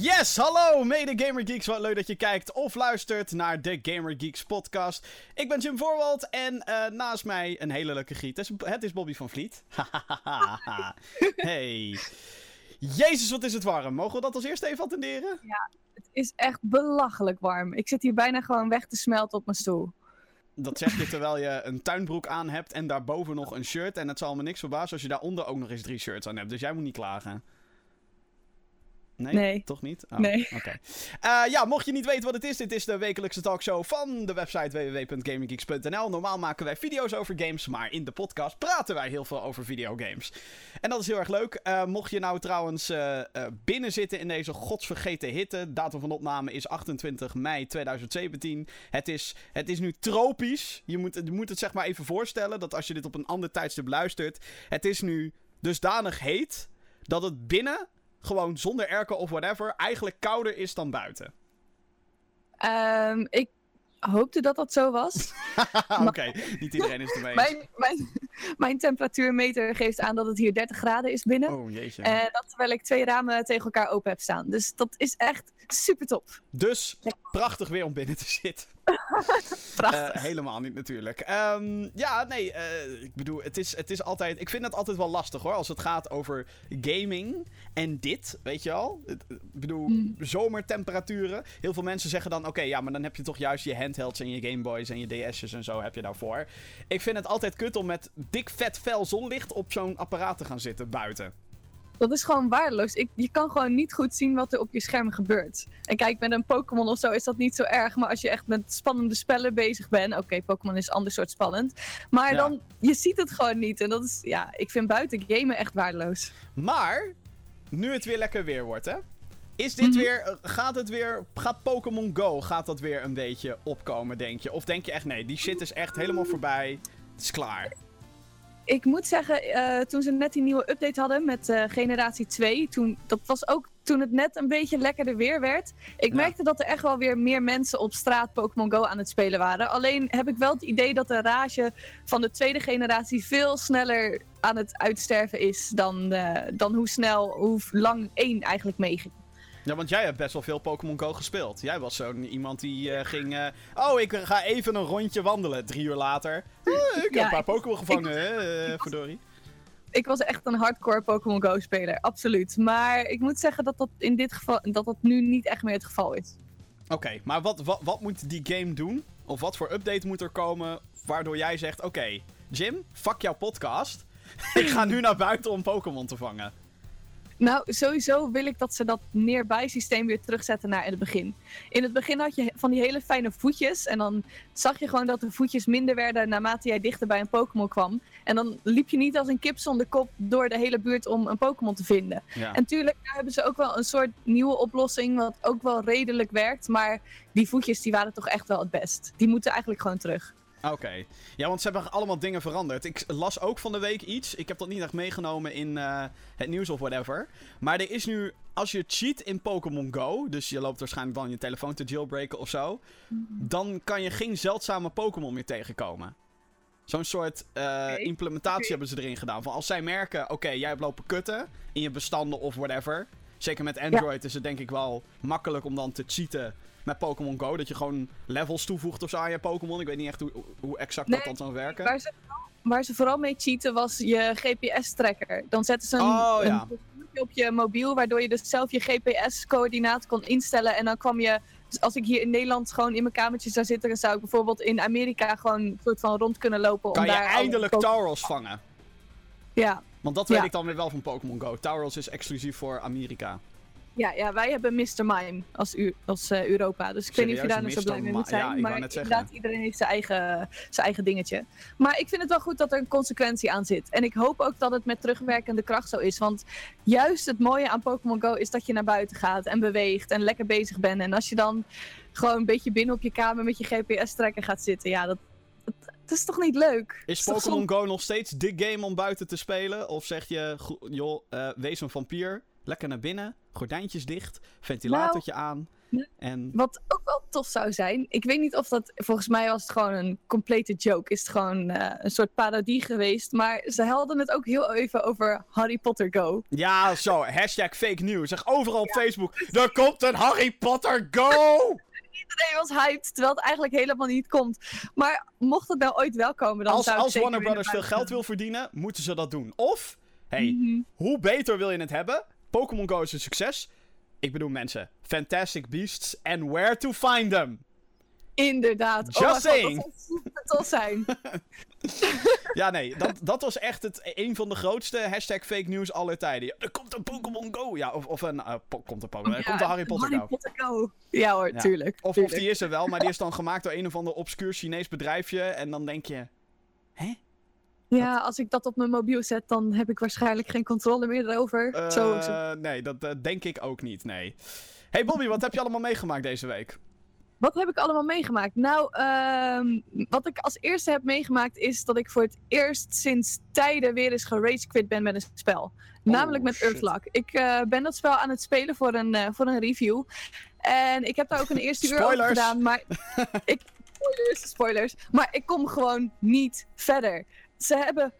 Yes, hallo mede Gamer Geeks. Wat leuk dat je kijkt of luistert naar de Gamer Geeks podcast. Ik ben Jim Voorwald en uh, naast mij een hele leuke giet. Het is, het is Bobby van Vliet. hey. Jezus, wat is het warm. Mogen we dat als eerste even attenderen? Ja, het is echt belachelijk warm. Ik zit hier bijna gewoon weg te smelten op mijn stoel. Dat zeg je terwijl je een tuinbroek aan hebt en daarboven nog een shirt. En het zal me niks verbazen als je daaronder ook nog eens drie shirts aan hebt. Dus jij moet niet klagen. Nee, nee, Toch niet? Oh, nee. Oké. Uh, ja, mocht je niet weten wat het is, dit is de wekelijkse talkshow van de website www.gaminggeeks.nl. Normaal maken wij video's over games, maar in de podcast praten wij heel veel over videogames. En dat is heel erg leuk. Uh, mocht je nou trouwens uh, binnen zitten in deze godsvergeten hitte, datum van opname is 28 mei 2017. Het is, het is nu tropisch. Je moet, je moet het zeg maar even voorstellen dat als je dit op een ander tijdstip luistert, het is nu dusdanig heet dat het binnen gewoon zonder airco of whatever, eigenlijk kouder is dan buiten? Um, ik hoopte dat dat zo was. Oké, niet iedereen is ermee mijn, mijn, mijn, temperatuurmeter geeft aan dat het hier 30 graden is binnen. Oh jeetje. En dat terwijl ik twee ramen tegen elkaar open heb staan. Dus dat is echt super top. Dus prachtig weer om binnen te zitten. Prachtig. Uh, helemaal niet natuurlijk. Um, ja, nee, uh, ik bedoel, het is, het is altijd... Ik vind het altijd wel lastig hoor, als het gaat over gaming en dit, weet je wel. Ik bedoel, mm. zomertemperaturen. Heel veel mensen zeggen dan, oké, okay, ja, maar dan heb je toch juist je handhelds en je Gameboys en je DS'jes en zo heb je daarvoor. Ik vind het altijd kut om met dik vet fel zonlicht op zo'n apparaat te gaan zitten buiten. Dat is gewoon waardeloos. Ik, je kan gewoon niet goed zien wat er op je scherm gebeurt. En kijk, met een Pokémon of zo is dat niet zo erg. Maar als je echt met spannende spellen bezig bent. Oké, okay, Pokémon is een ander soort spannend. Maar ja. dan, je ziet het gewoon niet. En dat is, ja, ik vind buiten gamen echt waardeloos. Maar, nu het weer lekker weer wordt, hè? Is dit mm -hmm. weer, gaat het weer, gaat Pokémon Go, gaat dat weer een beetje opkomen, denk je? Of denk je echt, nee, die shit is echt helemaal voorbij, het is klaar? Ik moet zeggen, uh, toen ze net die nieuwe update hadden met uh, generatie 2, toen, dat was ook toen het net een beetje lekkerder weer werd. Ik ja. merkte dat er echt wel weer meer mensen op straat Pokémon Go aan het spelen waren. Alleen heb ik wel het idee dat de rage van de tweede generatie veel sneller aan het uitsterven is dan, uh, dan hoe snel, hoe lang één eigenlijk meeging. Ja, want jij hebt best wel veel Pokémon Go gespeeld. Jij was zo'n iemand die uh, ging... Uh, oh, ik ga even een rondje wandelen. Drie uur later. Uh, ik heb een paar Pokémon gevangen, hè, verdorie. Ik was echt een hardcore Pokémon Go speler, absoluut. Maar ik moet zeggen dat dat in dit geval... dat dat nu niet echt meer het geval is. Oké, okay, maar wat, wat, wat moet die game doen? Of wat voor update moet er komen waardoor jij zegt... Oké, okay, Jim, fuck jouw podcast. ik ga nu naar buiten om Pokémon te vangen. Nou, sowieso wil ik dat ze dat nearby systeem weer terugzetten naar het begin. In het begin had je van die hele fijne voetjes. En dan zag je gewoon dat de voetjes minder werden naarmate jij dichter bij een Pokémon kwam. En dan liep je niet als een kip zonder kop door de hele buurt om een Pokémon te vinden. Ja. En tuurlijk, daar hebben ze ook wel een soort nieuwe oplossing, wat ook wel redelijk werkt. Maar die voetjes die waren toch echt wel het best. Die moeten eigenlijk gewoon terug. Oké. Okay. Ja, want ze hebben allemaal dingen veranderd. Ik las ook van de week iets. Ik heb dat niet echt meegenomen in uh, het nieuws of whatever. Maar er is nu, als je cheat in Pokémon Go, dus je loopt waarschijnlijk dan je telefoon te jailbreken of zo, dan kan je geen zeldzame Pokémon meer tegenkomen. Zo'n soort uh, okay. implementatie okay. hebben ze erin gedaan. Van als zij merken, oké, jij hebt lopen kutten in je bestanden of whatever. Zeker met Android ja. is het denk ik wel makkelijk om dan te cheaten met Pokémon Go. Dat je gewoon levels toevoegt of zo aan je Pokémon. Ik weet niet echt hoe, hoe exact nee, dat dan zou werken. Waar ze, waar ze vooral mee cheaten was je GPS-tracker. Dan zetten ze een, oh, ja. een op je mobiel, waardoor je dus zelf je GPS-coördinaat kon instellen. En dan kwam je, dus als ik hier in Nederland gewoon in mijn kamertje zou zitten, dan zou ik bijvoorbeeld in Amerika gewoon een soort van rond kunnen lopen. Kan om je daar eindelijk Tauros vangen? Ja. Want dat weet ja. ik dan weer wel van Pokémon Go. Tauros is exclusief voor Amerika. Ja, ja, wij hebben Mr. Mime als, U als uh, Europa. Dus ik weet niet of je daar nou zo blij mee moet zijn. Ja, maar inderdaad, iedereen heeft zijn eigen, zijn eigen dingetje. Maar ik vind het wel goed dat er een consequentie aan zit. En ik hoop ook dat het met terugwerkende kracht zo is. Want juist het mooie aan Pokémon Go is dat je naar buiten gaat en beweegt en lekker bezig bent. En als je dan gewoon een beetje binnen op je kamer met je GPS-trekker gaat zitten, ja, dat, dat is toch niet leuk? Is Pokémon Go nog steeds de game om buiten te spelen? Of zeg je, joh, uh, wees een vampier, lekker naar binnen, gordijntjes dicht, ventilatortje nou, aan. En Wat ook wel tof zou zijn. Ik weet niet of dat. Volgens mij was het gewoon een complete joke. Is het gewoon eh, een soort parodie geweest. Maar ze hadden het ook heel even over Harry Potter Go. ja, zo, hashtag fake news. Zeg overal op Facebook, er komt een Harry Potter Go! Iedereen was hyped, terwijl het eigenlijk helemaal niet komt. Maar mocht het nou ooit wel komen, dan Als, zou ik als Warner Brothers veel geld wil verdienen, moeten ze dat doen. Of, hey, Mhm. hoe beter wil je het hebben? Pokémon Go is een succes. Ik bedoel mensen, Fantastic Beasts and where to find them. Inderdaad. Just oh, mijn god, tof zijn. Ja, nee, dat, dat was echt het, een van de grootste hashtag fake news aller tijden. Ja, er komt een Pokémon Go. Ja, of, of een, eh, komt een Pokémon, er komt een Harry Potter Harry. Potter Go. Ja hoor, Ja. tuurlijk. Of, of die is er wel, maar die is dan gemaakt door een of ander obscuur Chinees bedrijfje. En dan denk je, hè? Ja, als ik dat op mijn mobiel zet, dan heb ik waarschijnlijk geen controle meer erover. Eh, zo, zo. Nee, dat eh, denk ik ook niet, nee. Hey Bobby, wat heb je allemaal meegemaakt deze week? Wat heb ik allemaal meegemaakt? Nou, ehm, wat ik als eerste heb meegemaakt is dat ik voor het eerst sinds tijden weer eens geragequit ben met een spel. Namelijk met Oh, shit. Earthlock. Ik eh, ben dat spel aan het spelen voor een, eh, voor een review. En ik heb daar ook een eerste uur over gedaan. Maar ik, spoilers, spoilers. Maar ik kom gewoon niet verder. Ze hebben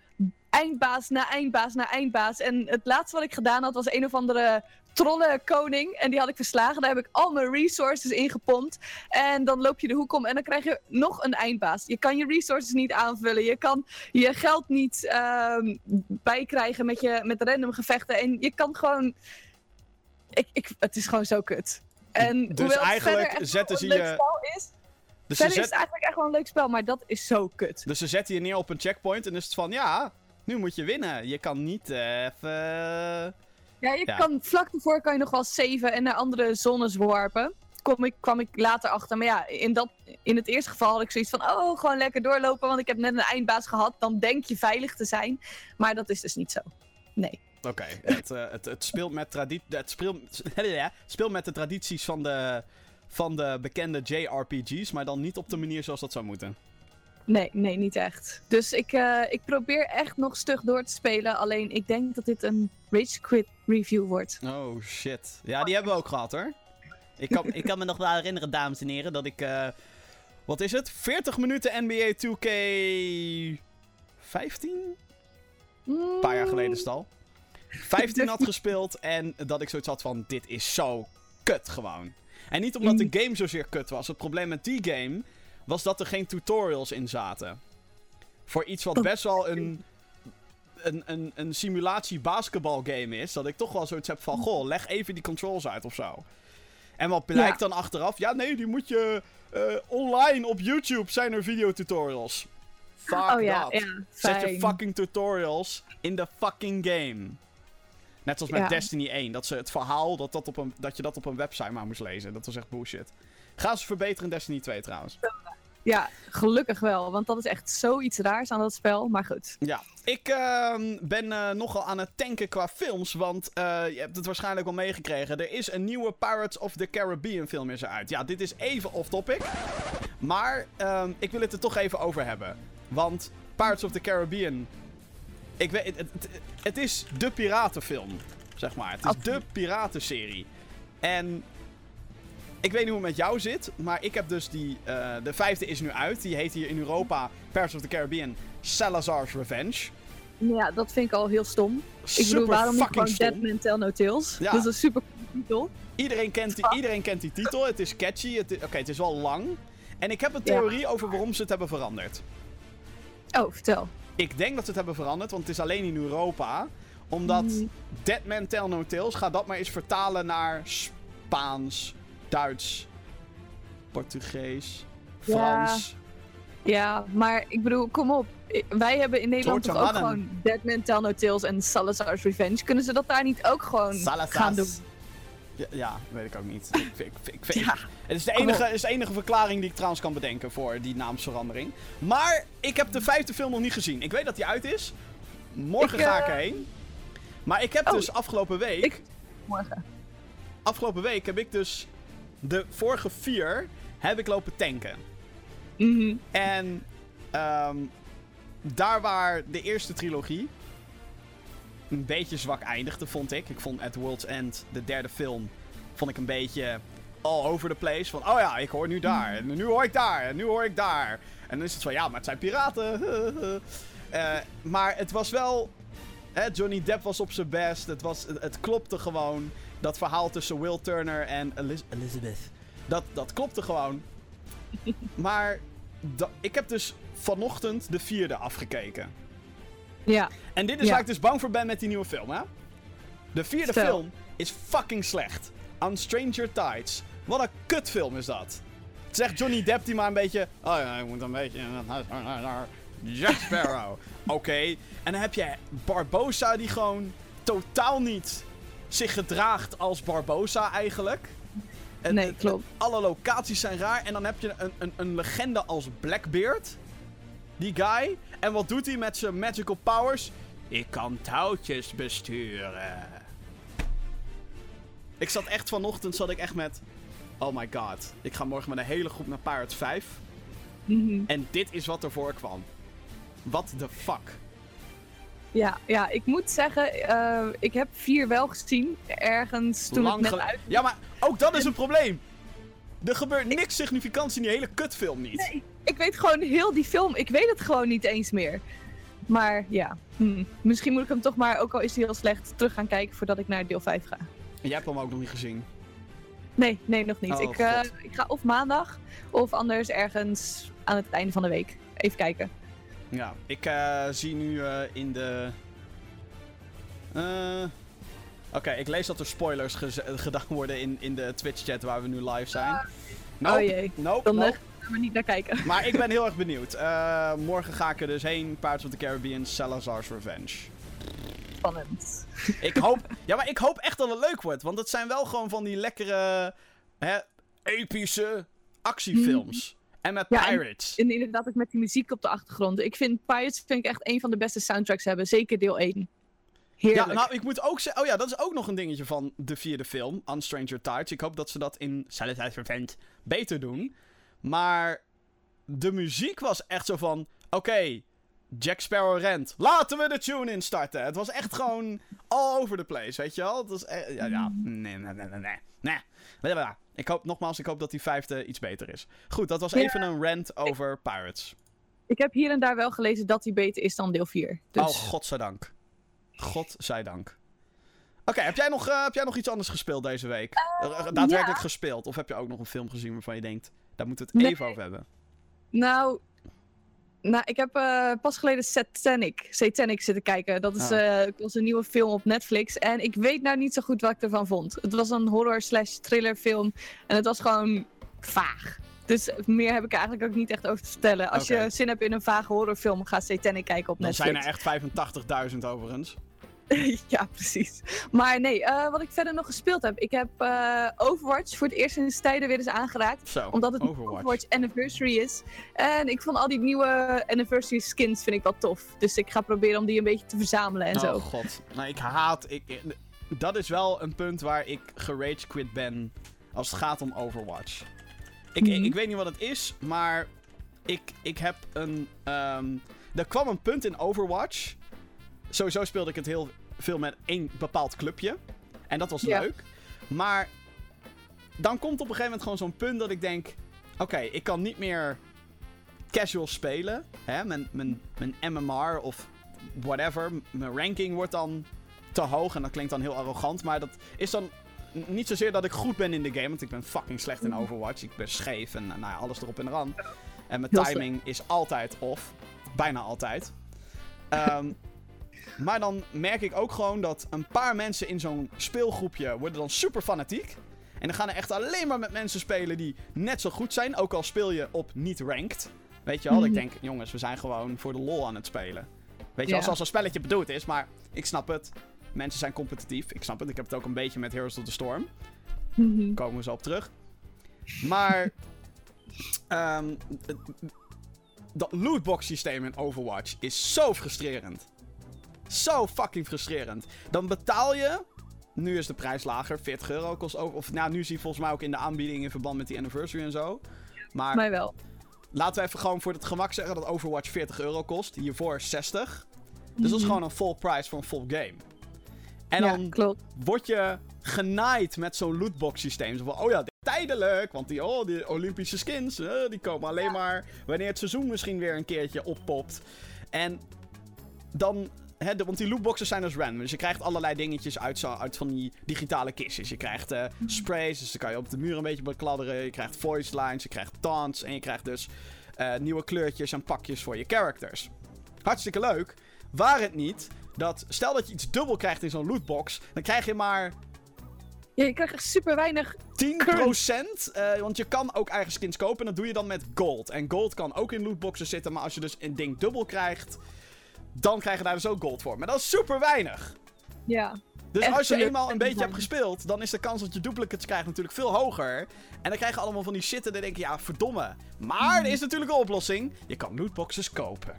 eindbaas na eindbaas na eindbaas. En het laatste wat ik gedaan had was een of andere trollenkoning. En die had ik verslagen. Daar heb ik al mijn resources in gepompt. En dan loop je de hoek om en dan krijg je nog een eindbaas. Je kan je resources niet aanvullen. Je kan je geld niet ehm, bijkrijgen met, je, met random gevechten. En je kan gewoon... Ik, ik, het is gewoon zo kut. En Dus eigenlijk zetten ze je- is, Dus ze, is zet, het eigenlijk echt wel een leuk spel, maar dat is zo kut. dus ze zetten je neer op een checkpoint en is het van, ja, nu moet je winnen. Je kan niet even... Ja, je Ja. kan vlak ervoor kan je nog wel saven en naar andere zones warpen. Kom ik, kwam ik later achter. Maar ja, in, dat, in het eerste geval had ik zoiets van: oh, gewoon lekker doorlopen. Want ik heb net een eindbaas gehad. Dan denk je veilig te zijn. Maar dat is dus niet zo. Nee. Oké, het, eh, het, het speelt met het speelt, speelt met de tradities van de, van de bekende JRPG's, maar dan niet op de manier zoals dat zou moeten. Nee, nee, niet echt. Dus ik, eh, ik probeer echt nog stug door te spelen. Alleen ik denk dat dit een Rage Quit review wordt. Oh shit. Ja, die hebben we ook gehad hoor. Ik kan, ik kan me nog wel herinneren, dames en heren, dat ik. eh, wat is het? 40 minuten NBA 2K. 15? Een paar jaar geleden is het al. 15 had gespeeld en dat ik zoiets had van: dit is zo kut gewoon. En niet omdat de game zozeer kut was. Het probleem met die game was dat er geen tutorials in zaten. Voor iets wat Dat- best wel een, een, een, een simulatie basketbalgame is, dat ik toch wel zoiets heb van: goh, leg even die controls uit of zo. En wat blijkt dan achteraf? Ja, nee, die moet je eh, online op YouTube zijn er videotutorials. Fuck oh ja. Zet je fucking tutorials in de fucking game. Net zoals met Ja. Destiny 1. Dat ze het verhaal, dat, dat, op een, dat je dat op een website maar moest lezen. Dat was echt bullshit. Gaan ze verbeteren in Destiny 2 trouwens. Ja, gelukkig wel. Want dat is echt zoiets raars aan dat spel. Maar goed. Ja, ik ehm, ben eh, nogal aan het tanken qua films. Want eh, je hebt het waarschijnlijk wel meegekregen. Er is een nieuwe Pirates of the Caribbean film is eruit. Ja, dit is even off topic. Maar ehm, ik wil het er toch even over hebben. Want Pirates of the Caribbean. Ik weet, het, het, het is de piratenfilm. Zeg maar. Het is de piratenserie. En ik weet niet hoe het met jou zit. Maar ik heb dus die. eh, de vijfde is nu uit. Die heet hier in Europa Pirates of the Caribbean Salazar's Revenge. Ja, dat vind ik al heel stom. Ik Super bedoel, waarom niet gewoon Tell No Tales? Ja. Dat is een super coole titel. Iedereen kent, die, iedereen kent die titel. Het is catchy. Oké, het is wel lang. En ik heb een theorie over waarom ze het hebben veranderd. Oh, vertel. Ik denk dat ze het hebben veranderd, want het is alleen in Europa. Omdat Mm. Dead Man Tell No Tales, ga dat maar eens vertalen naar Spaans, Duits, Portugees. Frans. Ja, maar ik bedoel, kom op. Wij hebben in Nederland toch ook gewoon Dead Man Tell No Tales en Salazar's Revenge. Kunnen ze dat daar niet ook gewoon Salazar's. gaan doen? Ja, ja, weet ik ook niet. Ik, ik, ik, Ja, Het is de, enige, is de enige verklaring die ik trouwens kan bedenken voor die naamsverandering. Maar ik heb de vijfde film nog niet gezien. Ik weet dat die uit is. Morgen ga ik eh, erheen. Maar ik heb oh, dus afgelopen week... ik- morgen. Afgelopen week heb ik dus de vorige vier heb ik lopen tanken. Mhm. En ehm, daar waar de eerste trilogie een beetje zwak eindigde, vond ik. Ik vond At World's End, de derde film, vond ik een beetje all over the place. Van, oh ja, ik hoor nu daar. En nu hoor ik daar. En nu hoor ik daar. En dan is het van, ja, maar het zijn piraten. uh, maar het was wel... Hè, Johnny Depp was op zijn best. Het, was, het, klopte gewoon. Dat verhaal tussen Will Turner en Elizabeth. Dat, dat klopte gewoon. maar ik heb dus vanochtend de vierde afgekeken. Ja. En dit is waar ik dus bang voor ben met die nieuwe film, hè? De vierde film is fucking slecht. On Stranger Tides. Wat een kutfilm is dat. Zegt Johnny Depp die maar een beetje... Oh ja, ik moet een beetje... Jack Sparrow. Oké. En dan heb je Barbosa die gewoon totaal niet zich gedraagt als Barbosa eigenlijk. En, nee, klopt. Alle locaties zijn raar. En dan heb je een, een, een legende als Blackbeard. Die guy. En wat doet hij met zijn magical powers? Ik kan touwtjes besturen. Ik zat echt vanochtend zat ik echt met... Oh my god. Ik ga morgen met een hele groep naar Pirates 5. Mhm. En dit is wat ervoor kwam. What the fuck? Ja, ja, ik moet zeggen, uh, ik heb vier wel gezien. Ergens toen Lang het net uit... Ja, maar ook dat is een probleem. Er gebeurt niks significants in die hele kutfilm niet. Nee, ik weet gewoon heel die film. Ik weet het gewoon niet eens meer. Maar ja, hm. misschien moet ik hem toch maar, ook al is hij heel slecht, terug gaan kijken voordat ik naar deel 5 ga. En jij hebt hem ook nog niet gezien? Nee, nee, nog niet. Oh, ik, uh, ik ga of maandag of anders ergens aan het einde van de week. Even kijken. Ja, ik uh, zie nu uh, in de. Oké, ik lees dat er spoilers gedaan worden in, in de Twitch-chat waar we nu live zijn. Ah. Nope, oh jee. Nope, nope. gaan we niet naar kijken. Maar ik ben heel erg benieuwd. morgen ga ik er dus heen. Pirates of the Caribbean, Salazar's Revenge. Spannend. Ik hoop, ja, maar ik hoop echt dat het leuk wordt. Want het zijn wel gewoon van die lekkere, hè, epische actiefilms. En met Pirates. En, en, inderdaad ook met die muziek op de achtergrond. Ik vind Pirates vind ik echt een van de beste soundtracks hebben. Zeker deel 1. Heerlijk. Ja, nou, ik moet ook zeggen... Oh ja, dat is ook nog een dingetje van de vierde film, On Stranger Tides. Ik hoop dat ze dat in Silent Revenge beter doen. Maar de muziek was echt zo van... Oké, Jack Sparrow rent. Laten we de tune instarten. Het was echt gewoon all over the place, weet je wel? Het was e- ja, ja, nee, nee, nee, nee, nee. nee. Ik hoop, nogmaals, ik hoop dat die vijfde iets beter is. Goed, dat was even een rant over Pirates. Ik heb hier en daar wel gelezen dat die beter is dan deel 4. Dus... Oh, godzijdank. Godzijdank. Oké, heb, jij nog, uh, heb jij nog iets anders gespeeld deze week? Uh, Daadwerkelijk gespeeld? Of heb je ook nog een film gezien waarvan je denkt, daar moeten we het even over hebben? Nou, nou, ik heb uh, pas geleden Satanic, Satanic zitten kijken. Dat is, oh. was een nieuwe film op Netflix. En ik weet nou niet zo goed wat ik ervan vond. Het was een horror slash thriller film. En het was gewoon vaag. Dus meer heb ik eigenlijk ook niet echt over te vertellen. Als je zin hebt in een vage horrorfilm, ga Satanic kijken op Netflix. Dan zijn er echt 85.000 overigens. ja, precies. Maar nee, uh, wat ik verder nog gespeeld heb. Ik heb uh, Overwatch voor het eerst in de tijden weer eens aangeraakt. Zo, omdat het Overwatch. Overwatch Anniversary is. En ik vond al die nieuwe Anniversary skins vind ik wel tof. Dus ik ga proberen om die een beetje te verzamelen en oh, zo. Oh god. Nou, ik haat... Ik, dat is wel een punt waar ik gerage quit ben als het gaat om Overwatch. Ik, ik, mhm. weet niet wat het is, maar ik, ik heb een... Um, er kwam een punt in Overwatch Sowieso speelde ik het heel veel met één bepaald clubje. En dat was leuk. Maar dan komt op een gegeven moment gewoon zo'n punt dat ik denk: oké, ik kan niet meer casual spelen. Hè? Mijn, mijn, mijn MMR of whatever. Mijn ranking wordt dan te hoog. En dat klinkt dan heel arrogant. Maar dat is dan niet zozeer dat ik goed ben in de game. Want ik ben fucking slecht in Overwatch. Ik ben scheef en nou ja, alles erop en eraan. En mijn timing is altijd off. Bijna altijd. Um, Maar dan merk ik ook gewoon dat een paar mensen in zo'n speelgroepje worden dan super fanatiek. En dan gaan er echt alleen maar met mensen spelen die net zo goed zijn. Ook al speel je op niet ranked. Weet je wel? Ik mhm. denk, jongens, we zijn gewoon voor de lol aan het spelen. Weet je wel, zoals een spelletje bedoeld is. Maar ik snap het. Mensen zijn competitief. Ik snap het. Ik heb het ook een beetje met Heroes of the Storm. Mm Komen we zo op terug. Maar... Um, dat lootbox systeem in Overwatch is zo frustrerend. Zo fucking frustrerend. Dan betaal je. Nu is de prijs lager, 40 euro kost ook. Of nou, nu zie je volgens mij ook in de aanbieding in verband met die anniversary en zo. Maar. Mij wel. Laten we even gewoon voor het gemak zeggen dat Overwatch 40 euro kost. Hiervoor 60. Dus dat is mhm. gewoon een full price voor een full game. En dan klopt. word je genaaid met zo'n lootbox systeem. Zo van, oh ja, tijdelijk. Want die, oh, die Olympische skins, die komen alleen maar wanneer het seizoen misschien weer een keertje oppopt. En dan He, de, want die lootboxes zijn dus random. Dus je krijgt allerlei dingetjes uit, zo, uit van die digitale kistjes. Je krijgt uh, sprays, dus dan kan je op de muur een beetje bekladderen. Je krijgt voice lines, je krijgt taunts. En je krijgt dus uh, nieuwe kleurtjes en pakjes voor je characters. Hartstikke leuk. Waar het niet dat, stel dat je iets dubbel krijgt in zo'n lootbox, dan krijg je maar ja, je krijgt echt super weinig 10%. Uh, want je kan ook eigen skins kopen. En dat doe je dan met gold. En gold kan ook in lootboxen zitten. Maar als je dus een ding dubbel krijgt. Dan krijg je daar dus ook gold voor. Maar dat is super weinig. Ja. Dus als je eenmaal een beetje hebt gespeeld, dan is de kans dat je duplicates krijgt natuurlijk veel hoger. En dan krijg je allemaal van die shit en dan denk je, ja, verdomme. Maar er is natuurlijk een oplossing. Je kan lootboxes kopen.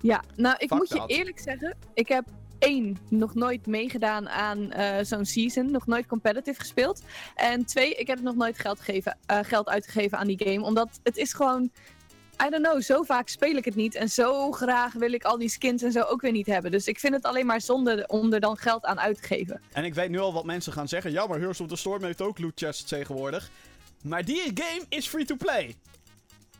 Ja, nou, ik moet je eerlijk zeggen, ik heb één, nog nooit meegedaan aan uh, zo'n season. Nog nooit competitive gespeeld. En twee, ik heb nog nooit geld, gegeven, uh, geld uitgegeven aan die game. Omdat het is gewoon... I don't know, zo vaak speel ik het niet. En zo graag wil ik al die skins en zo ook weer niet hebben. Dus ik vind het alleen maar zonde om er dan geld aan uit te geven. En ik weet nu al wat mensen gaan zeggen. Ja, maar Heroes of the Storm heeft ook loot chests tegenwoordig. Maar die game is free to play.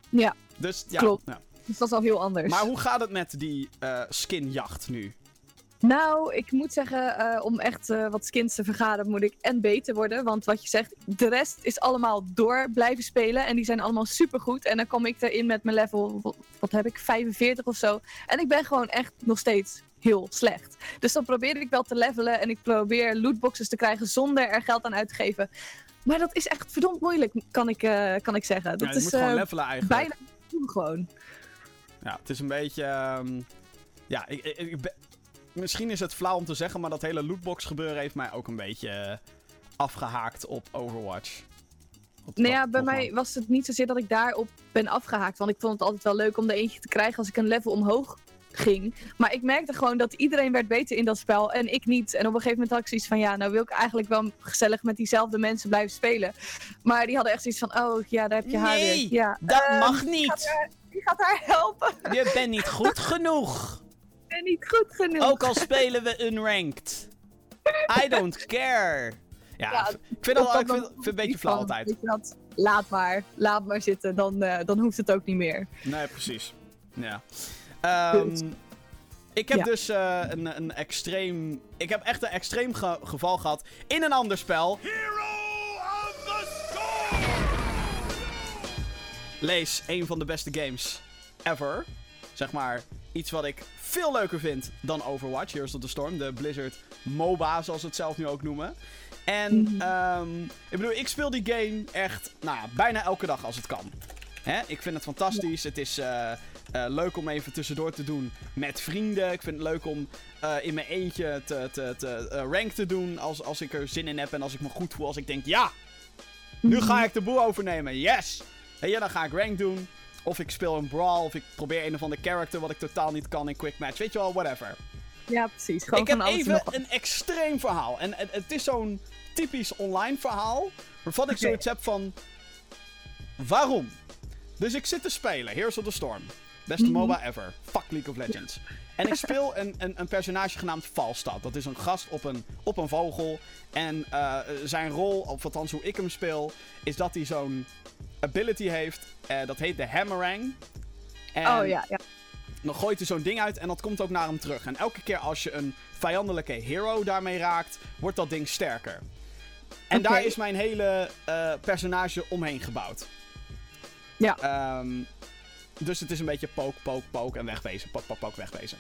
Ja, dus, ja klopt. Nou. Dus dat is al heel anders. Maar hoe gaat het met die uh, skinjacht nu? Nou, ik moet zeggen, uh, om echt uh, wat skins te vergaren, moet ik en beter worden. Want wat je zegt, de rest is allemaal door blijven spelen. En die zijn allemaal supergoed. En dan kom ik erin met mijn level, wat heb ik, 45 of zo. En ik ben gewoon echt nog steeds heel slecht. Dus dan probeer ik wel te levelen. En ik probeer lootboxes te krijgen zonder er geld aan uit te geven. Maar dat is echt verdomd moeilijk, kan ik, uh, kan ik zeggen. Dat ja, je is moet gewoon levelen eigenlijk. bijna gewoon. Ja, het is een beetje... Um... Ja, ik, ik, ik ben misschien is het flauw om te zeggen, maar dat hele lootbox gebeuren heeft mij ook een beetje uh, afgehaakt op Overwatch. Op nou ja, bij mij was het niet zozeer dat ik daarop ben afgehaakt. Want ik vond het altijd wel leuk om er eentje te krijgen als ik een level omhoog ging. Maar ik merkte gewoon dat iedereen werd beter in dat spel en ik niet. En op een gegeven moment had ik zoiets van, ja, nou wil ik eigenlijk wel gezellig met diezelfde mensen blijven spelen. Maar die hadden echt zoiets van, oh ja, daar heb je haar nee, weer. Ja, dat uh, mag niet. Gaat haar, die gaat haar helpen. Je bent niet goed genoeg ben niet goed genoeg. Ook al spelen we unranked. I don't care. Ja, ja ik vind het, ik vind, vind een beetje flauw altijd. Dat, laat maar, laat maar zitten, dan, uh, dan hoeft het ook niet meer. Nee, precies. Ja. Um, ik heb ja. dus uh, een, een extreem. Ik heb echt een extreem ge geval gehad in een ander spel. Hero of the Storm! Lees een van de beste games ever. Zeg maar iets wat ik veel leuker vind dan Overwatch. Heroes of the Storm, de Blizzard MOBA, zoals ze het zelf nu ook noemen. En mm -hmm. ik bedoel, ik speel die game echt nou ja, bijna elke dag als het kan. Hè? Ik vind het fantastisch. Het is uh, uh, leuk om even tussendoor te doen met vrienden. Ik vind het leuk om uh, in mijn eentje te, te, te rank te doen als, als ik er zin in heb en als ik me goed voel. Als ik denk, ja, nu ga ik de boel overnemen. Yes! En ja, dan ga ik rank doen. Of ik speel een brawl, of ik probeer een of andere character wat ik totaal niet kan in quick match. Weet je wel, whatever. Ja, precies. Gewoon ik heb even een extreem verhaal. En het, het is zo'n typisch online verhaal. Waarvan ik okay. zoiets heb van. Waarom? Dus ik zit te spelen, Heroes of the Storm. Beste mm -hmm. MOBA ever. Fuck League of Legends. En ik speel een, een, een, personage genaamd Falstad. Dat is een gast op een, op een vogel. En uh, zijn rol, of althans hoe ik hem speel, is dat hij zo'n ability heeft. Uh, dat heet de Hammerang. En oh ja, ja. Dan gooit hij zo'n ding uit en dat komt ook naar hem terug. En elke keer als je een vijandelijke hero daarmee raakt, wordt dat ding sterker. En okay. daar is mijn hele uh, personage omheen gebouwd. Ja. Um, dus het is een beetje poke, poke, poke en wegwezen. Poke, poke, poke, wegwezen.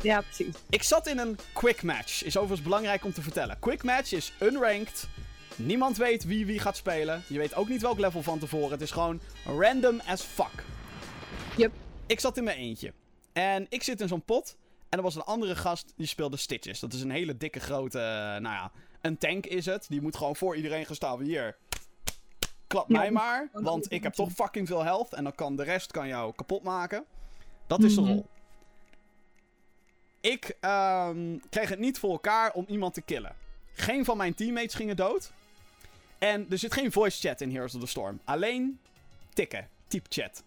Ja, precies. Ik zat in een quick match. Is overigens belangrijk om te vertellen. Quick match is unranked. Niemand weet wie wie gaat spelen. Je weet ook niet welk level van tevoren. Het is gewoon random as fuck. Yep. Ik zat in mijn eentje. En ik zit in zo'n pot. En er was een andere gast die speelde Stitches. Dat is een hele dikke grote, uh, nou ja, een tank is het. Die moet gewoon voor iedereen gaan staan. Hier, klap mij maar. Want ik heb toch fucking veel health. En dan kan de rest kan jou kapot maken. Dat is de rol. Ik um, kreeg het niet voor elkaar om iemand te killen. Geen van mijn teammates gingen dood. En er zit geen voice chat in Heroes of the Storm. Alleen tikken, type chat.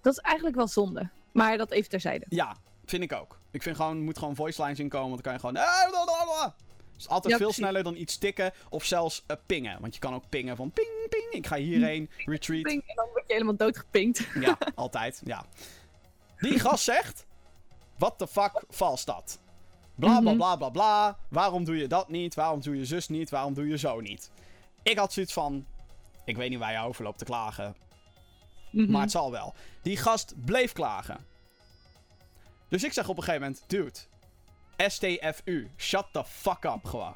Dat is eigenlijk wel zonde. Maar dat even terzijde. Ja, vind ik ook. Ik vind gewoon, er moet gewoon voice lines inkomen. Want dan kan je gewoon... is altijd Ja, veel precies. sneller dan iets tikken of zelfs eh, pingen. Want je kan ook pingen van ping, ping, ik ga hierheen, retreat. Ping, En dan word je helemaal doodgepinkt. Ja, altijd, ja. Die gast zegt, what the fuck vals dat? Bla bla Mhm. bla bla bla. Waarom doe je dat niet? Waarom doe je zus niet? Waarom doe je zo niet? Ik had zoiets van, ik weet niet waar je over loopt te klagen. Mhm. Maar het zal wel. Die gast bleef klagen. Dus ik zeg op een gegeven moment: Dude, STFU, shut the fuck up gewoon.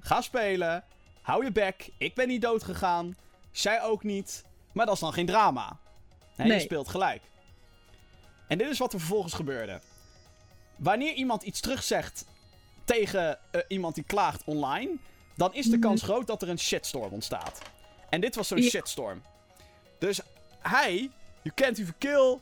Ga spelen. Hou je bek. Ik ben niet dood gegaan. Zij ook niet. Maar dat is dan geen drama. Nee, Je Nee. speelt gelijk. En dit is wat er vervolgens gebeurde. Wanneer iemand iets terugzegt tegen eh, iemand die klaagt online, dan is de Mhm. kans groot dat er een shitstorm ontstaat. En dit was zo'n Ja. shitstorm. Dus hij, you can't even kill,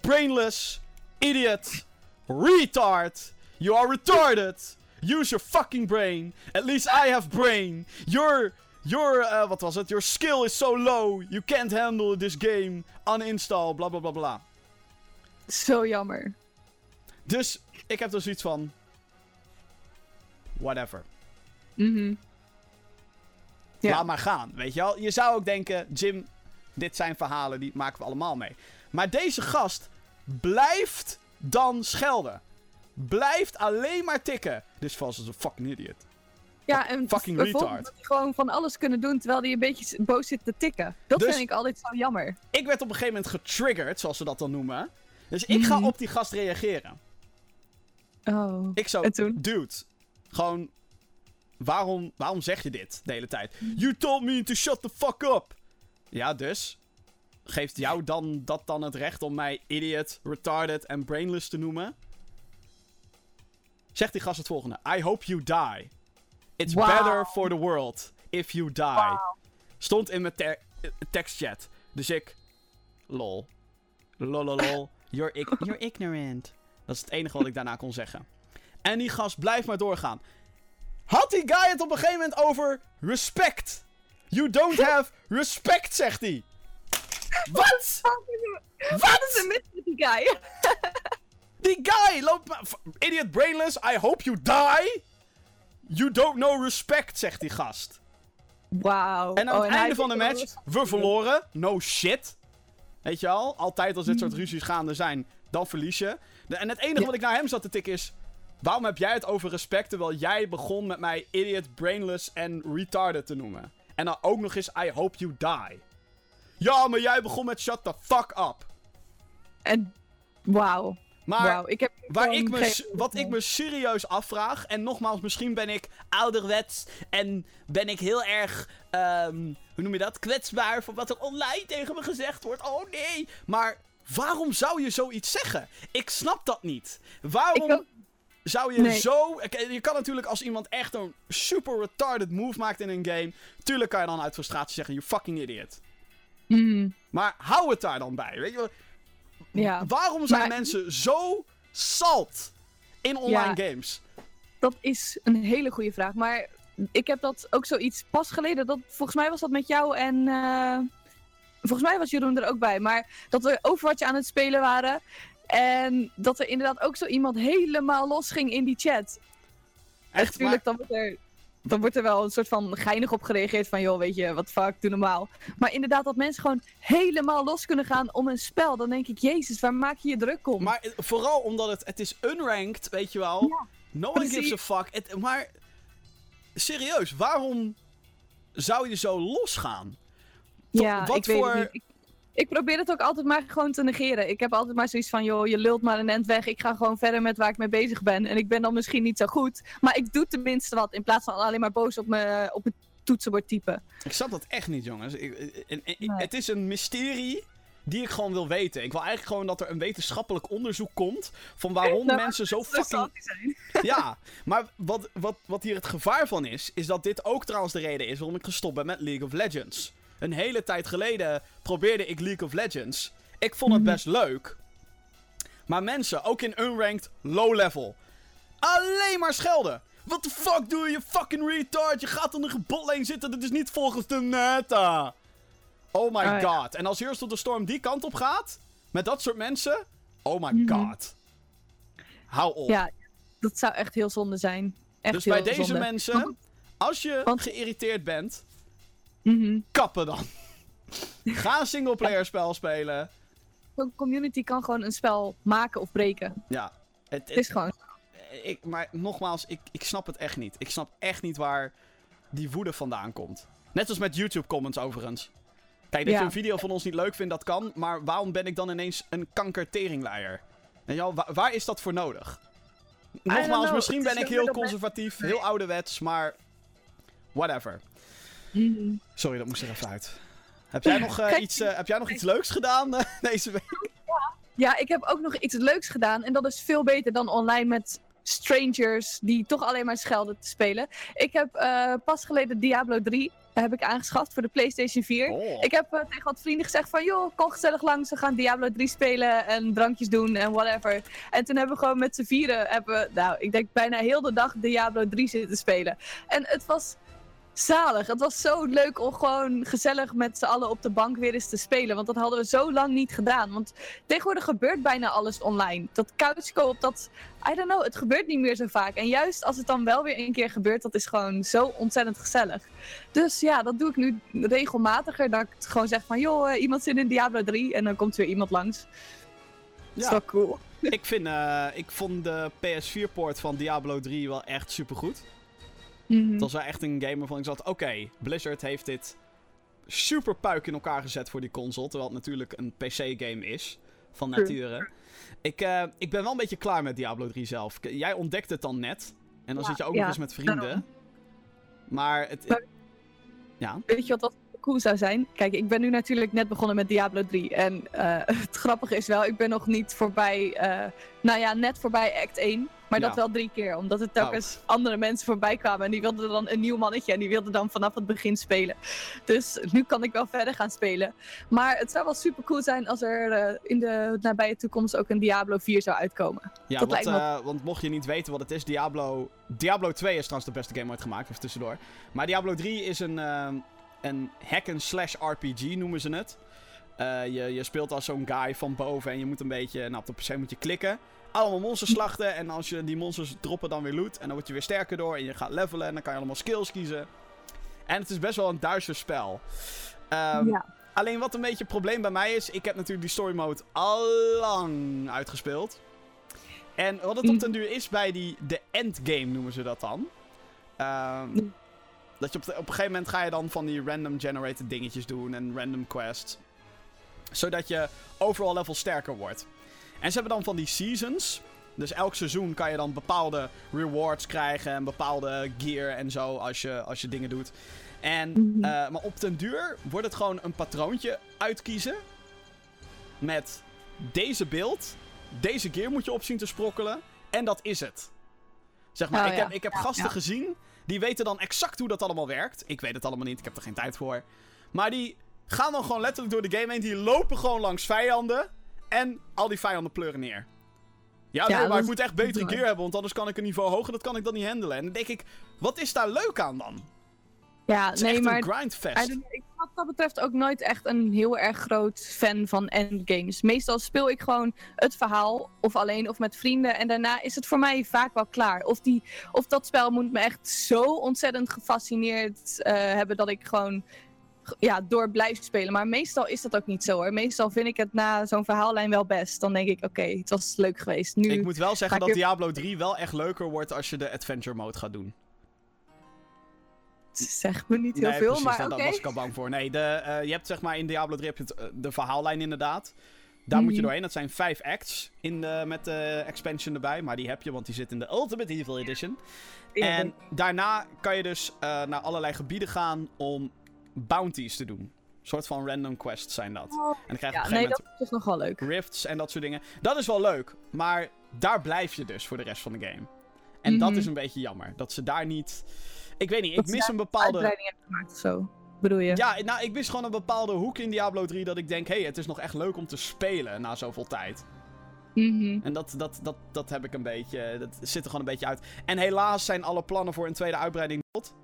brainless, idiot, retard, you are retarded, use your fucking brain, at least I have brain, your, your, eh, wat was het, your skill is so low, you can't handle this game, uninstall, bla bla bla bla. Zo jammer. Dus ik heb er zoiets van, whatever. Mhm. Ja. Laat maar gaan, weet je wel. Je zou ook denken, Jim, dit zijn verhalen, die maken we allemaal mee. Maar deze gast blijft dan schelden. Blijft alleen maar tikken. This vals is een fucking idiot. Ja, en Fucking retard. dat hij gewoon van alles kunnen doen terwijl hij een beetje boos zit te tikken. Dat Dus- vind ik altijd zo jammer. Ik werd op een gegeven moment getriggerd, zoals ze dat dan noemen. Dus ik ga Mhm. op die gast reageren. Oh. Ik zo, En toen? dude, gewoon, waarom, waarom zeg je dit de hele tijd? You told me to shut the fuck up. Ja, dus, geeft jou dan dat dan het recht om mij idiot, retarded en brainless te noemen? Zegt die gast het volgende. I hope you die. It's better for the world if you die. Stond in mijn te- tekstchat. Dus ik, lol. Lol, lol, lol. You're, ig- you're ignorant. Dat is het enige wat ik daarna kon zeggen. En die gast blijft maar doorgaan. Had die guy het op een gegeven moment over respect? You don't have respect, zegt hij. Wat? Wat is er mis met die guy? Die guy loopt Idiot brainless, I hope you die. You don't know respect, zegt die gast. Wauw. En aan Oh, het einde van de match, we verloren. No shit. Weet je al? Altijd als dit Hmm. soort ruzies gaande zijn, dan verlies je. En het enige Ja. wat ik naar hem zat te tikken is... Waarom heb jij het over respect terwijl jij begon met mij idiot, brainless en retarded te noemen? En dan ook nog eens I hope you die. Ja, maar jij begon met shut the fuck up. En wauw. Maar. Ik heb Waar ik me, geen- wat ik me serieus afvraag, en nogmaals, misschien ben ik ouderwets en ben ik heel erg, ehm, hoe noem je dat, kwetsbaar voor wat er online tegen me gezegd wordt. Oh nee, maar waarom zou je zoiets zeggen? Ik snap dat niet. Waarom zou je Nee. zo... Je kan natuurlijk als iemand echt een super retarded move maakt in een game, tuurlijk kan je dan uit frustratie zeggen, you fucking idiot. Mhm. Maar hou het daar dan bij, weet je wel. Ja. Waarom zijn Maar- mensen zo salt in online games? Dat is een hele goede vraag. Maar ik heb dat ook zoiets pas geleden. Dat, volgens mij was dat met jou en. eh, volgens mij was Jeroen er ook bij. Maar dat we Overwatch aan het spelen waren. En dat er inderdaad ook zo iemand helemaal losging in die chat. Echt, Natuurlijk, dan wordt er. Dan wordt er wel een soort van geinig op gereageerd van, joh, weet je, wat fuck, doe normaal. Maar inderdaad, dat mensen gewoon helemaal los kunnen gaan om een spel. Dan denk ik, jezus, waar maak je je druk om? Maar vooral omdat het, het is unranked, weet je wel. Ja, no one precies. gives a fuck. Het, maar serieus, waarom zou je zo losgaan? Tot- Ja, wat ik weet voor... het niet. Ik, ik probeer het ook altijd maar gewoon te negeren. Ik heb altijd maar zoiets van, joh, je lult maar een end weg. Ik ga gewoon verder met waar ik mee bezig ben. En ik ben dan misschien niet zo goed. Maar ik doe tenminste wat. In plaats van alleen maar boos op mijn op het toetsenbord typen. Ik snap dat echt niet, jongens. Ik, en- Nee. Het is een mysterie die ik gewoon wil weten. Ik wil eigenlijk gewoon dat er een wetenschappelijk onderzoek komt van waarom Nou, mensen zo fucking zijn. Ja, maar wat, wat, wat hier het gevaar van is, is dat dit ook trouwens de reden is waarom ik gestopt ben met League of Legends. Een hele tijd geleden probeerde ik League of Legends. Ik vond het Mhm. best leuk. Maar mensen, ook in unranked low level, alleen maar schelden. What the fuck doe je, fucking retard? Je gaat onder een botlane zitten, dit is niet volgens de meta. Oh my ja. god. En als Heroes of the Storm die kant op gaat, met dat soort mensen, oh my Mhm. god. Hou op. Ja, dat zou echt heel zonde zijn. Echt dus heel bij deze zonde. mensen, als je Want- geïrriteerd bent, Mhm. kappen dan. Ga een singleplayer spel spelen. Zo'n community kan gewoon een spel maken of breken. Ja, het, Het is gewoon... ik, maar nogmaals, ik, ik snap het echt niet. Ik snap echt niet waar die woede vandaan komt. Net als met YouTube comments overigens. Kijk, dat Ja. je een video van ons niet leuk vindt, dat kan. Maar waarom ben ik dan ineens een kankerteringleier? Weet je wel, wa- waar is dat voor nodig? Nogmaals, misschien ben ik heel conservatief, heel ouderwets, maar... Whatever. Mhm. Sorry, dat moest er even uit. Heb jij nog, eh, iets, eh, heb jij nog iets leuks gedaan eh, deze week? Ja, ik heb ook nog iets leuks gedaan. En dat is veel beter dan online met strangers die toch alleen maar schelden te spelen. Ik heb pas geleden Diablo 3 heb ik aangeschaft voor de PlayStation 4. Oh. Ik heb tegen wat vrienden gezegd van, joh, kom gezellig langs, we gaan Diablo 3 spelen en drankjes doen en whatever. En toen hebben we gewoon met z'n vieren, hebben, nou, ik denk bijna heel de dag Diablo 3 zitten spelen. En het was zalig. Het was zo leuk om gewoon gezellig met z'n allen op de bank weer eens te spelen. Want dat hadden we zo lang niet gedaan. Want tegenwoordig gebeurt bijna alles online. Dat couchco-op, dat... I don't know, het gebeurt niet meer zo vaak. En juist als het dan wel weer een keer gebeurt, dat is gewoon zo ontzettend gezellig. Dus ja, dat doe ik nu regelmatiger. Dat ik gewoon zeg van, joh, eh, iemand zit in Diablo 3 en dan komt weer iemand langs. Dat is wel cool. Ik, vind, eh, ik vond de PS4-poort van Diablo 3 wel echt supergoed. Mhm. Het was wel echt een game waarvan ik zat, oké, Blizzard heeft dit super puik in elkaar gezet voor die console. Terwijl het natuurlijk een PC-game is, van nature. Ik, eh, ik ben wel een beetje klaar met Diablo 3 zelf. Jij ontdekt het dan net. En dan Ja, zit je ook ja, nog eens met vrienden. Maar het... Maar- Ja? Weet je wat dat cool zou zijn? Kijk, ik ben nu natuurlijk net begonnen met Diablo 3. En eh, het grappige is wel, ik ben nog niet voorbij, eh, nou ja, net voorbij Act 1. Maar Ja. dat wel drie keer, omdat er telkens andere mensen voorbij kwamen. En die wilden dan een nieuw mannetje en die wilden dan vanaf het begin spelen. Dus nu kan ik wel verder gaan spelen. Maar het zou wel super cool zijn als er eh, in de nabije toekomst ook een Diablo 4 zou uitkomen. Ja, Dat want, eh, want mocht je niet weten wat het is, Diablo... Diablo 2 is trouwens de beste game ooit gemaakt, even tussendoor. Maar Diablo 3 is een, eh, een hack-and-slash RPG, noemen ze het. Je, je speelt als zo'n guy van boven en je moet een beetje... Nou, op de PC moet je klikken. Allemaal monsters slachten en als je die monsters droppen dan weer loot. En dan word je weer sterker door en je gaat levelen en dan kan je allemaal skills kiezen. En het is best wel een duister spel. Ehm, ja. Alleen wat een beetje het probleem bij mij is, ik heb natuurlijk die story mode al lang uitgespeeld. En wat het op den duur is bij die, de endgame noemen ze dat dan. Ehm, dat je op, de- op een gegeven moment ga je dan van die random generated dingetjes doen en random quests. Zodat je overal level sterker wordt. En ze hebben dan van die seasons. Dus elk seizoen kan je dan bepaalde rewards krijgen en bepaalde gear en zo als je, als je dingen doet. En, Mhm. eh, maar op den duur wordt het gewoon een patroontje uitkiezen. Met deze beeld, deze gear moet je op zien te sprokkelen. En dat is het. Zeg maar, Oh, ik, ja. heb, ik heb Ja, gasten ja. gezien. Die weten dan exact hoe dat allemaal werkt. Ik weet het allemaal niet, ik heb er geen tijd voor. Maar die gaan dan gewoon letterlijk door de game heen. Die lopen gewoon langs vijanden. En al die vijanden pleuren neer. Ja, Ja, nee, maar ik moet echt betere gear hebben. Want anders kan ik een niveau hoger. Dat kan ik dan niet handelen. En dan denk ik, wat is daar leuk aan dan? Ja, Het is nee, echt maar een grindfest. Ik ben wat dat betreft ook nooit echt een heel erg groot fan van endgames. Meestal speel ik gewoon het verhaal, of alleen of met vrienden. En daarna is het voor mij vaak wel klaar. Of, die, of dat spel moet me echt zo ontzettend gefascineerd eh, hebben dat ik gewoon ja, door blijf spelen. Maar meestal is dat ook niet zo hoor. Meestal vind ik het na zo'n verhaallijn wel best. Dan denk ik, oké, het was leuk geweest. Nu, Ik moet wel zeggen dat weer- Diablo 3 wel echt leuker wordt als je de adventure mode gaat doen. zeg me niet heel nee, veel, precies, maar oké. daar was ik al bang voor. Nee, de, eh, je hebt zeg maar in Diablo 3 heb je het, eh, de verhaallijn inderdaad. Daar moet je Mhm. doorheen. Dat zijn vijf acts in de, met de expansion erbij. Maar die heb je, want die zit in de Ultimate Evil Edition. Ja, en daarna kan je dus eh, naar allerlei gebieden gaan om bounties te doen. Een soort van random quests zijn dat. Oh, En dan krijg je ja, op een nee, dat is nog wel leuk. rifts en dat soort dingen. Dat is wel leuk, maar daar blijf je dus voor de rest van de game. En dat Mhm. is een beetje jammer. Dat ze daar niet... Ik weet niet, Dat ik mis een bepaalde... Uitbreiding hebben gemaakt of zo, bedoel je? Ja, nou, ik mis gewoon een bepaalde hoek in Diablo 3 dat ik denk, hé, hey, het is nog echt leuk om te spelen na zoveel tijd. Mhm. En dat, dat, dat, dat heb ik een beetje, dat zit er gewoon een beetje uit. En helaas zijn alle plannen voor een tweede uitbreiding dood.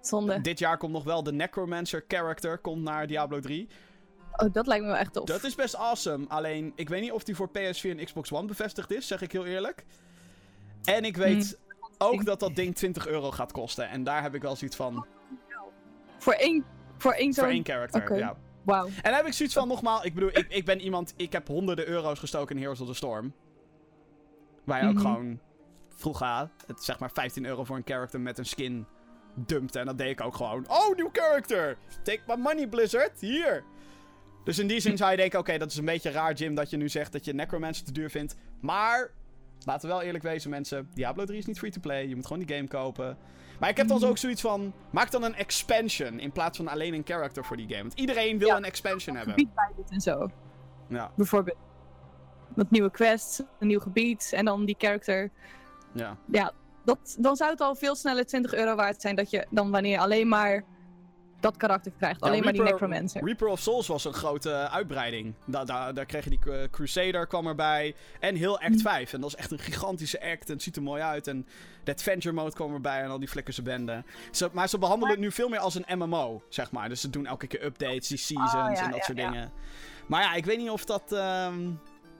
Zonde. Dit jaar komt nog wel de Necromancer character, komt naar Diablo 3. Oh, dat lijkt me wel echt tof. Dat is best awesome, alleen ik weet niet of die voor PS4 en Xbox One bevestigd is, zeg ik heel eerlijk. En ik weet ook Ik- dat dat ding 20 euro gaat kosten. En daar heb ik wel zoiets van. Voor één, voor één Voor zo'n... één character. Ja. Wauw. En dan heb ik zoiets van, nogmaals, ik bedoel, ik, ik ben iemand, ik heb honderden euro's gestoken in Heroes of the Storm. Waar je ook Mhm. gewoon vroeger, het zeg maar 15 euro voor een character met een skin dumpte. En dat deed ik ook gewoon. Oh, nieuw character! Take my money, Blizzard! Hier! Dus in die zin zou je denken, oké, dat is een beetje raar, Jim, dat je nu zegt dat je Necromancer te duur vindt. Maar, laten we wel eerlijk wezen, mensen. Diablo 3 is niet free-to-play. Je moet gewoon die game kopen. Maar ik heb dan ook zoiets van, maak dan een expansion in plaats van alleen een character voor die game. Want iedereen wil Ja. een expansion hebben. Gebied bij dit en zo. Ja, Bijvoorbeeld. Wat nieuwe quests, een nieuw gebied en dan die character. ja. Ja, dat, dan zou het al veel sneller 20 euro waard zijn dat je dan wanneer je alleen maar dat karakter krijgt. Ja, alleen maar die Necromancer. Reaper of Souls was een grote eh, uitbreiding. Da da daar kreeg je die eh, Crusader kwam erbij. En heel Act Mhm. 5. En dat is echt een gigantische act. En het ziet er mooi uit. En de Adventure Mode kwam erbij. En al die flikkerse benden. Ze, maar ze behandelen het nu veel meer als een MMO, zeg maar. Dus ze doen elke keer updates, die seasons Oh, ja, en dat ja, soort dingen. Maar ja, ik weet niet of dat... ehm,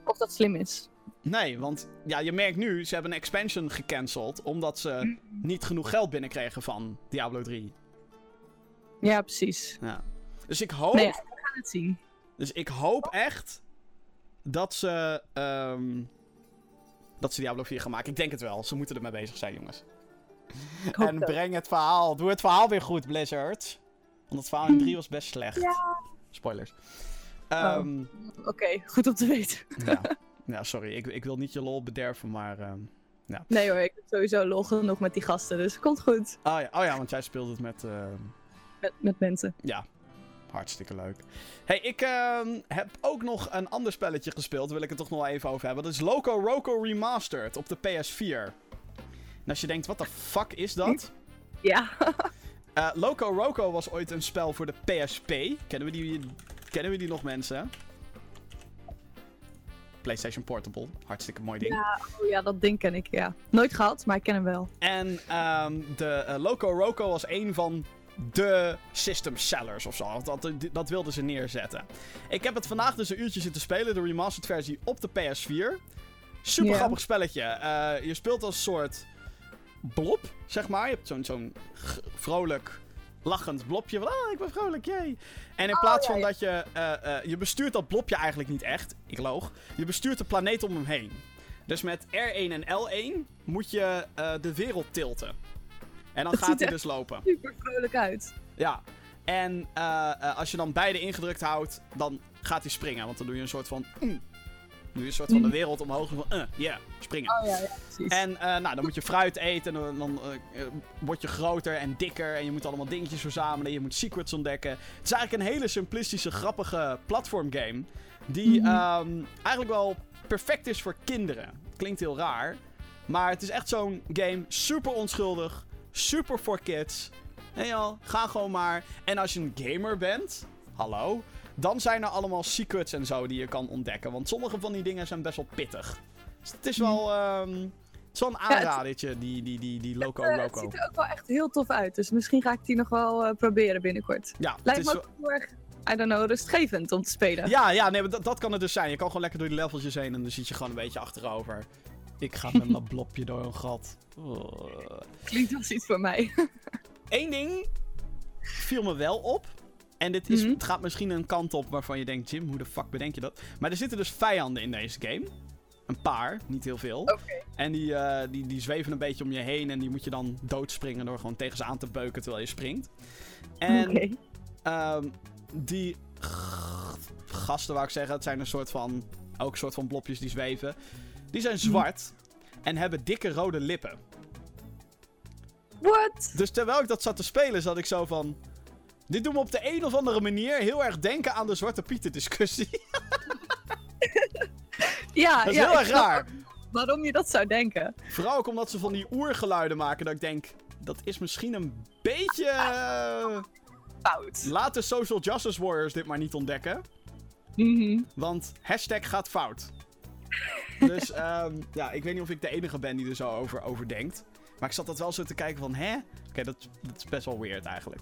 Of dat slim is. Nee, want ja, je merkt nu, ze hebben een expansion gecanceld. Omdat ze niet genoeg geld binnenkregen van Diablo 3. Ja, precies. Ja. Dus ik hoop... Nee, ja, we gaan het zien. Dus ik hoop echt dat ze. ehm, dat ze Diablo 4 gaan maken. Ik denk het wel. Ze moeten ermee bezig zijn, jongens. En dat. breng het verhaal. Doe het verhaal weer goed, Blizzard. Want het verhaal in 3 was best slecht. Spoilers. Ehm, Oké, goed om te weten. ja. ja, sorry. Ik, ik wil niet je lol bederven, maar. ehm, Nee hoor, ik heb sowieso lol genoeg met die gasten, dus het komt goed. oh, ja, oh ja, want jij speelt het met. ehm, Met, met mensen. Ja, hartstikke leuk. Hey, ik ehm, heb ook nog een ander spelletje gespeeld. Daar wil ik het toch nog wel even over hebben. Dat is Loco Roco Remastered op de PS4. En als je denkt, wat de fuck is dat? Ja. Eh, Loco Roco was ooit een spel voor de PSP. Kennen we die, kennen we die nog, mensen? PlayStation Portable. Hartstikke mooi ding. Ja, oh ja, dat ding ken ik, ja. Nooit gehad, maar ik ken hem wel. En ehm, de eh, Loco Roco was een van de system sellers of zo. Dat, dat wilden ze neerzetten. Ik heb het vandaag dus een uurtje zitten spelen, de remastered versie op de PS4. Super grappig spelletje. Eh, je speelt als soort blob, zeg maar. Je hebt zo'n zo'n vrolijk, lachend blobje. Van, ah, ik ben vrolijk, jee. En in Oh, plaats van dat je... eh, eh, je bestuurt dat blobje eigenlijk niet echt. Ik loog. Je bestuurt de planeet om hem heen. Dus met R1 en L1 moet je eh, de wereld tilten. En dan Dat gaat hij dus lopen. Super vrolijk uit. Ja. En als je dan beide ingedrukt houdt, dan gaat hij springen. Want dan doe je een soort van... mm. Doe je een soort van de wereld omhoog. en Van, eh, ja, springen. Oh ja. En eh, nou, dan moet je fruit eten. En dan, eh, eh, word je groter en dikker. En je moet allemaal dingetjes verzamelen. Je moet secrets ontdekken. Het is eigenlijk een hele simplistische, grappige platformgame. Die Mhm. ehm, eigenlijk wel perfect is voor kinderen. Klinkt heel raar. Maar het is echt zo'n game. Super onschuldig. Super voor kids. En ja, ga gewoon maar. En als je een gamer bent. Hallo. Dan zijn er allemaal secrets en zo die je kan ontdekken. Want sommige van die dingen zijn best wel pittig. Dus het is wel, ehm, het is wel een het- aanradertje, die, die, die, die Loco Eh, het Roco. ziet er ook wel echt heel tof uit, dus misschien ga ik die nog wel eh, proberen binnenkort. Ja, het Lijkt is me ook heel erg, I don't know, rustgevend om te spelen. ja, ja nee, dat, dat kan het dus zijn. Je kan gewoon lekker door die leveltjes heen en dan zit je gewoon een beetje achterover. Ik ga met mijn blopje door een gat. Oh. Klinkt als iets voor mij. Eén ding viel me wel op. En dit is, Mhm. het gaat misschien een kant op waarvan je denkt, Jim, hoe de fuck bedenk je dat? Maar er zitten dus vijanden in deze game. Een paar, niet heel veel. Oké. En die, eh, die, die zweven een beetje om je heen en die moet je dan doodspringen door gewoon tegen ze aan te beuken terwijl je springt. En. Ehm, die gasten, wou ik zeggen, het zijn een soort van. Ook een soort van blopjes die zweven. Die zijn zwart en hebben dikke rode lippen. What? Dus terwijl ik dat zat te spelen, zat ik zo van. Dit doet me op de een of andere manier heel erg denken aan de Zwarte Pieten discussie. Ja, dat is ja, heel erg raar. Waarom je dat zou denken. Vooral ook omdat ze van die oergeluiden maken. Dat ik denk, dat is misschien een beetje. eh, Fout. laat de Social Justice Warriors dit maar niet ontdekken. Mhm. Want hashtag gaat fout. dus ehm, ja, ik weet niet of ik de enige ben die er zo over, over denkt. Maar ik zat dat wel zo te kijken van, hè? Oké, dat, dat is best wel weird eigenlijk.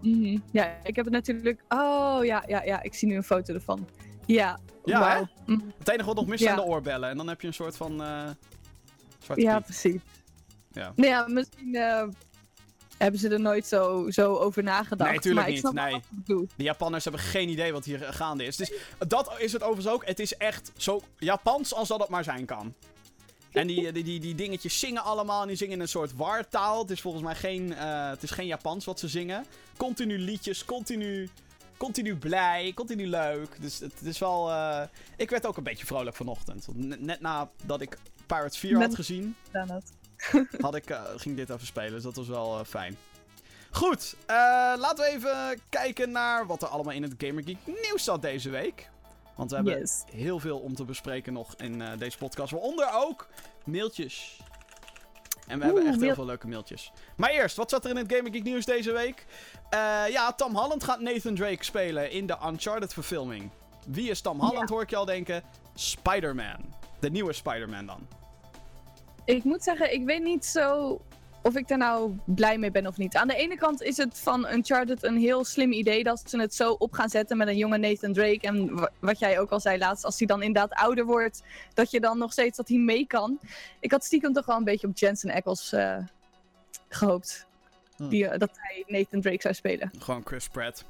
Mhm. Ja, ik heb het natuurlijk... Oh, ja, ja, ja. Ik zie nu een foto ervan. Ja. Ja, wauw. Mhm. Het enige wat nog mis Ja. zijn de oorbellen. En dan heb je een soort van... eh Ja, precies. Ja. Nou ja, misschien eh, hebben ze er nooit zo, zo over nagedacht. Nee, tuurlijk maar niet, nee. De Japanners hebben geen idee wat hier gaande is. Dus dat is het overigens ook. Het is echt zo Japans als dat het maar zijn kan. En die, die, die, die dingetjes zingen allemaal. En die zingen in een soort wartaal. Het is volgens mij geen, eh, het is geen Japans wat ze zingen. Continu liedjes, continu, continu blij, continu leuk. Dus het, is wel... eh, ik werd ook een beetje vrolijk vanochtend. Net, net nadat ik Pirates 4 had gezien, had ik, eh, ging dit even spelen. Dus dat was wel eh, fijn. Goed, laten we even kijken naar wat er allemaal in het Gamer Geek nieuws zat deze week. Want we hebben Yes. heel veel om te bespreken nog in deze podcast. Waaronder ook mailtjes. En we hebben echt heel mail- veel leuke mailtjes. Maar eerst, wat zat er in het Gamer Geek nieuws deze week? Eh, ja, Tom Holland gaat Nathan Drake spelen in de Uncharted verfilming. Wie is Tom Holland, hoor ik je al denken? Spider-Man. De nieuwe Spider-Man dan. Ik moet zeggen, ik weet niet zo of ik daar nou blij mee ben of niet. Aan de ene kant is het van Uncharted een heel slim idee dat ze het zo op gaan zetten met een jonge Nathan Drake. En wa- wat jij ook al zei laatst, als hij dan inderdaad ouder wordt, dat je dan nog steeds dat hij mee kan. Ik had stiekem toch wel een beetje op Jensen Ackles eh, gehoopt. Hmm. Die, eh, dat hij Nathan Drake zou spelen. Gewoon Chris Pratt.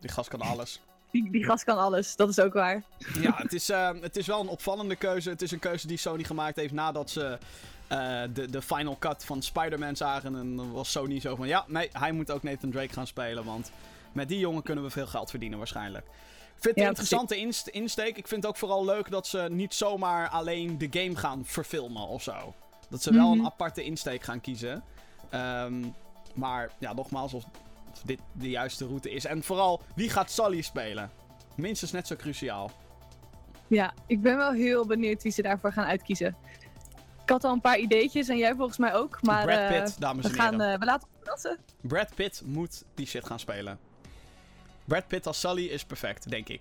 Die gast kan alles. Die, die gast kan alles, dat is ook waar. Ja, het is, eh, het is wel een opvallende keuze. Het is een keuze die Sony gemaakt heeft nadat ze eh, de, de final cut van Spider-Man zagen. En dan was Sony zo van, ja, nee, hij moet ook Nathan Drake gaan spelen. Want met die jongen kunnen we veel geld verdienen waarschijnlijk. Ik vind het Ja, een interessante inst- insteek. Ik vind het ook vooral leuk dat ze niet zomaar alleen de game gaan verfilmen of zo. Dat ze wel Mhm. een aparte insteek gaan kiezen. Ehm, maar ja, nogmaals, of dit de juiste route is. En vooral, wie gaat Sully spelen? Minstens net zo cruciaal. Ja, ik ben wel heel benieuwd wie ze daarvoor gaan uitkiezen. Ik had al een paar ideetjes en jij volgens mij ook. Maar Brad eh, Pitt, dames we, en gaan, heren. eh, we laten verrassen. Brad Pitt moet die shit gaan spelen. Brad Pitt als Sully is perfect, denk ik.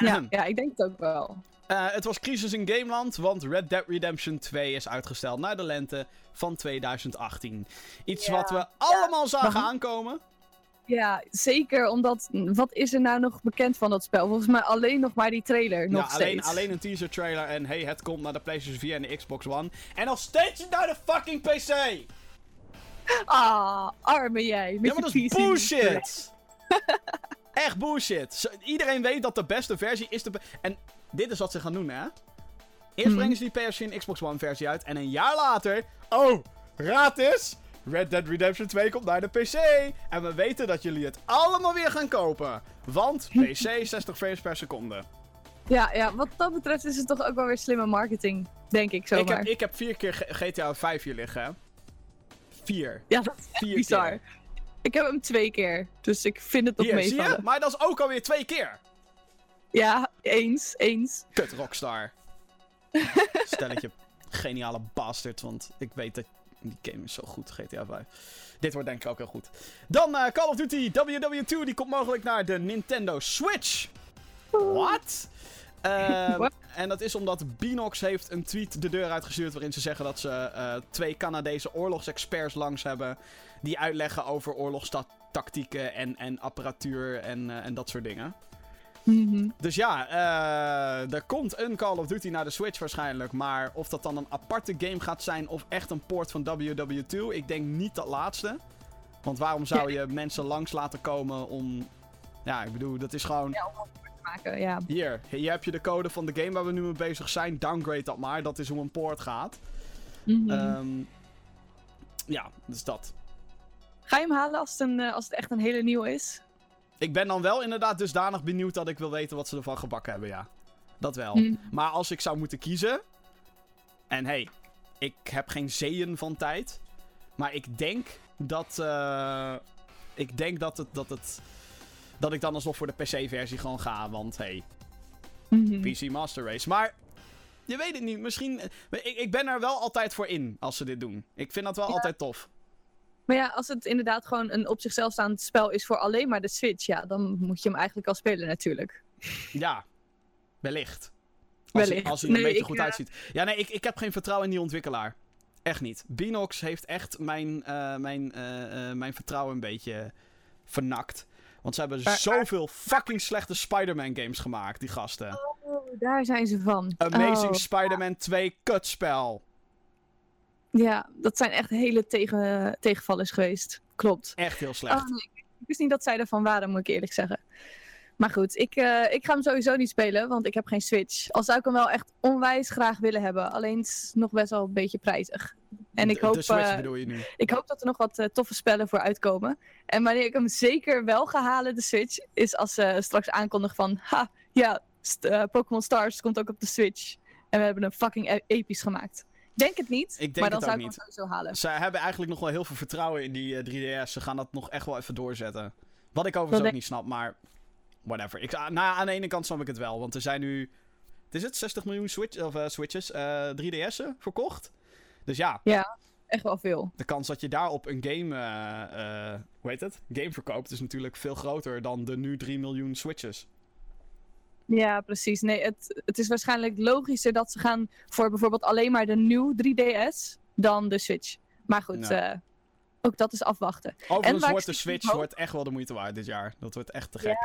Ja, ja, ik denk het ook wel. Eh, het was crisis in Gameland, want Red Dead Redemption 2 is uitgesteld naar de lente van 2018. Iets Ja, wat we allemaal zagen aankomen. Ja, zeker omdat... Wat is er nou nog bekend van dat spel? Volgens mij alleen nog maar die trailer, nog alleen, steeds. alleen een teaser trailer en hey, het komt naar de PlayStation 4 en de Xbox One. En nog steeds naar de fucking PC! Ah, arme jij. Met Ja, maar dat is bullshit! Echt bullshit. Iedereen weet dat de beste versie is de... En dit is wat ze gaan doen, hè? Eerst Mhm. brengen ze die PS4 en Xbox One versie uit. En een jaar later... Oh, gratis! Red Dead Redemption 2 komt naar de PC. En we weten dat jullie het allemaal weer gaan kopen. Want PC 60 frames per seconde. Ja, ja, wat dat betreft is het toch ook wel weer slimme marketing, denk ik Ik zomaar. heb, ik heb vier keer GTA 5 hier liggen, hè? Vier. Ja, dat is Vier bizar. keer. Ik heb hem twee keer, dus ik vind het nog Hier, zie je? meevallen. Maar dat is ook alweer twee keer. Ja, eens, eens. Kut Rockstar. Stelletje geniale bastard, want ik weet dat die game is zo goed, GTA 5. Dit wordt denk ik ook heel goed. Dan eh, Call of Duty WW2, die komt mogelijk naar de Nintendo Switch. What? Ehm, en dat is omdat Binox heeft een tweet de deur uitgestuurd waarin ze zeggen dat ze eh, twee Canadese oorlogsexperts langs hebben die uitleggen over oorlogstactieken en, en apparatuur en, eh, en dat soort dingen. Mhm. Dus ja, eh, er komt een Call of Duty naar de Switch waarschijnlijk. Maar of dat dan een aparte game gaat zijn of echt een port van WW2, ik denk niet dat laatste. Want waarom zou je mensen langs laten komen om... Ja, ik bedoel, dat is gewoon... Ja, om te maken, ja. Hier, hier heb je de code van de game waar we nu mee bezig zijn. Downgrade dat maar, dat is hoe een port gaat. Mhm. Ehm, ja, dus dat. Ga je hem halen als het, een, eh, als het echt een hele nieuwe is? Ik ben dan wel inderdaad dusdanig benieuwd dat ik wil weten wat ze ervan gebakken hebben, ja. Dat wel. Mhm. Maar als ik zou moeten kiezen. En hey, ik heb geen zeeën van tijd. Maar ik denk dat. eh, ik denk dat het, dat het. Dat ik dan alsnog voor de PC-versie gewoon ga. Want hey, Mhm. PC Master Race. Maar. Je weet het niet. Misschien. Ik, ik ben er wel altijd voor in als ze dit doen. Ik vind dat wel Ja. altijd tof. Maar ja, als het inderdaad gewoon een op zichzelf staand spel is voor alleen maar de Switch, ja, dan moet je hem eigenlijk al spelen natuurlijk. Ja, wellicht. Als, Wellicht. als hij er een beetje ik, goed uitziet. Ja, nee, ik, ik heb geen vertrouwen in die ontwikkelaar. Echt niet. Binox heeft echt mijn, eh, mijn, eh, eh, mijn vertrouwen een beetje vernakt. Want ze hebben Maar- zoveel fucking slechte Spider-Man games gemaakt, die gasten. Oh, daar zijn ze van. Amazing Oh. Spider-Man 2 kutspel. Ja, dat zijn echt hele tegen, tegenvallers geweest. Klopt. Echt heel slecht. Oh, nee. Ik wist niet dat zij ervan waren, moet ik eerlijk zeggen. Maar goed, ik, eh, ik ga hem sowieso niet spelen, want ik heb geen Switch. Al zou ik hem wel echt onwijs graag willen hebben. Alleen het is nog best wel een beetje prijzig. En ik De- hoop, de Switch eh, bedoel je nu? ik hoop dat er nog wat eh, toffe spellen voor uitkomen. En wanneer ik hem zeker wel ga halen, de Switch, is als ze straks aankondigen van... Ha, ja, st- Pokémon Stars komt ook op de Switch. En we hebben hem fucking e- episch gemaakt. Denk het niet, denk maar dan het zou ik hem sowieso halen. Ze hebben eigenlijk nog wel heel veel vertrouwen in die eh, 3DS. Ze gaan dat nog echt wel even doorzetten. Wat ik overigens Dat ook niet snap, maar whatever. Ik, ah, nou, aan de ene kant snap ik het wel, want er zijn nu... Het is het, 60 miljoen Switch, of, eh, Switches, eh 3DS'en verkocht. Dus ja, Ja, echt wel veel. de kans dat je daarop een game, eh, eh, hoe heet het? Game verkoopt is natuurlijk veel groter dan de nu 3 miljoen Switches. Ja, precies. Nee, het, het is waarschijnlijk logischer dat ze gaan voor bijvoorbeeld alleen maar de nieuw 3DS dan de Switch. Maar goed, Ja. eh, ook dat is afwachten. Overigens wordt de Switch hoop- wordt echt wel de moeite waard dit jaar. Dat wordt echt te gek.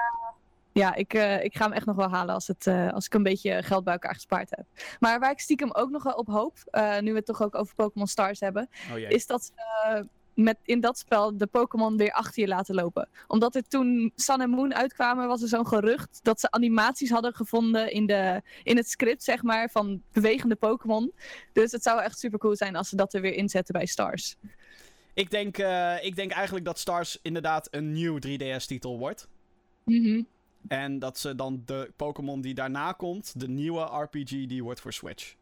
Ja, ik, eh, ik ga hem echt nog wel halen als, het, eh, als ik een beetje geld bij elkaar gespaard heb. Maar waar ik stiekem ook nog wel op hoop, nu we het toch ook over Pokémon Stars hebben, Oh is dat ze met in dat spel de Pokémon weer achter je laten lopen. Omdat er toen Sun en Moon uitkwamen, was er zo'n gerucht dat ze animaties hadden gevonden in, de, in het script, zeg maar, van bewegende Pokémon. Dus het zou echt super cool zijn als ze dat er weer inzetten bij Stars. Ik, denk, eh, ik denk eigenlijk dat Stars inderdaad een nieuw 3DS-titel wordt. Mhm. En dat ze dan de Pokémon die daarna komt, de nieuwe RPG, die wordt voor Switch.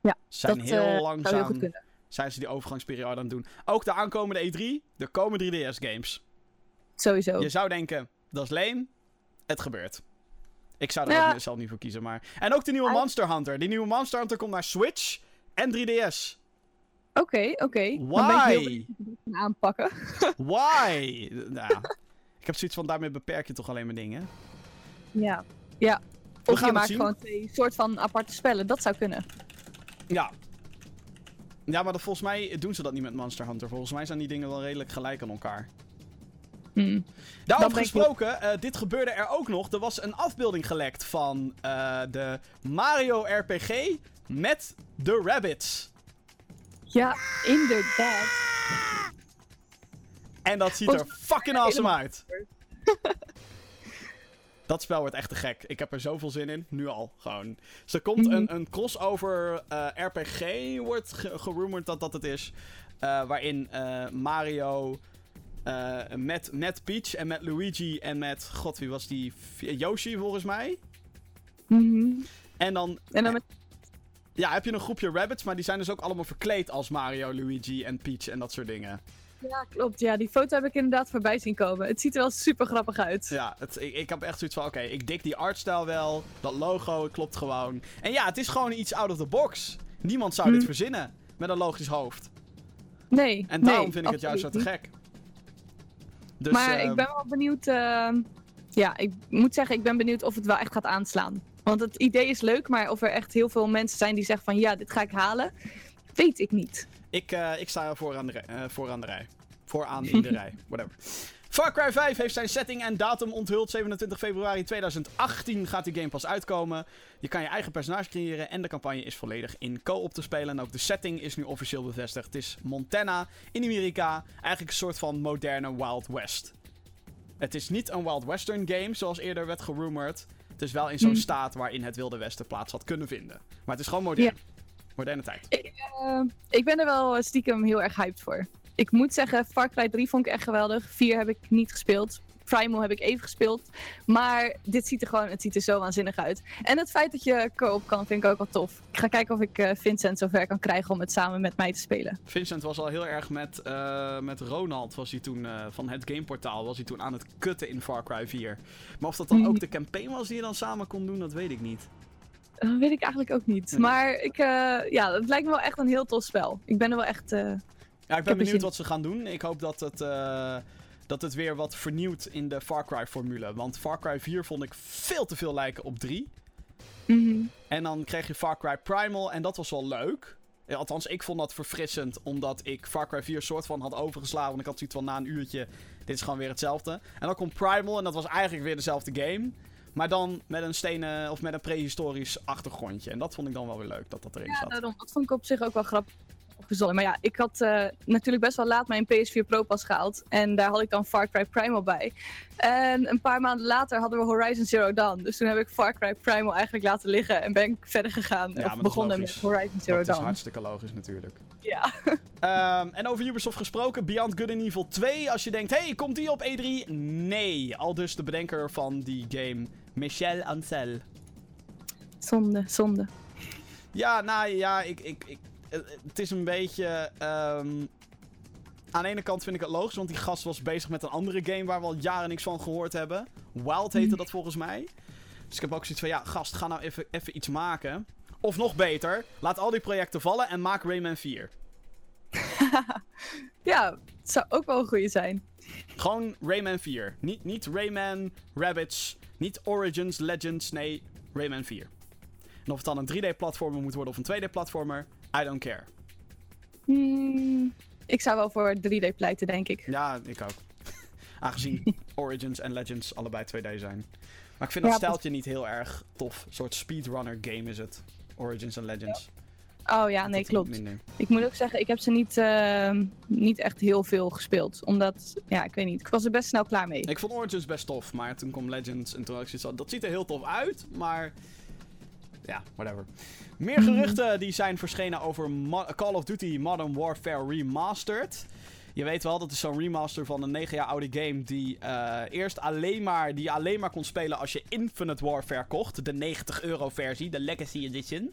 Ja, Ze zijn dat heel eh, zou heel langzaam. Zijn ze die overgangsperiode aan het doen. Ook de aankomende E3, er komen 3DS-games. Sowieso. Je zou denken, dat is lame. Het gebeurt. Ik zou er Ja. ook zelf niet voor kiezen, maar... En ook de nieuwe Monster Hunter. Die nieuwe Monster Hunter komt naar Switch en 3DS. Oké, oké. Ik Why? gaan aanpakken. Why? nou, ik heb zoiets van, daarmee beperk je toch alleen maar dingen. Ja. Ja. We Of gaan je maakt zien. gewoon twee soort van aparte spellen. Dat zou kunnen. Ja. Ja, maar dat, volgens mij doen ze dat niet met Monster Hunter. Volgens mij zijn die dingen wel redelijk gelijk aan elkaar. Hmm. Daarover gesproken, eh, dit gebeurde er ook nog. Er was een afbeelding gelekt van eh, de Mario RPG met de Rabbits. Ja, inderdaad. En dat ziet er fucking awesome uit. Dat spel wordt echt te gek. Ik heb er zoveel zin in. Nu al. Gewoon. Dus er komt Mhm. een, een crossover eh, RPG. Wordt ge gerumored dat dat het is. eh, waarin eh, Mario. met, met Peach en met Luigi en met. God, wie was die? Yoshi volgens mij. Mhm. En dan. En dan met... Ja, heb je een groepje rabbits. Maar die zijn dus ook allemaal verkleed als Mario, Luigi en Peach en dat soort dingen. Ja, klopt. Ja, die foto heb ik inderdaad voorbij zien komen. Het ziet er wel super grappig uit. Ja, het, ik, ik heb echt zoiets van, oké, ik dik die artstyle wel. Dat logo, het klopt gewoon. En ja, het is gewoon iets out of the box. Niemand zou dit Hm. verzinnen met een logisch hoofd. Nee. En nee, daarom vind ik het juist zo te gek. Dus, maar ehm, ik ben wel benieuwd. eh, ja, ik moet zeggen, ik ben benieuwd of het wel echt gaat aanslaan. Want het idee is leuk, maar of er echt heel veel mensen zijn die zeggen van ja, dit ga ik halen, weet ik niet. Ik, eh, ik sta vooraan de, rij, eh, vooraan de rij. Vooraan in de rij, whatever. Far Cry 5 heeft zijn setting en datum onthuld. 27 februari 2018 gaat die game pas uitkomen. Je kan je eigen personage creëren en de campagne is volledig in co-op te spelen. En ook de setting is nu officieel bevestigd. Het is Montana in Amerika. Eigenlijk een soort van moderne Wild West. Het is niet een Wild Western game zoals eerder werd gerumored. Het is wel in zo'n Hmm. staat waarin het Wilde Westen plaats had kunnen vinden. Maar het is gewoon modern. Moderne tijd. Ik, eh, ik ben er wel eh, stiekem heel erg hyped voor. Ik moet zeggen, Far Cry 3 vond ik echt geweldig. 4 heb ik niet gespeeld. Primal heb ik even gespeeld. Maar dit ziet er gewoon, het ziet er zo waanzinnig uit. En het feit dat je co-op kan, vind ik ook wel tof. Ik ga kijken of ik eh, Vincent zover kan krijgen om het samen met mij te spelen. Vincent was al heel erg met, met Ronald, was hij toen, van het gameportaal, was hij toen aan het kutten in Far Cry 4. Maar of dat dan Hmm. ook de campaign was die je dan samen kon doen, dat weet ik niet. Dat weet ik eigenlijk ook niet. Maar ik, eh, ja, het lijkt me wel echt een heel tof spel. Ik ben er wel echt... eh, Ja, ik ben benieuwd zin wat ze gaan doen. Ik hoop dat het, eh, dat het weer wat vernieuwt in de Far Cry formule. Want Far Cry 4 vond ik veel te veel lijken op 3. mhm. En dan kreeg je Far Cry Primal en dat was wel leuk. Ja, althans, ik vond dat verfrissend, omdat ik Far Cry 4 soort van had overgeslagen. Want ik had zoiets van na een uurtje, dit is gewoon weer hetzelfde. En dan komt Primal en dat was eigenlijk weer dezelfde game. Maar dan met een stenen of met een prehistorisch achtergrondje. En dat vond ik dan wel weer leuk, dat dat erin Ja, zat. daarom. Dat vond ik op zich ook wel grappig. Maar ja, ik had eh, natuurlijk best wel laat mijn PS4 Pro pas gehaald. En daar had ik dan Far Cry Primal bij. En een paar maanden later hadden we Horizon Zero Dawn. Dus toen heb ik Far Cry Primal eigenlijk laten liggen. En ben ik verder gegaan. Ja, dat of is begonnen met. Horizon Zero Dat is Dawn. hartstikke logisch natuurlijk. Ja. Ehm, en over Ubisoft gesproken, Beyond Good and Evil 2. Als je denkt, hey, komt die op E3? Nee. Al dus de bedenker van die game, Michel Ancel. Zonde, zonde. Ja, nou ja, ik, ik, ik, het is een beetje... ehm, aan de ene kant vind ik het logisch, want die gast was bezig met een andere game waar we al jaren niks van gehoord hebben. Wild heette Mhm. dat volgens mij. Dus ik heb ook zoiets van, ja, gast, ga nou even, even iets maken. Of nog beter, laat al die projecten vallen en maak Rayman 4. Ja, het zou ook wel een goede zijn. Gewoon Rayman 4. Niet, niet Rayman Rabbits, niet Origins, Legends, nee, Rayman 4. En of het dan een 3D-platformer moet worden of een 2D-platformer, I don't care. Hmm, ik zou wel voor 3D pleiten, denk ik. Ja, ik ook. Aangezien Origins en Legends allebei 2D zijn. Maar ik vind dat Ja, steltje niet heel erg tof. Een soort speedrunner game is het. Origins en Legends. Oh ja, nee, Dat klopt. Ik moet ook zeggen, ik heb ze niet, ehm, niet echt heel veel gespeeld. Omdat, ja, ik weet niet, ik was er best snel klaar mee. Ik vond Origins best tof, maar toen kwam Legends en toen had ik zoiets dat ziet er heel tof uit, maar... Ja, whatever. Meer geruchten die zijn verschenen over Mo- Call of Duty Modern Warfare Remastered. Je weet wel, dat is zo'n remaster van een 9 jaar oude game die eh, eerst alleen maar, die alleen maar kon spelen als je Infinite Warfare kocht. De 90 euro versie, de Legacy Edition.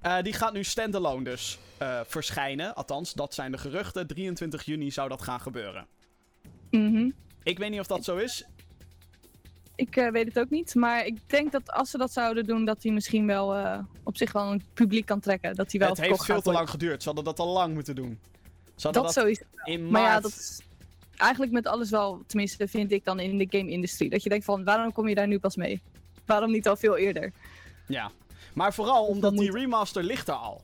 Eh, die gaat nu standalone dus eh, verschijnen. Althans, dat zijn de geruchten. 23 juni zou dat gaan gebeuren. Mhm. Ik weet niet of dat zo is. Ik eh, weet het ook niet, maar ik denk dat als ze dat zouden doen, dat hij misschien wel eh, op zich wel een publiek kan trekken. Dat hij wel het heeft veel te lang geduurd. Ze hadden dat al lang moeten doen. Ze Dat dat, sowieso. in maart... Maar ja, dat is eigenlijk met alles wel, tenminste vind ik dan in de game-industrie. Dat je denkt van, waarom kom je daar nu pas mee? Waarom niet al veel eerder? Ja. Maar vooral omdat die moet- remaster ligt er al.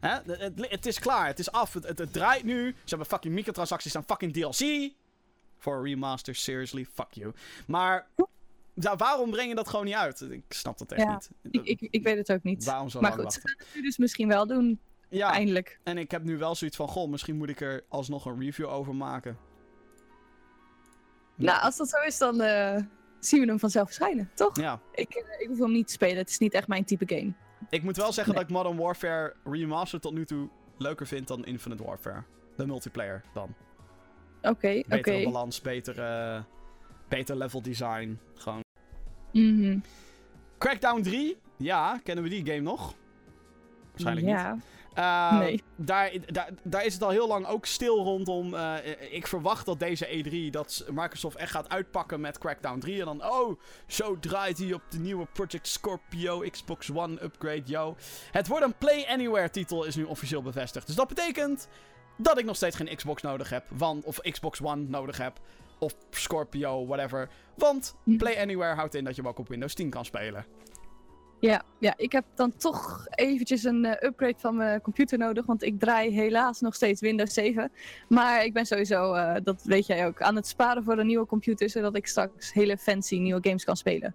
Hè? Het, het, het is klaar, het is af, het, het, het draait nu. Ze hebben fucking microtransacties en fucking DLC. Voor een remaster, seriously, fuck you. Maar waarom breng je dat gewoon niet uit? Ik snap dat echt Ja, niet. Ik, ik, ik weet het ook niet. Waarom zo maar lang goed, ze wachten? gaan het nu dus misschien wel doen, Ja, eindelijk. en ik heb nu wel zoiets van, goh, misschien moet ik er alsnog een review over maken. Nou, als dat zo is, dan eh, zien we hem vanzelf verschijnen, toch? Ja. Ik, eh, ik hoef hem niet te spelen, het is niet echt mijn type game. Ik moet wel zeggen Nee. dat ik Modern Warfare Remastered tot nu toe leuker vind dan Infinite Warfare. De multiplayer dan. Oké, oké. Betere balans, beter, eh, beter level design. Gewoon. Mhm. Crackdown 3, ja, kennen we die game nog? Waarschijnlijk niet. ja. Eh, Nee. Daar, daar, daar is het al heel lang ook stil rondom. Eh, ik verwacht dat deze E3, dat Microsoft echt gaat uitpakken met Crackdown 3. En dan, oh, zo draait hij op de nieuwe Project Scorpio Xbox One upgrade, yo. Het wordt een Play Anywhere titel, is nu officieel bevestigd. Dus dat betekent dat ik nog steeds geen Xbox nodig heb. Want, of Xbox One nodig heb. Of Scorpio, whatever. Want. Play Anywhere houdt in dat je hem ook op Windows 10 kan spelen. Ja, ja, ik heb dan toch eventjes een eh, upgrade van mijn computer nodig. Want ik draai helaas nog steeds Windows 7. Maar ik ben sowieso, eh, dat weet jij ook, aan het sparen voor een nieuwe computer. Zodat ik straks hele fancy nieuwe games kan spelen.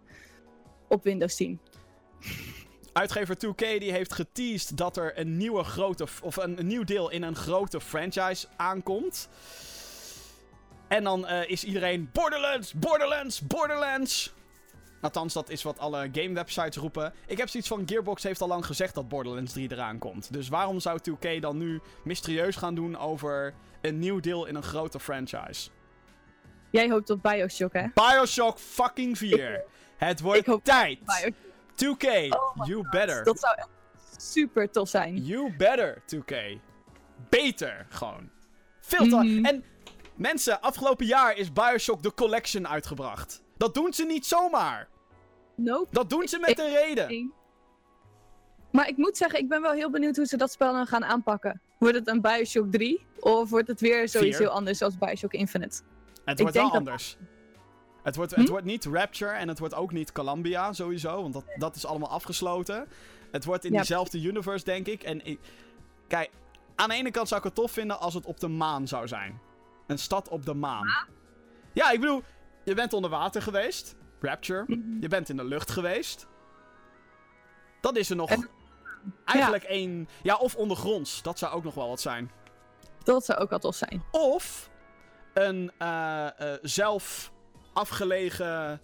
Op Windows 10. Uitgever 2K die heeft geteased dat er een nieuwe grote of een, een nieuw deel in een grote franchise aankomt. En dan eh, is iedereen Borderlands, Borderlands, Borderlands. Althans, dat is wat alle game websites roepen. Ik heb zoiets van Gearbox heeft al lang gezegd dat Borderlands 3 eraan komt. Dus waarom zou 2K dan nu mysterieus gaan doen over een nieuw deel in een grote franchise? Jij hoopt op Bioshock, hè? Bioshock fucking 4. Het wordt tijd. Bioshock. 2K, Oh my you better. Dat zou echt super tof zijn. You better, 2K. Beter, gewoon. Veel te... Mhm. En mensen, afgelopen jaar is Bioshock The Collection uitgebracht. Dat doen ze niet zomaar. Nope. Dat doen ze met een reden. Maar ik moet zeggen, ik ben wel heel benieuwd hoe ze dat spel dan gaan aanpakken. Wordt het een Bioshock 3? Of wordt het weer zoiets Vier. heel anders zoals Bioshock Infinite? Het ik wordt wel denk dat- anders. Het wordt, Hm? het wordt niet Rapture en het wordt ook niet Columbia, sowieso. Want dat, dat is allemaal afgesloten. Het wordt in Ja. diezelfde universe, denk ik. En ik- kijk, aan de ene kant zou ik het tof vinden als het op de maan zou zijn. Een stad op de maan. Ja, ik bedoel, je bent onder water geweest. Rapture. Mhm. Je bent in de lucht geweest. Dat is er nog. En- Eigenlijk één... Ja, of ondergronds. Dat zou ook nog wel wat zijn. Dat zou ook wel tof zijn. Of een eh, zelf afgelegen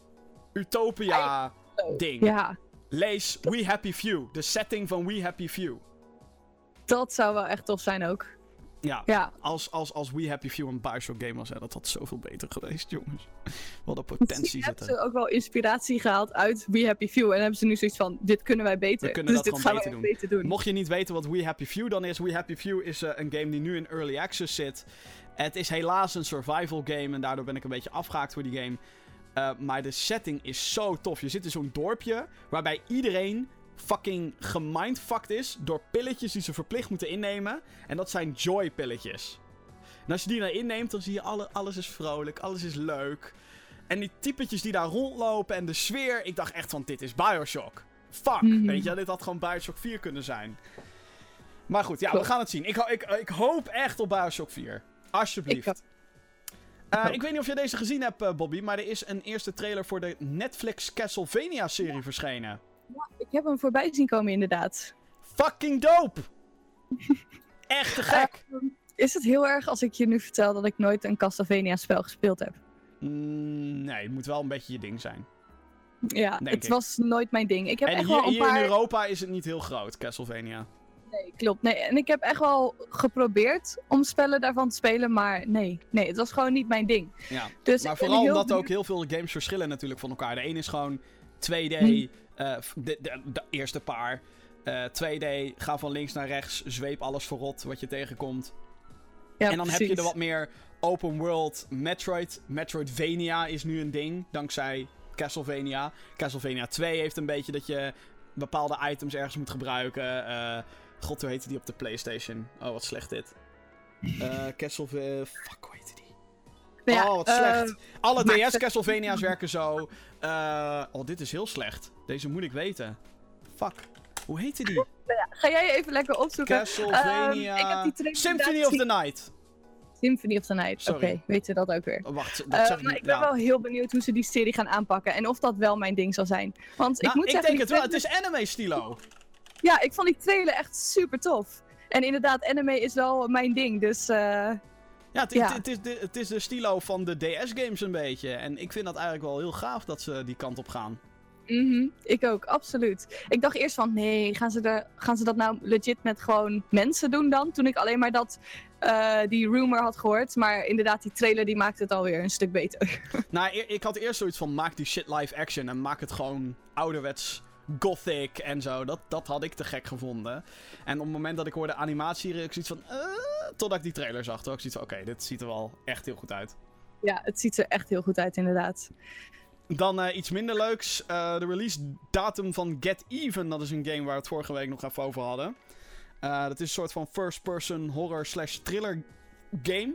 Utopia-ding. Ja, Lees We Happy Few. De setting van We Happy Few. dat zou wel echt tof zijn ook. Ja, Ja, als, als, als We Happy Few een Bioshock game was, hè, dat had zoveel beter geweest, jongens. Wat een potentie hebben zitten. ze ook wel inspiratie gehaald uit We Happy Few. En hebben ze nu zoiets van, dit kunnen wij beter. We kunnen dus dat dit gaan beter wij doen. beter doen. Mocht je niet weten wat We Happy Few dan is, We Happy Few is eh, een game die nu in early access zit. Het is helaas een survival game en daardoor ben ik een beetje afgehaakt voor die game. Eh, maar de setting is zo tof. Je zit in zo'n dorpje waarbij iedereen fucking gemindfucked is door pilletjes die ze verplicht moeten innemen. En dat zijn joy-pilletjes. En als je die nou inneemt, dan zie je alle, alles is vrolijk, alles is leuk. En die typetjes die daar rondlopen en de sfeer, ik dacht echt van dit is Bioshock. Fuck, Mhm. weet je, dit had gewoon Bioshock 4 kunnen zijn. Maar goed, ja, we gaan het zien. Ik, ik, ik hoop echt op Bioshock 4. Alsjeblieft. Ik. Eh, ik weet niet of je deze gezien hebt, eh, Bobby, maar er is een eerste trailer voor de Netflix Castlevania-serie verschenen. Ik heb hem voorbij zien komen inderdaad. Fucking dope! Echt te gek! Ehm, is het heel erg als ik je nu vertel dat ik nooit een Castlevania spel gespeeld heb? Mm, nee, het moet wel een beetje je ding zijn. Ja, Denk het ik. was nooit mijn ding. Ik heb En echt hier, wel een hier paar... in Europa is het niet heel groot, Castlevania. Nee, klopt. Nee, en ik heb echt wel geprobeerd om spellen daarvan te spelen, maar nee. Nee, het was gewoon niet mijn ding. Ja. Dus Maar vooral omdat ook heel veel games verschillen natuurlijk van elkaar. De een is gewoon 2D, Hm. Eh, de, de, de eerste paar. Eh 2D, ga van links naar rechts, zweep alles verrot wat je tegenkomt. Ja, en dan heb je er wat meer open world Metroid. Metroidvania is nu een ding, dankzij Castlevania. Castlevania 2 heeft een beetje dat je bepaalde items ergens moet gebruiken. Eh, God, hoe heette die op de Playstation? Oh, wat slecht dit. Eh Castlevania... Fuck, hoe heette die? Nou ja, oh, wat eh, slecht. Alle maar- DS Castlevania's werken zo. Eh, oh, dit is heel slecht. Deze moet ik weten. Fuck. Hoe heette die? Ga jij even lekker opzoeken? Castlevania... Ik heb die trailer Symphony of the Night. Symphony of the Night. Oké, Sorry. weet je dat ook weer. Oh, wacht, dat Eh, zeg ik maar ik ben ja. wel heel benieuwd hoe ze die serie gaan aanpakken. En of dat wel mijn ding zal zijn. Want ik Nou, moet ik zeggen, denk die het wel. Het is anime-stilo. Ja, ik vond die trailer echt super tof. En inderdaad, anime is wel mijn ding. Dus eh, Ja, het, Ja. Het, het is de, het is de stilo van de DS-games een beetje. En ik vind dat eigenlijk wel heel gaaf dat ze die kant op gaan. mhm, ik ook, absoluut. Ik dacht eerst van, nee, gaan ze, er, gaan ze dat nou legit met gewoon mensen doen dan? Toen ik alleen maar dat, eh, die rumor had gehoord. Maar inderdaad, die trailer die maakt het alweer een stuk beter. Nou, ik had eerst zoiets van: maak die shit live action en maak het gewoon ouderwets gothic en zo. Dat, dat had ik te gek gevonden. En op het moment dat ik hoorde animatie, ik zoiets van. eh, totdat ik die trailer zag. Toen ik zoiets van: oké, dit ziet er wel echt heel goed uit. ja, het ziet er echt heel goed uit, inderdaad. Dan eh, iets minder leuks. eh, de release datum van Get Even. Dat is een game waar we het vorige week nog even over hadden. Eh, dat is een soort van first-person horror slash thriller game.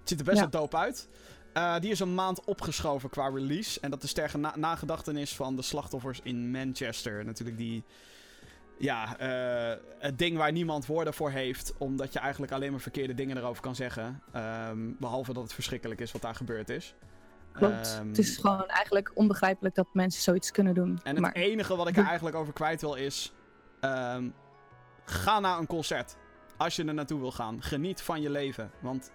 Het ziet er best Ja. wel dope uit. Die is een maand opgeschoven qua release. En dat is ter gena- nagedachtenis van de slachtoffers in Manchester. Natuurlijk die... Ja, eh, het ding waar niemand woorden voor heeft. Omdat je eigenlijk alleen maar verkeerde dingen erover kan zeggen. Ehm, behalve dat het verschrikkelijk is wat daar gebeurd is. Klopt. Ehm, het is gewoon eigenlijk onbegrijpelijk dat mensen zoiets kunnen doen. En het maar, enige wat ik er eigenlijk over kwijt wil is... ehm, ga naar een concert. Als je er naartoe wil gaan. Geniet van je leven. Want...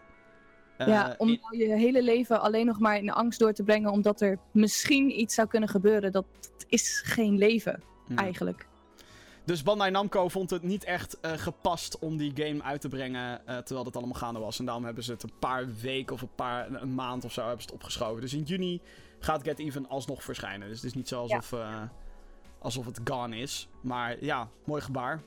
eh, ja, om in- je hele leven alleen nog maar in angst door te brengen omdat er misschien iets zou kunnen gebeuren, dat is geen leven Hmm. eigenlijk. Dus Bandai Namco vond het niet echt eh, gepast om die game uit te brengen eh, terwijl het allemaal gaande was. En daarom hebben ze het een paar weken of een, paar, een maand of zo hebben ze het opgeschoven. Dus in juni gaat Get Even alsnog verschijnen. Dus het is niet zo alsof, eh, alsof het gone is. Maar ja, mooi gebaar.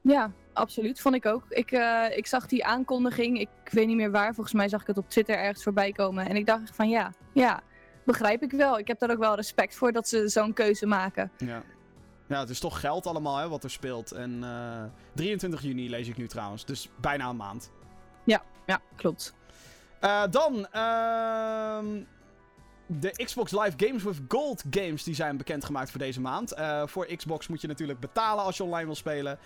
Ja, absoluut. Vond ik ook. Ik, ik zag die aankondiging, ik weet niet meer waar, volgens mij zag ik het op Twitter ergens voorbij komen. En ik dacht van ja, ja, begrijp ik wel. Ik heb daar ook wel respect voor dat ze zo'n keuze maken. Ja. Ja, het is toch geld allemaal hè, wat er speelt. En eh, 23 juni lees ik nu trouwens. Dus bijna een maand. Ja, klopt. Eh, dan, ehm, de Xbox Live Games with Gold games die zijn bekendgemaakt voor deze maand. Eh, voor Xbox moet je natuurlijk betalen als je online wil spelen.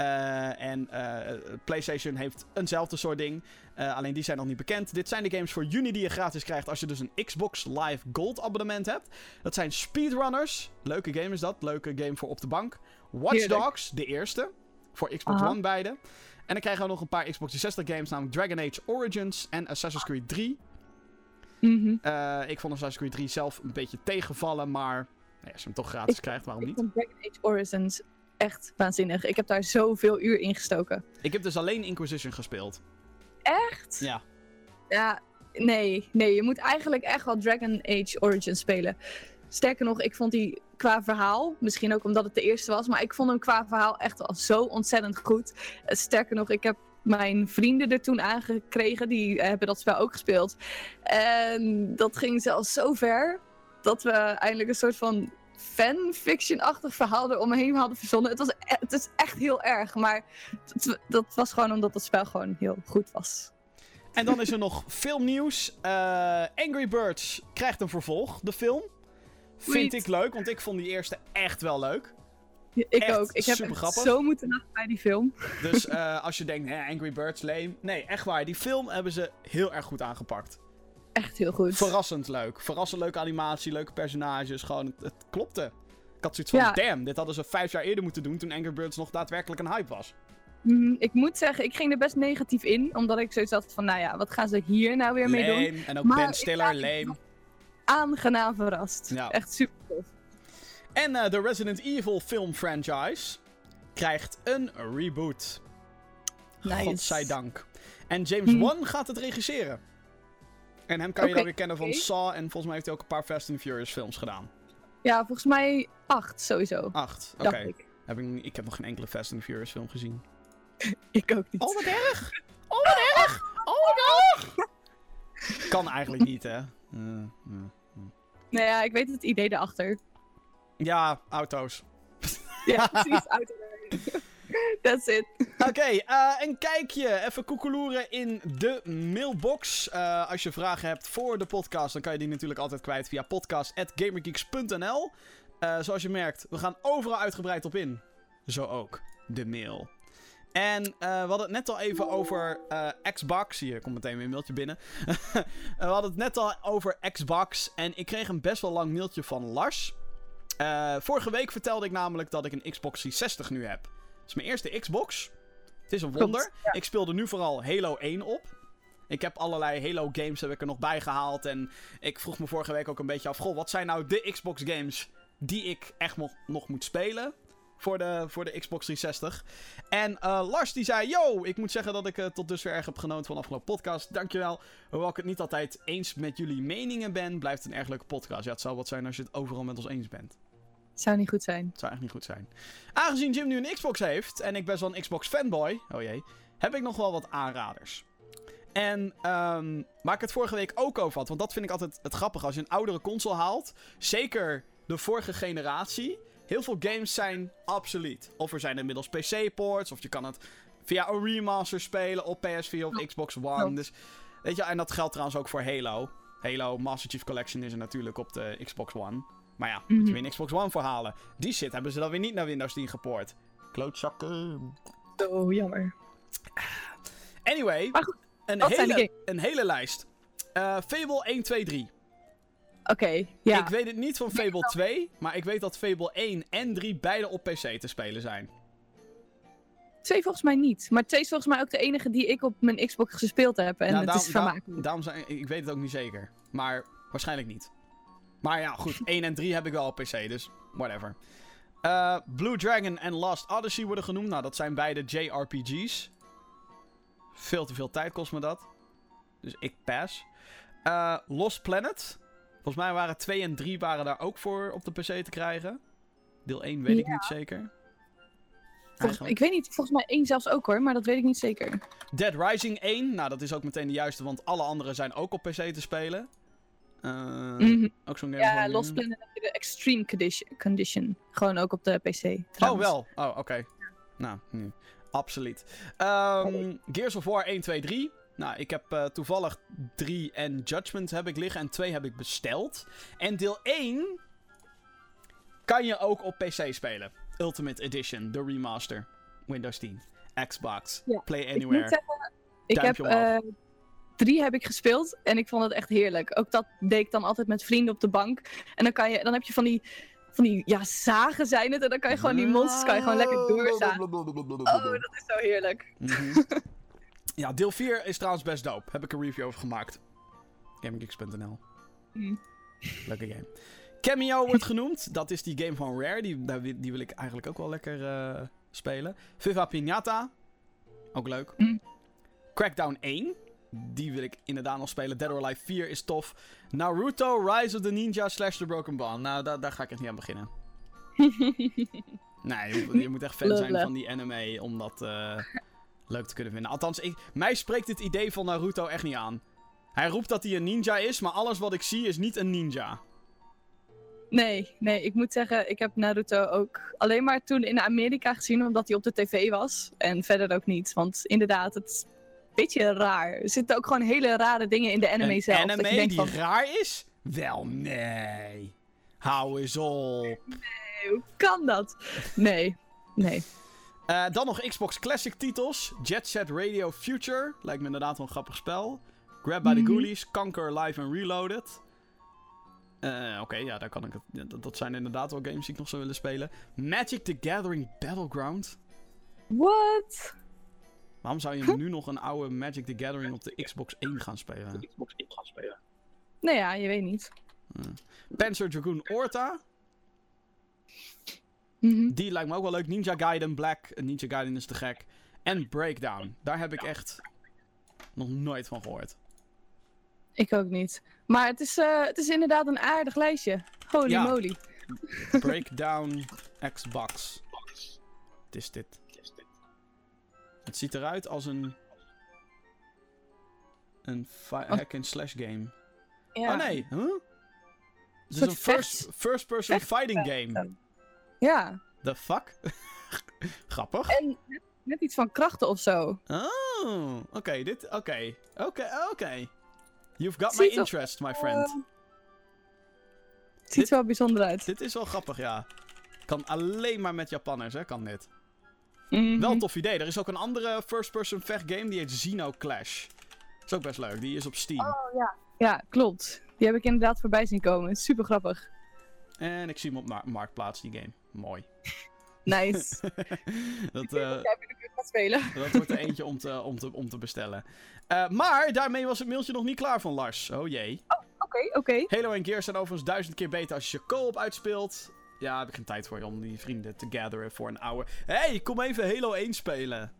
Eh, en eh, PlayStation heeft eenzelfde soort ding. Eh, alleen die zijn nog niet bekend. Dit zijn de games voor juni die je gratis krijgt als je dus een Xbox Live Gold abonnement hebt. Dat zijn Speedrunners. Leuke game is dat. Leuke game voor op de bank. Watch. Dogs, de eerste. Voor Xbox Aha. One beide. En dan krijgen we nog een paar Xbox 360 games, namelijk Dragon Age Origins en Assassin's Creed 3. Mhm. Ik vond Assassin's Creed 3 zelf een beetje tegenvallen, maar nou ja, als je hem toch gratis Ik- krijgt, waarom Ik niet? vond Dragon Age Origins echt waanzinnig. Ik heb daar zoveel uur in gestoken. Ik heb dus alleen Inquisition gespeeld. Echt? Ja. Ja, nee, nee. Je moet eigenlijk echt wel Dragon Age Origins spelen. Sterker nog, ik vond die qua verhaal, misschien ook omdat het de eerste was, maar ik vond hem qua verhaal echt wel zo ontzettend goed. Eh, Sterker nog, ik heb mijn vrienden er toen aangekregen, die eh, hebben dat spel ook gespeeld. En dat ging zelfs zo ver dat we eindelijk een soort van fanfiction-achtig verhaal eromheen hadden verzonnen. Het, was, e- het is echt heel erg, maar het- dat was gewoon omdat het spel gewoon heel goed was. En dan is er nog filmnieuws. Eh Angry Birds krijgt een vervolg, de film. Vind ik leuk, want ik vond die eerste echt wel leuk. Ja, Ik Echt ook. Ik heb echt zo moeten lachen bij die film. Dus eh, als je denkt, hè, Angry Birds, lame. Nee, echt waar. Die film hebben ze heel erg goed aangepakt. Echt heel goed. Verrassend leuk. Verrassend leuke animatie, leuke personages. Gewoon, het, het klopte. Ik had zoiets van, Ja. damn, dit hadden ze vijf jaar eerder moeten doen toen Angry Birds nog daadwerkelijk een hype was. Mm, ik moet zeggen, ik ging er best negatief in. Omdat ik zoiets had van, nou ja, wat gaan ze hier nou weer mee doen? En ook Maar Ben Stiller, lame. Aangenaam verrast. Ja. Echt super tof. En eh, de Resident Evil film franchise krijgt een reboot. Nice. Godzijdank. En James Hmm. Wan gaat het regisseren. En hem kan je dan weer kennen van. Saw. En volgens mij heeft hij ook een paar Fast and Furious films gedaan. Ja, volgens mij acht sowieso. Acht. Oké. Heb ik, ik heb nog geen enkele Fast and Furious film gezien. Ik ook niet. Oh, wat erg! Oh, wat erg! Oh, wat erg! Kan eigenlijk niet, hè? Eh. Nou ja, ik weet het idee erachter. Ja, auto's. Ja, precies. Auto. That's it. Oké, eh, een kijkje. Even koekeloeren in de mailbox. Eh, als je vragen hebt voor de podcast, dan kan je die natuurlijk altijd kwijt via podcast.gamergeeks.nl. Eh, zoals je merkt, we gaan overal uitgebreid op in. Zo ook de mail. En we hadden het net al even over Xbox. Hier komt meteen weer een mailtje binnen. We hadden het net al over Xbox. En ik kreeg een best wel lang mailtje van Lars. Vorige week vertelde ik namelijk dat ik een Xbox 360 nu heb. Is mijn eerste Xbox. Het is een Klopt, wonder. Ik speelde nu vooral Halo 1 op. Ik heb allerlei Halo games heb ik er nog bij gehaald. En ik vroeg me vorige week ook een beetje af. Goh, wat zijn nou de Xbox games die ik echt nog, nog moet spelen? Voor de, voor de Xbox 360. En eh, Lars die zei: Yo, ik moet zeggen dat ik eh, tot dusver erg heb genoten van de afgelopen podcast. Dankjewel. Hoewel ik het niet altijd eens met jullie meningen ben, blijft het een erg leuke podcast. Ja, het zou wat zijn als je het overal met ons eens bent. Zou niet goed zijn. Zou echt niet goed zijn. Aangezien Jim nu een Xbox heeft en ik best wel een Xbox fanboy, oh jee, heb ik nog wel wat aanraders. En ehm waar ik het vorige week ook over had, want dat vind ik altijd het grappige. Als je een oudere console haalt, zeker de vorige generatie, heel veel games zijn obsolet. Of er zijn inmiddels PC-ports, of je kan het via een remaster spelen op PS4 of Xbox One. Dus, weet je, en dat geldt trouwens ook voor Halo. Halo Master Chief Collection is er natuurlijk op de Xbox One. Maar ja, moet je Mhm. weer een Xbox One voor halen. Die shit hebben ze dan weer niet naar Windows 10 gepoord. Klootzakken. Oh, jammer. Anyway, Maar goed, een, hele, een hele lijst. Eh, Fable 1, 2, 3. Oké, ja. Ik weet het niet van Fable 2, maar ik weet dat Fable 1 en 3 beide op PC te spelen zijn. Twee volgens mij niet. Maar twee is volgens mij ook de enige die ik op mijn Xbox gespeeld heb. En Ja, het daarom- is daarom- vermakelijk. daarom zijn, ik weet het ook niet zeker. Maar waarschijnlijk niet. Maar ja, goed. 1 en 3 heb ik wel op PC, dus whatever. Eh, Blue Dragon en Lost Odyssey worden genoemd. Nou, dat zijn beide JRPG's. Veel te veel tijd kost me dat. Dus ik pass. Eh, Lost Planet. Volgens mij waren 2 en 3 waren daar ook voor op de PC te krijgen. Deel 1 weet ik niet zeker. Volgens- ik weet niet, volgens mij één zelfs ook hoor, maar dat weet ik niet zeker. Dead Rising 1. Nou, dat is ook meteen de juiste, want alle andere zijn ook op PC te spelen. Eh, Mhm. Ook zo'n game Ja, Lost Planet heb je de Extreme Condition, condition. Gewoon ook op de PC. Oh, wel. Oh, oké. Nou, absoluut. Ehm, Gears of War 1, 2, 3. Nou, ik heb eh, toevallig 3 en Judgment heb ik liggen en 2 heb ik besteld. En deel 1 kan je ook op PC spelen. Ultimate Edition, de remaster. Windows 10, Xbox, Ja, Play Ik moet Anywhere. zeggen, ik heb Duimpje omhoog. eh, drie heb ik gespeeld en ik vond het echt heerlijk. Ook dat deed ik dan altijd met vrienden op de bank. En dan, kan je, dan heb je van die, van die, ja, zagen zijn het. En dan kan je gewoon die monsters kan je gewoon lekker doorzagen. Oh, dat is zo heerlijk. Mhm. ja, deel 4 is trouwens best dope. Heb ik een review over gemaakt. GameGeeks.nl. Hm. Leuke game. Cameo wordt genoemd. Dat is die game van Rare. Die, die wil ik eigenlijk ook wel lekker eh, spelen. Viva Pinata. Ook leuk. Hm. Crackdown 1. Die wil ik inderdaad nog spelen. Dead or Alive 4 is tof. Naruto Rise of the Ninja slash The Broken Bond. Nou, da- daar ga ik echt niet aan beginnen. Nee, je, moet- je moet echt fan zijn van die anime om dat eh, leuk te kunnen vinden. Althans, ik, mij spreekt het idee van Naruto echt niet aan. Hij roept dat hij een ninja is, maar alles wat ik zie is niet een ninja. Nee, nee, ik moet zeggen, ik heb Naruto ook alleen maar toen in Amerika gezien, omdat hij op de tv was. En verder ook niet, want inderdaad, het beetje raar. Er zitten ook gewoon hele rare dingen in de anime een zelf. dat anime je denkt die van, raar is? Wel, nee. Hou eens op. "Nee, hoe kan dat? Nee, nee. Eh, dan nog Xbox Classic titels. Jet Set Radio Future. Lijkt me inderdaad wel een grappig spel. Grab by the Mhm. Ghoulies. Conquer Live and Reloaded. Eh, Oké, ja, daar kan ik het. Dat zijn inderdaad wel games die ik nog zou willen spelen. Magic the Gathering Battleground. What? Waarom zou je nu nog een oude Magic the Gathering op de Xbox 1 gaan spelen? Xbox 1 gaan spelen. Nou ja, je weet niet. Panzer Dragoon Orta. Mhm. Die lijkt me ook wel leuk. Ninja Gaiden Black. Ninja Gaiden is te gek. En Breakdown. Daar heb ik echt nog nooit van gehoord. Ik ook niet. Maar het is, eh, het is inderdaad een aardig lijstje. Holy Ja. moly. Breakdown Xbox. Wat is dit? Het ziet eruit als een. Een Oh. hack-and-slash game. Ja. Oh nee, huh? Het is een first-person fighting game. Ja. The fuck? Grappig. En net, iets van krachten of zo. Oh, oké, dit, oké. Oké, oké. You've got my er- interest, my friend. Het ziet er wel bijzonder uit. Dit is wel grappig, ja. Kan alleen maar met Japanners, hè, kan dit. Mhm. Wel een tof idee. Er is ook een andere first-person vecht game, die heet Xeno Clash. Is ook best leuk, die is op Steam. Oh ja. Ja, klopt. Die heb ik inderdaad voorbij zien komen. Super grappig. En ik zie hem op ma- Marktplaats, die game. Mooi. Nice. dat, eh, jij gaat spelen. dat wordt er eentje om te, om te, om te bestellen. Eh, maar daarmee was het mailtje nog niet klaar van Lars. Oh jee. Oké, oké. Halo en Gears zijn overigens duizend keer beter als je je co-op uitspeelt. Ja, heb ik geen tijd voor om die vrienden te gatheren voor een oude... hey, kom even Halo 1 spelen.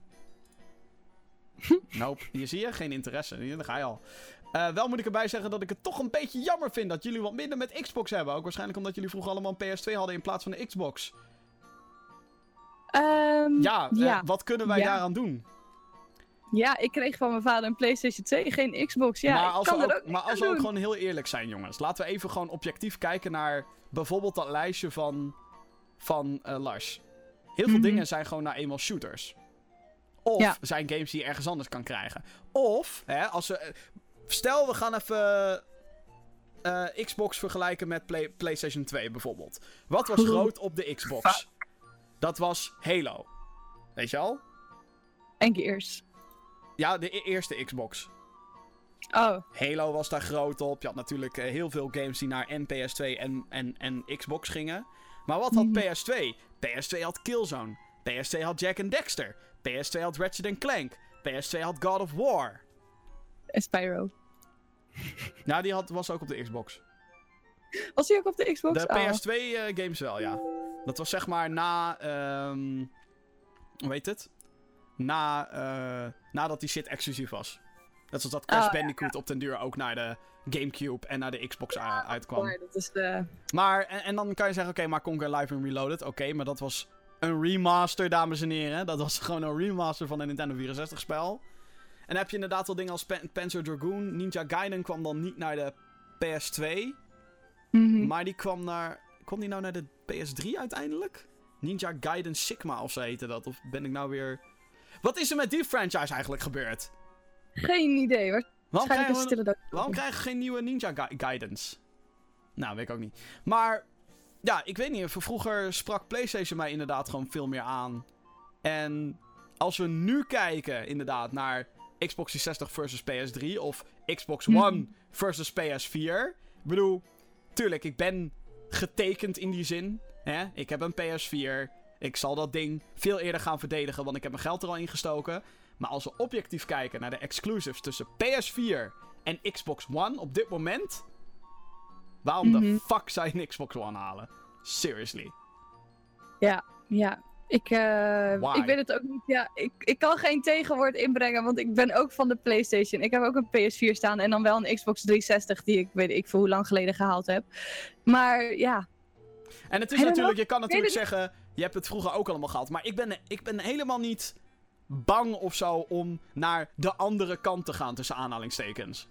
nope, hier zie je, geen interesse. Daar ga je al. Eh, wel moet ik erbij zeggen dat ik het toch een beetje jammer vind dat jullie wat minder met Xbox hebben. Ook waarschijnlijk omdat jullie vroeger allemaal een PS2 hadden in plaats van de Xbox. Ehm, Ja, eh, ja. wat kunnen wij Ja. daaraan doen? Ja, ik kreeg van mijn vader een PlayStation 2, geen Xbox. Ja, maar ik als, kan we er ook, maar als we ook gewoon heel eerlijk zijn, jongens. Laten we even gewoon objectief kijken naar bijvoorbeeld dat lijstje van, van eh, Lars. Heel veel Mhm. dingen zijn gewoon nou eenmaal shooters. Of Ja. zijn games die je ergens anders kan krijgen. Of, hè, als we. eh, Stel, we gaan even. eh, Xbox vergelijken met Play- PlayStation 2 bijvoorbeeld. Wat was groot op de Xbox? Dat was Halo. Weet je al? En Gears. Ja, de e- eerste Xbox. Oh, Halo was daar groot op. Je had natuurlijk eh, heel veel games die naar en PS2 en, en, en Xbox gingen. Maar wat had Mhm. PS2? PS2 had Killzone. PS2 had Jack and Dexter. PS2 had Ratchet Clank. PS2 had God of War. en Spyro. Nou, die had, was ook op de Xbox. Was hij ook op de Xbox? De Oh. PS2 eh, games wel, ja. Dat was zeg maar na... ehm hoe heet het? Na, eh, nadat die shit exclusief was. Net zoals dat Crash Oh, ja, Bandicoot op den duur ook naar de Gamecube en naar de Xbox uitkwam. Maar dat is de... Maar, en, en dan kan je zeggen, oké, maar Conquer Live and Reloaded. Oké, maar dat was een remaster, dames en heren. Dat was gewoon een remaster van een Nintendo 64 spel. En dan heb je inderdaad wel dingen als Pan- Panzer Dragoon. Ninja Gaiden kwam dan niet naar de PS2. Mhm. Maar die kwam naar... Kwam die nou naar de PS3 uiteindelijk? Ninja Gaiden Sigma of zo heette dat. Of ben ik nou weer... Wat is er met die franchise eigenlijk gebeurd? Geen idee. Waarom Waarschijnlijk krijgen, we, waarom krijgen we geen nieuwe Ninja Gaidens? Nou, weet ik ook niet. Maar, ja, ik weet niet. Vroeger sprak PlayStation mij inderdaad gewoon veel meer aan. En als we nu kijken, inderdaad, naar Xbox 360 versus PS3 of Xbox Mhm. One versus PS4. Ik bedoel, tuurlijk, ik ben getekend in die zin. Hè? Ik heb een PS4. Ik zal dat ding veel eerder gaan verdedigen, want ik heb mijn geld er al in gestoken. Maar als we objectief kijken naar de exclusives tussen PS4 en Xbox One op dit moment. Waarom de Mhm. fuck zou je een Xbox One halen? Seriously. Ja, ik, eh, ik weet het ook niet. Ja, ik, ik kan geen tegenwoord inbrengen, want ik ben ook van de PlayStation. Ik heb ook een PS4 staan en dan wel een Xbox 360 die ik weet ik veel hoe lang geleden gehaald heb. Maar ja, En het is natuurlijk, je kan natuurlijk zeggen, je hebt het vroeger ook allemaal gehad. Maar ik ben, ik ben helemaal niet bang of zo om naar de andere kant te gaan tussen aanhalingstekens.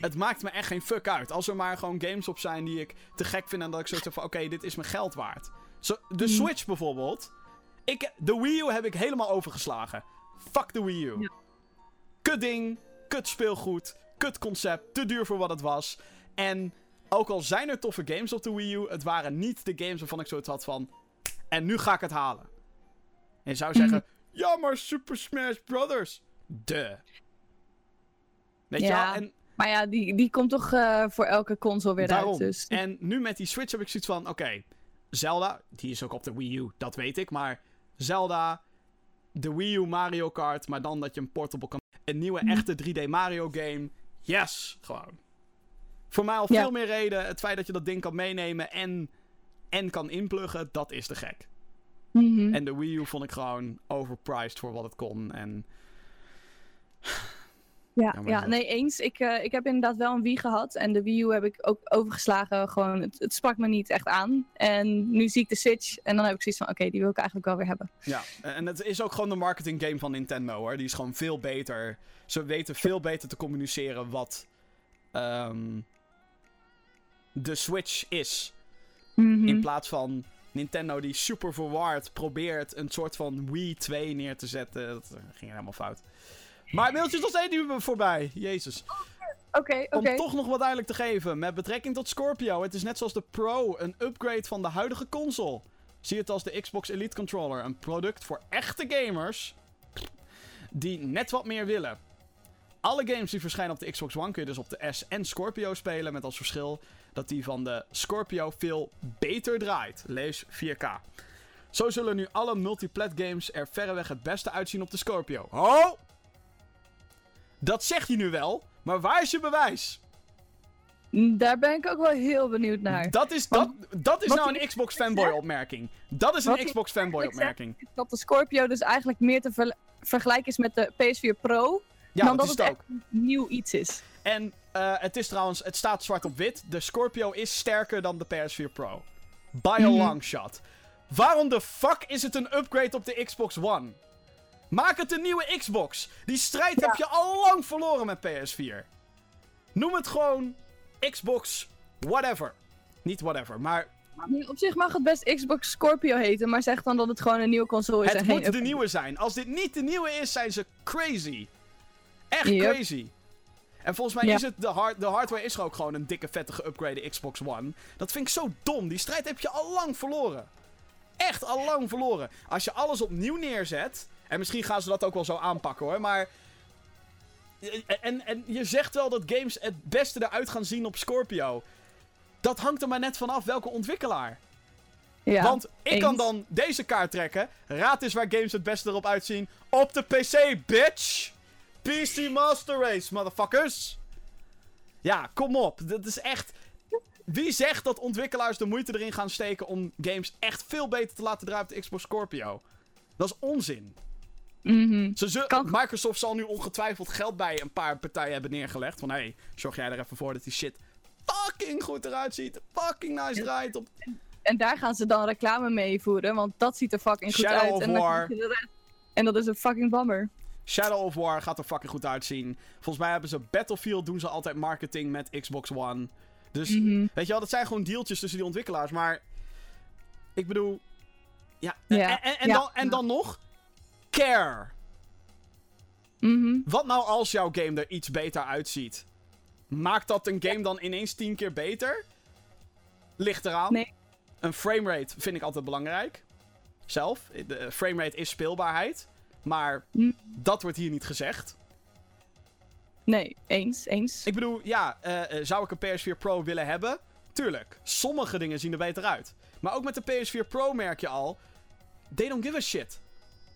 Het maakt me echt geen fuck uit. Als er maar gewoon games op zijn die ik te gek vind en dat ik zoiets heb van, oké, dit is mijn geld waard. Zo, de Mhm. Switch bijvoorbeeld. Ik, de Wii U heb ik helemaal overgeslagen. Fuck de Wii U. Ja. Kut ding, kut speelgoed, kut concept, te duur voor wat het was. En ook al zijn er toffe games op de Wii U, het waren niet de games waarvan ik zoiets had van. En nu ga ik het halen. En je zou zeggen: Ja, maar Super Smash Brothers. De. Weet je Ja, wel? En maar ja, die, die komt toch eh, voor elke console weer daarom. uit. Dus. En nu met die Switch heb ik zoiets van: Oké, Zelda, die is ook op de Wii U, dat weet ik. Maar Zelda, de Wii U Mario Kart, maar dan dat je een portable kan. Een nieuwe Mhm. echte 3D Mario game. Yes, gewoon. Voor mij al Ja. veel meer reden. Het feit dat je dat ding kan meenemen en, en kan inpluggen, dat is te gek. Mhm. En de Wii U vond ik gewoon overpriced voor wat het kon. En Ja, Ja, nee, eens. Ik, eh, ik heb inderdaad wel een Wii gehad. En de Wii U heb ik ook overgeslagen. Gewoon, het, het sprak me niet echt aan. En nu zie ik de Switch. En dan heb ik zoiets van, oké, die wil ik eigenlijk wel weer hebben. ja, en het is ook gewoon de marketing game van Nintendo hoor. Die is gewoon veel beter. Ze weten veel beter te communiceren wat ehm, de Switch is. Mhm. In plaats van Nintendo die super verward probeert een soort van Wii 2 neer te zetten. Dat eh, ging helemaal fout. Maar het mailtje is nog steeds niet voorbij. Jezus. Oké, oké. Om toch nog wat duidelijk te geven. Met betrekking tot Scorpio. Het is net zoals de Pro. Een upgrade van de huidige console. Zie het als de Xbox Elite Controller. Een product voor echte gamers. Die net wat meer willen. Alle games die verschijnen op de Xbox One kun je dus op de S en Scorpio spelen. Met als verschil dat die van de Scorpio veel beter draait. Lees 4K. Zo zullen nu alle multiplat games er verreweg het beste uitzien op de Scorpio. Oh! Dat zeg je nu wel, maar waar is je bewijs? Daar ben ik ook wel heel benieuwd naar. Dat is, dat, dat is nou een Xbox fanboy opmerking. Dat is een Xbox fanboy eigenlijk opmerking. Dat de Scorpio dus eigenlijk meer te ver- vergelijken is met de PS4 Pro. Ja, dan dat dat is het ook. nieuw iets is. En eh, het is trouwens, het staat zwart op wit. De Scorpio is sterker dan de PS4 Pro. By a Mhm. long shot. Waarom de fuck is het een upgrade op de Xbox One? Maak het een nieuwe Xbox. Die strijd heb je al lang verloren met PS4. Noem het gewoon Xbox whatever. Niet whatever, maar Nee, op zich mag het best Xbox Scorpio heten, maar zeg dan dat het gewoon een nieuwe console is en het moet de nieuwe zijn. Als dit niet de nieuwe is, zijn ze crazy. Echt Yep. crazy. En volgens mij Ja. is het, de, hard, de hardware is ook gewoon een dikke, vette geüpgrade Xbox One. Dat vind ik zo dom. Die strijd heb je al lang verloren. Echt al lang verloren. Als je alles opnieuw neerzet. En misschien gaan ze dat ook wel zo aanpakken hoor. Maar. En, en je zegt wel dat games het beste eruit gaan zien op Scorpio. Dat hangt er maar net vanaf welke ontwikkelaar. Ja, Want ik eens. kan dan deze kaart trekken. Raad eens waar games het beste erop uitzien. Op de PC, bitch! PC Master Race, motherfuckers! Ja, kom op. Dat is echt... Wie zegt dat ontwikkelaars de moeite erin gaan steken om games echt veel beter te laten draaien op de Xbox Scorpio? Dat is onzin. Mhm. Ze zullen- Kan- Microsoft zal nu ongetwijfeld geld bij een paar partijen hebben neergelegd. Van hé, hey, zorg jij er even voor dat die shit fucking goed eruit ziet. Fucking nice draait op En daar gaan ze dan reclame mee voeren, want dat ziet er fucking goed Shadow uit. of en, dan en dat is een fucking bummer. Shadow of War gaat er fucking goed uitzien. Volgens mij hebben ze Battlefield, doen ze altijd marketing met Xbox One. Dus, Mhm. weet je wel, dat zijn gewoon dealtjes tussen die ontwikkelaars. Maar, ik bedoel, ja. Ja, En, en, en ja, dan, en dan nog, care. Mhm. Wat nou als jouw game er iets beter uitziet? Maakt dat een game dan ineens tien keer beter? Ligt eraan. Nee. Een framerate vind ik altijd belangrijk. zelf. De framerate is speelbaarheid. Maar Hm. dat wordt hier niet gezegd. Nee, eens, eens. Ik bedoel, ja, eh, eh, zou ik een PS4 Pro willen hebben? Tuurlijk. Sommige dingen zien er beter uit. Maar ook met de PS4 Pro merk je al. They don't give a shit.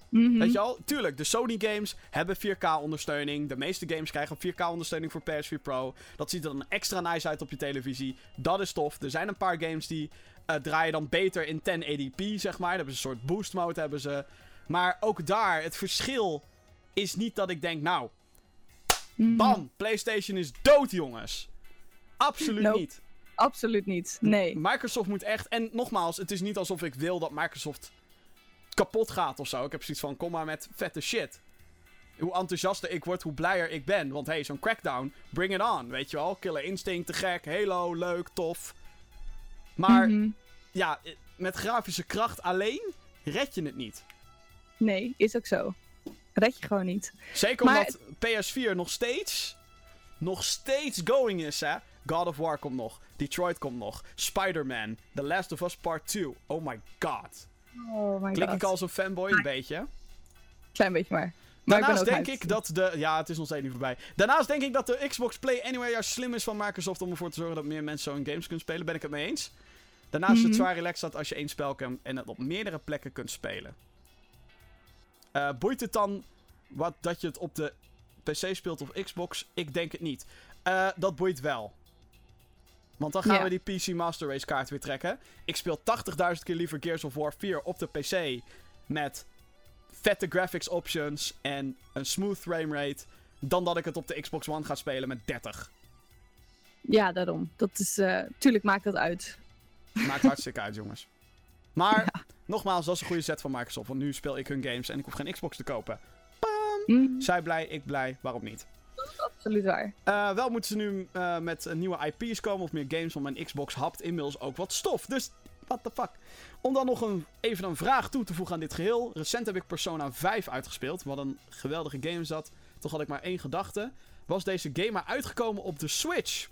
Mhm. Weet je al? Tuurlijk, de Sony games hebben 4K-ondersteuning. De meeste games krijgen 4K-ondersteuning voor PS4 Pro. Dat ziet er dan extra nice uit op je televisie. Dat is tof. Er zijn een paar games die eh, draaien dan beter in 1080p, zeg maar. Dan hebben ze een soort boost mode, hebben ze. Maar ook daar, het verschil is niet dat ik denk, nou, Mhm. bam, PlayStation is dood, jongens. Absoluut Nope. niet. Absoluut niet. Nee. Microsoft moet echt. En nogmaals, het is niet alsof ik wil dat Microsoft kapot gaat of zo. Ik heb zoiets van: kom maar met vette shit. Hoe enthousiaster ik word, hoe blijer ik ben. Want hey, zo'n crackdown, bring it on. Weet je wel? Killer Instinct, te gek. Halo, leuk, tof. Maar Mhm. ja, met grafische kracht alleen red je het niet. Nee, is ook zo. Red je gewoon niet. Zeker Maar omdat PS4 nog steeds. Nog steeds going is, hè? God of War komt nog. Detroit komt nog. Spider-Man. The Last of Us Part 2. Oh my god. Oh my Klink god. ik als een fanboy? Een beetje. Klein beetje maar. Maar Daarnaast denk ik dat de... Ja, het is nog steeds niet voorbij. Daarnaast denk ik dat de Xbox Play Anywhere juist slim is van Microsoft... om ervoor te zorgen dat meer mensen zo'n games kunnen spelen. Ben ik het mee eens. Daarnaast is het Mhm. zwaar relaxed dat als je één spel kan... en het op meerdere plekken kunt spelen. Eh, boeit het dan wat, dat je het op de PC speelt of Xbox? Ik denk het niet. Eh, dat boeit wel. Want dan gaan we die PC Master Race kaart weer trekken. Ik speel 80.000 keer liever Gears of War 4 op de PC... met vette graphics options en een smooth framerate... dan dat ik het op de Xbox One ga spelen met 30. Ja, daarom. Dat is, eh, tuurlijk maakt dat uit. Maakt hartstikke uit, jongens. Maar, nogmaals, dat is een goede set van Microsoft. Want nu speel ik hun games en ik hoef geen Xbox te kopen. Mhm, Zij blij, ik blij, waarom niet? absoluut waar. Eh, wel moeten ze nu eh, met eh, nieuwe IP's komen of meer games, want mijn Xbox hapt inmiddels ook wat stof. Dus, what the fuck. Om dan nog een, even een vraag toe te voegen aan dit geheel. Recent heb ik Persona 5 uitgespeeld. Wat een geweldige game is dat. Toch had ik maar één gedachte. Was deze game maar uitgekomen op de Switch?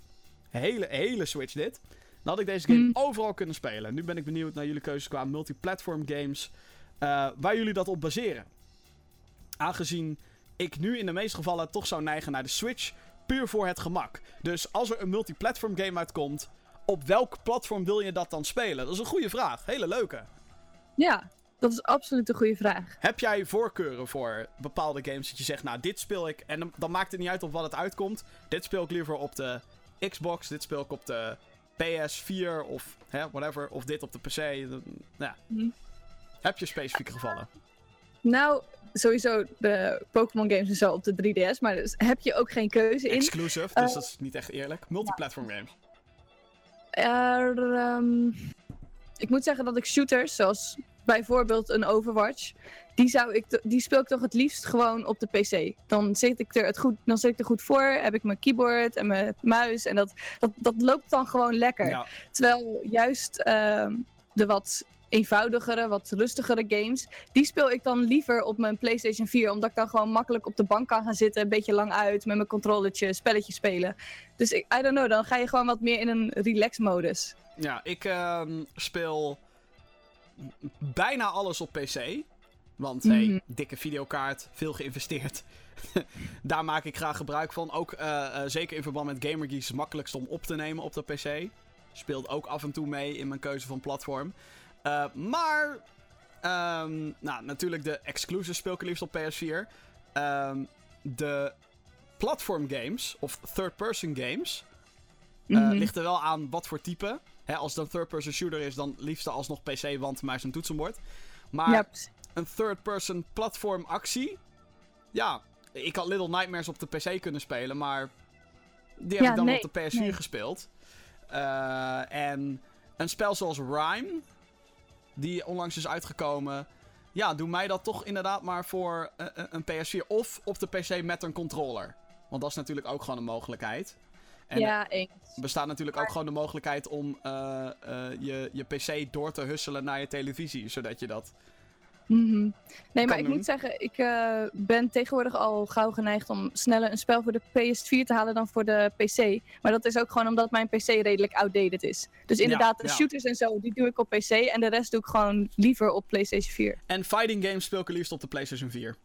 Hele, hele Switch dit. Dan had ik deze game Hmm. overal kunnen spelen. Nu ben ik benieuwd naar jullie keuzes qua multiplatform games. eh, waar jullie dat op baseren. Aangezien ik nu in de meeste gevallen toch zou neigen naar de Switch. Puur voor het gemak. Dus als er een multiplatform game uitkomt. Op welk platform wil je dat dan spelen? Dat is een goede vraag. Hele leuke. Ja, dat is absoluut een goede vraag. Heb jij voorkeuren voor bepaalde games dat je zegt, nou dit speel ik en dan, dan maakt het niet uit op wat het uitkomt. Dit speel ik liever op de Xbox, dit speel ik op de PS4 of hè, whatever, of dit op de PC. Dan- Ja. Mhm. Heb je specifieke gevallen? Nou, sowieso de Pokémon games en zo op de 3DS, maar dus heb je ook geen keuze in. Exclusive, dus Eh, dat is niet echt eerlijk. Multiplatform games. Er, ehm, ik moet zeggen dat ik shooters, zoals bijvoorbeeld een Overwatch, die, zou ik, die speel ik toch het liefst gewoon op de PC. Dan zit ik er, het goed, dan zit ik er goed voor, heb ik mijn keyboard en mijn muis en dat, dat, dat loopt dan gewoon lekker. Ja. Terwijl juist ehm, de wat eenvoudigere, wat rustigere games, die speel ik dan liever op mijn PlayStation 4, omdat ik dan gewoon makkelijk op de bank kan gaan zitten, een beetje lang uit, met mijn controllertje, spelletje spelen. Dus ik, I don't know, dan ga je gewoon wat meer in een relax-modus. Ja, ik ehm, speel bijna alles op PC. Want hey, Mhm. dikke videokaart, veel geïnvesteerd. Daar maak ik graag gebruik van. Ook eh, eh, zeker in verband met is het makkelijkst om op te nemen op de PC. Speelt ook af en toe mee in mijn keuze van platform. Eh, maar, ehm, nou, natuurlijk de exclusive speel ik liefst op PS4. Ehm, de platform games, of third-person games, Mhm. ligt er wel aan wat voor type. Hè, als het een third-person shooter is, dan liefst alsnog PC, want muis en toetsenbord. Maar een third-person platform actie. Ja, ik had Little Nightmares op de PC kunnen spelen, maar die heb Ja, ik dan nee, op de PS4 nee. gespeeld. Eh, en een spel zoals Rhyme, die onlangs is uitgekomen. Ja, doe mij dat toch inderdaad maar voor eh, een PS4 of op de PC met een controller. Want dat is natuurlijk ook gewoon een mogelijkheid. En ja, eens. er bestaat natuurlijk ook gewoon de mogelijkheid om eh, eh, je, je PC door te husselen naar je televisie, zodat je dat Mhm. Nee, maar ik doen. moet zeggen, ik eh, ben tegenwoordig al gauw geneigd om sneller een spel voor de PS4 te halen dan voor de PC. Maar dat is ook gewoon omdat mijn PC redelijk outdated is. Dus inderdaad, de ja. shooters en zo, die doe ik op PC. En de rest doe ik gewoon liever op PlayStation 4. En fighting games speel ik liefst op de PlayStation 4.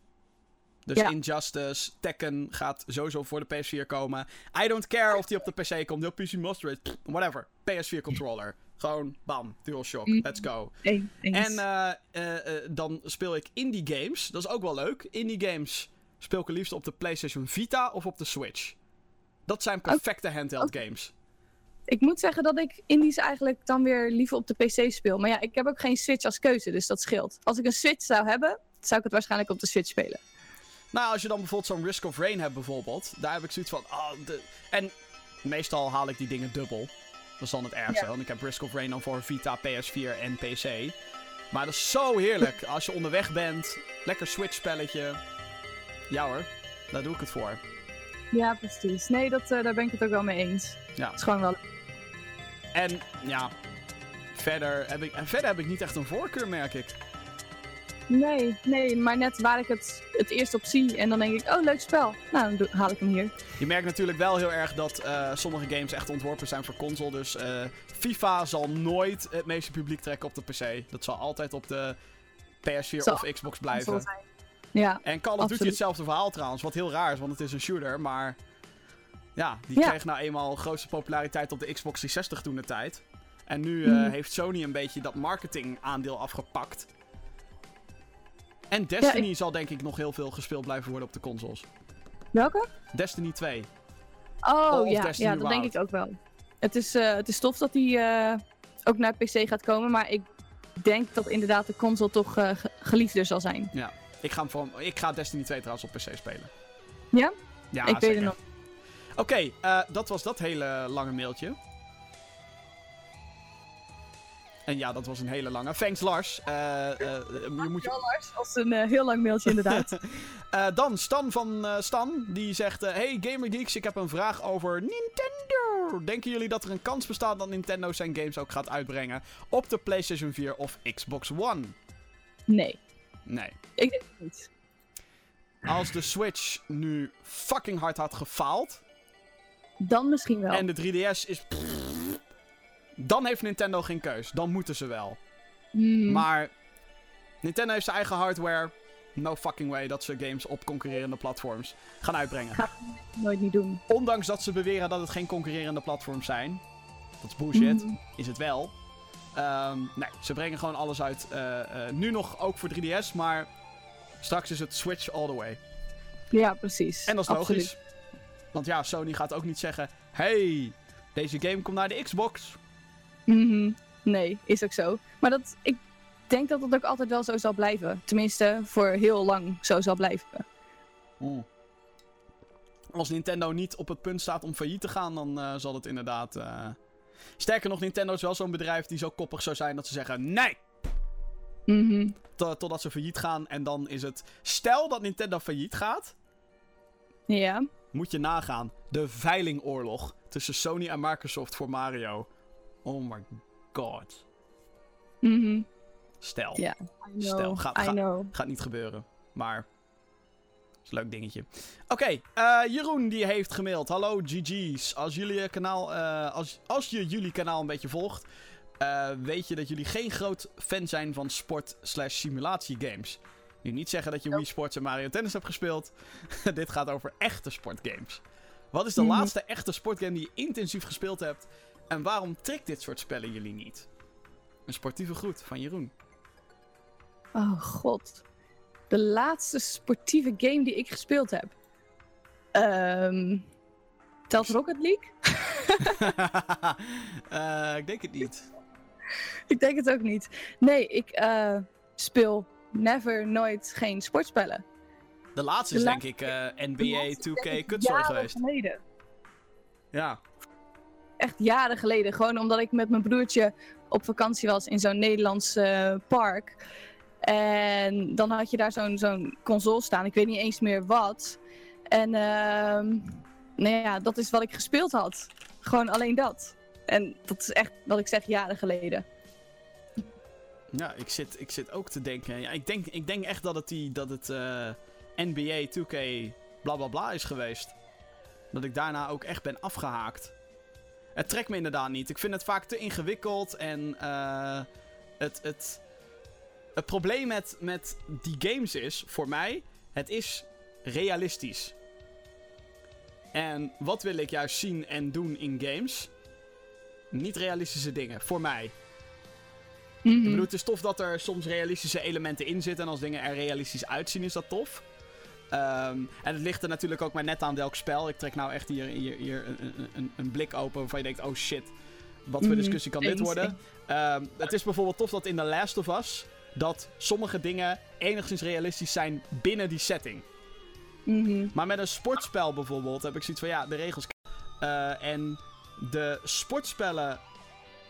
Dus Ja. Injustice, Tekken gaat sowieso voor de PS4 komen. I don't care of die op de PC komt, op PC Master Race, pff, whatever. PS4 controller. Gewoon, bam, DualShock, Mm. let's go. Eens. En eh, eh, eh, dan speel ik indie games. Dat is ook wel leuk. Indie games speel ik het liefst op de PlayStation Vita of op de Switch. Dat zijn perfecte handheld games. Ik moet zeggen dat ik indies eigenlijk dan weer liever op de PC speel. Maar ja, ik heb ook geen Switch als keuze, dus dat scheelt. Als ik een Switch zou hebben, zou ik het waarschijnlijk op de Switch spelen. Nou, als je dan bijvoorbeeld zo'n Risk of Rain hebt bijvoorbeeld, daar heb ik zoiets van, ah, de... en meestal haal ik die dingen dubbel. Dat is dan het ergste, Ja. want ik heb Risk of Rain dan voor Vita, PS4 en PC. Maar dat is zo heerlijk. Als je onderweg bent, lekker Switch spelletje. Ja hoor, daar doe ik het voor. Ja, precies. Nee, dat, eh, daar ben ik het ook wel mee eens. Ja. Het is gewoon wel... En ja, verder heb ik, en verder heb ik niet echt een voorkeur, merk ik. Nee, nee, maar net waar ik het het eerst op zie en dan denk ik, oh, leuk spel. Nou, dan haal ik hem hier. Je merkt natuurlijk wel heel erg dat eh, sommige games echt ontworpen zijn voor console. Dus eh, FIFA zal nooit het meeste publiek trekken op de PC. Dat zal altijd op de PS4 Zal of Xbox blijven. zijn. Ja, En Call of Duty hetzelfde verhaal trouwens. Wat heel raar is, want het is een shooter. Maar ja, die Ja. kreeg nou eenmaal grootste populariteit op de Xbox 360 toen de tijd. En nu eh, Mhm. heeft Sony een beetje dat marketingaandeel afgepakt. En Destiny zal denk ik nog heel veel gespeeld blijven worden op de consoles. welke? Destiny 2. Oh, Of ja, Destiny ja, dat denk ik ook wel. Het is, eh, het is tof dat die eh, ook naar PC gaat komen, maar ik denk dat inderdaad de console toch ge- geliefder zal zijn. Ja, ik ga, hem ik ga Destiny 2 trouwens op PC spelen. Ja? Ja, ik weet het nog. Oké, dat was dat hele lange mailtje. En ja, dat was een hele lange. Thanks Lars. Eh, je moet. Ja, Lars, als een eh, heel lang mailtje inderdaad. Dan Stan van Stan, die zegt... hey Gamer Geeks, ik heb een vraag over Nintendo. Denken jullie dat er een kans bestaat dat Nintendo zijn games ook gaat uitbrengen op de PlayStation 4 of Xbox One? nee, Nee. ik denk het niet. Als de Switch nu fucking hard had gefaald... Dan misschien wel. En de 3DS is. Dan heeft Nintendo geen keus. Dan moeten ze wel. Hmm, Maar Nintendo heeft zijn eigen hardware. No fucking way dat ze games op concurrerende platforms gaan uitbrengen. Ga- nooit niet doen. Ondanks dat ze beweren dat het geen concurrerende platforms zijn. Dat is bullshit. Hmm, Is het wel. Ehm, nee, ze brengen gewoon alles uit. eh, eh, nu nog ook voor 3DS, maar straks is het Switch all the way. Ja, precies. En dat is Absoluut. logisch. Want ja, Sony gaat ook niet zeggen: hey, deze game komt naar de Xbox. Mhm. Nee, is ook zo. Maar dat, ik denk dat het ook altijd wel zo zal blijven. Tenminste, voor heel lang zo zal blijven. Als Nintendo niet op het punt staat om failliet te gaan, dan eh, zal het inderdaad. eh, Sterker nog, Nintendo is wel zo'n bedrijf die zo koppig zou zijn dat ze zeggen: nee! Mhm. Tot- Totdat ze failliet gaan. En dan is het. Stel dat Nintendo failliet gaat, Ja. moet je nagaan. De veilingoorlog tussen Sony en Microsoft voor Mario. Oh my god. Mhm. Stel. Ja. Stel, gaat- gaat- niet gebeuren. Maar. Is een leuk dingetje. Oké, eh, Jeroen die heeft gemaild. Hallo GG's. Als, jullie je kanaal, eh, als, als je jullie kanaal een beetje volgt. eh, weet je dat jullie geen groot fan zijn van sport slash simulatie games. Nu niet zeggen dat je Wii Sports en Mario Tennis hebt gespeeld. Dit gaat over echte sportgames. Wat is de Mhm. laatste echte sportgame die je intensief gespeeld hebt? En waarom trekt dit soort spellen jullie niet? Een sportieve groet van Jeroen. Oh god. De laatste sportieve game die ik gespeeld heb. Ehm telt Rocket League? Eh, ik denk het niet. ik denk het ook niet. Nee, ik eh, speel never, nooit geen sportspellen. De laatste is De denk ik NBA laatste 2K denk ik kutzooi jaren geweest. geleden. Ja. Echt jaren geleden. Gewoon omdat ik met mijn broertje op vakantie was in zo'n Nederlands eh, park. En dan had je daar zo'n zo'n console staan. Ik weet niet eens meer wat. En ehm nou ja, dat is wat ik gespeeld had. Gewoon alleen dat. En dat is echt, wat ik zeg, jaren geleden. Ja, ik zit, ik zit ook te denken. Ja, ik, denk, ik denk echt dat het, die, dat het uh, NBA 2K bla bla bla is geweest. Dat ik daarna ook echt ben afgehaakt. Het trekt me inderdaad niet. Ik vind het vaak te ingewikkeld en uh, het, het, het probleem met, met die games is, voor mij, het is realistisch. En wat wil ik juist zien en doen in games? Niet realistische dingen, voor mij. Mm Ik bedoel, het is tof dat er soms realistische elementen in zitten. En als dingen er realistisch uitzien, is dat tof. Um, en het ligt er natuurlijk ook maar net aan welk spel. Ik trek nou echt hier, hier, hier een, een, een blik open waarvan je denkt: oh shit, wat voor mhm. discussie kan dit worden? Um, het is bijvoorbeeld tof dat in The Last of Us. dat sommige dingen enigszins realistisch zijn binnen die setting. Mm Maar met een sportspel bijvoorbeeld heb ik zoiets van: ja, de regels. Uh, en de sportspellen.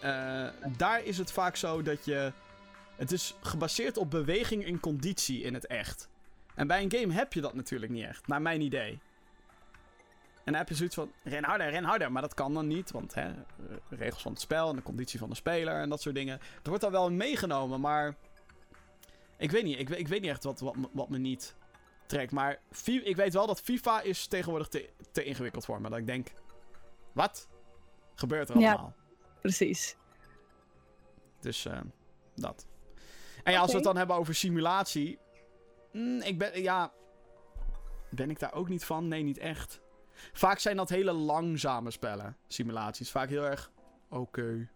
Uh, daar is het vaak zo dat je. Het is gebaseerd op beweging en conditie in het echt. En bij een game heb je dat natuurlijk niet echt, naar mijn idee. En dan heb je zoiets van, ren harder, ren harder. Maar dat kan dan niet, want hè, regels van het spel en de conditie van de speler en dat soort dingen. Er wordt dan wel meegenomen, maar... Ik weet niet, ik, ik weet niet echt wat, wat, wat me niet trekt. Maar ik weet wel dat FIFA is tegenwoordig te, te ingewikkeld voor me. Dat ik denk, wat? Gebeurt er allemaal? Ja, precies. Dus uh, dat. En ja, als we het dan hebben over simulatie. Mm, ik ben, ja. Ben ik daar ook niet van? Nee, niet echt. Vaak zijn dat hele langzame spellen, simulaties. Vaak heel erg. Oké.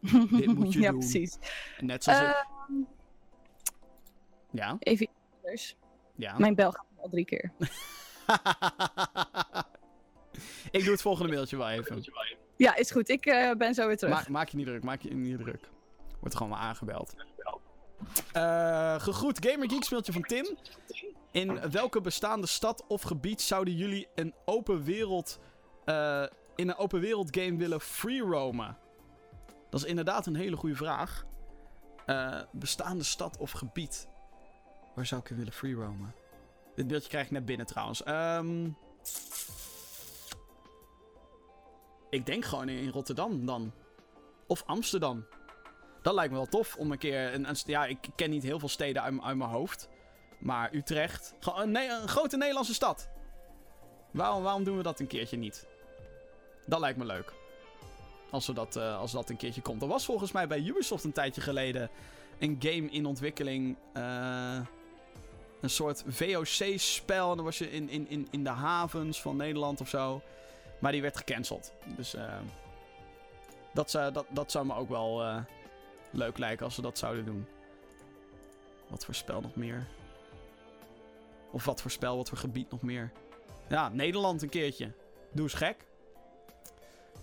Dit moet je ja, doen. precies. Net zoals. Uh, Ja. Even anders. Ja. Mijn bel gaat al drie keer. ik doe het volgende mailtje wel even. Ja, is goed. Ik uh, ben zo weer terug. Ma maak je niet druk, maak je niet druk. Wordt gewoon maar aangebeld. Uh, gegroet Gamer Geeks mailtje van Tim. In welke bestaande stad of gebied zouden jullie een open wereld uh, in een open wereld game willen free roamen? Dat is inderdaad een hele goede vraag. Uh, bestaande stad of gebied. Waar zou ik willen free roamen? Dit beeldje krijg ik net binnen trouwens. Um, ik denk gewoon in Rotterdam dan. Of Amsterdam. Dat lijkt me wel tof om een keer. Een, een, ja, ik ken niet heel veel steden uit, uit mijn hoofd. Maar Utrecht. Een, een, grote Nederlandse stad. Waarom, waarom doen we dat een keertje niet? Dat lijkt me leuk. Als, we dat, uh, als dat een keertje komt. Er was volgens mij bij Ubisoft een tijdje geleden een game in ontwikkeling. Uh, een soort VOC-spel. En dan was je in, in, in, in de havens van Nederland of zo. Maar die werd gecanceld. Dus uh, dat, dat, dat zou me ook wel leuk lijken als ze dat zouden doen. Wat voor spel nog meer? Of wat voor spel, wat voor gebied nog meer? Ja, Nederland een keertje. Doe eens gek.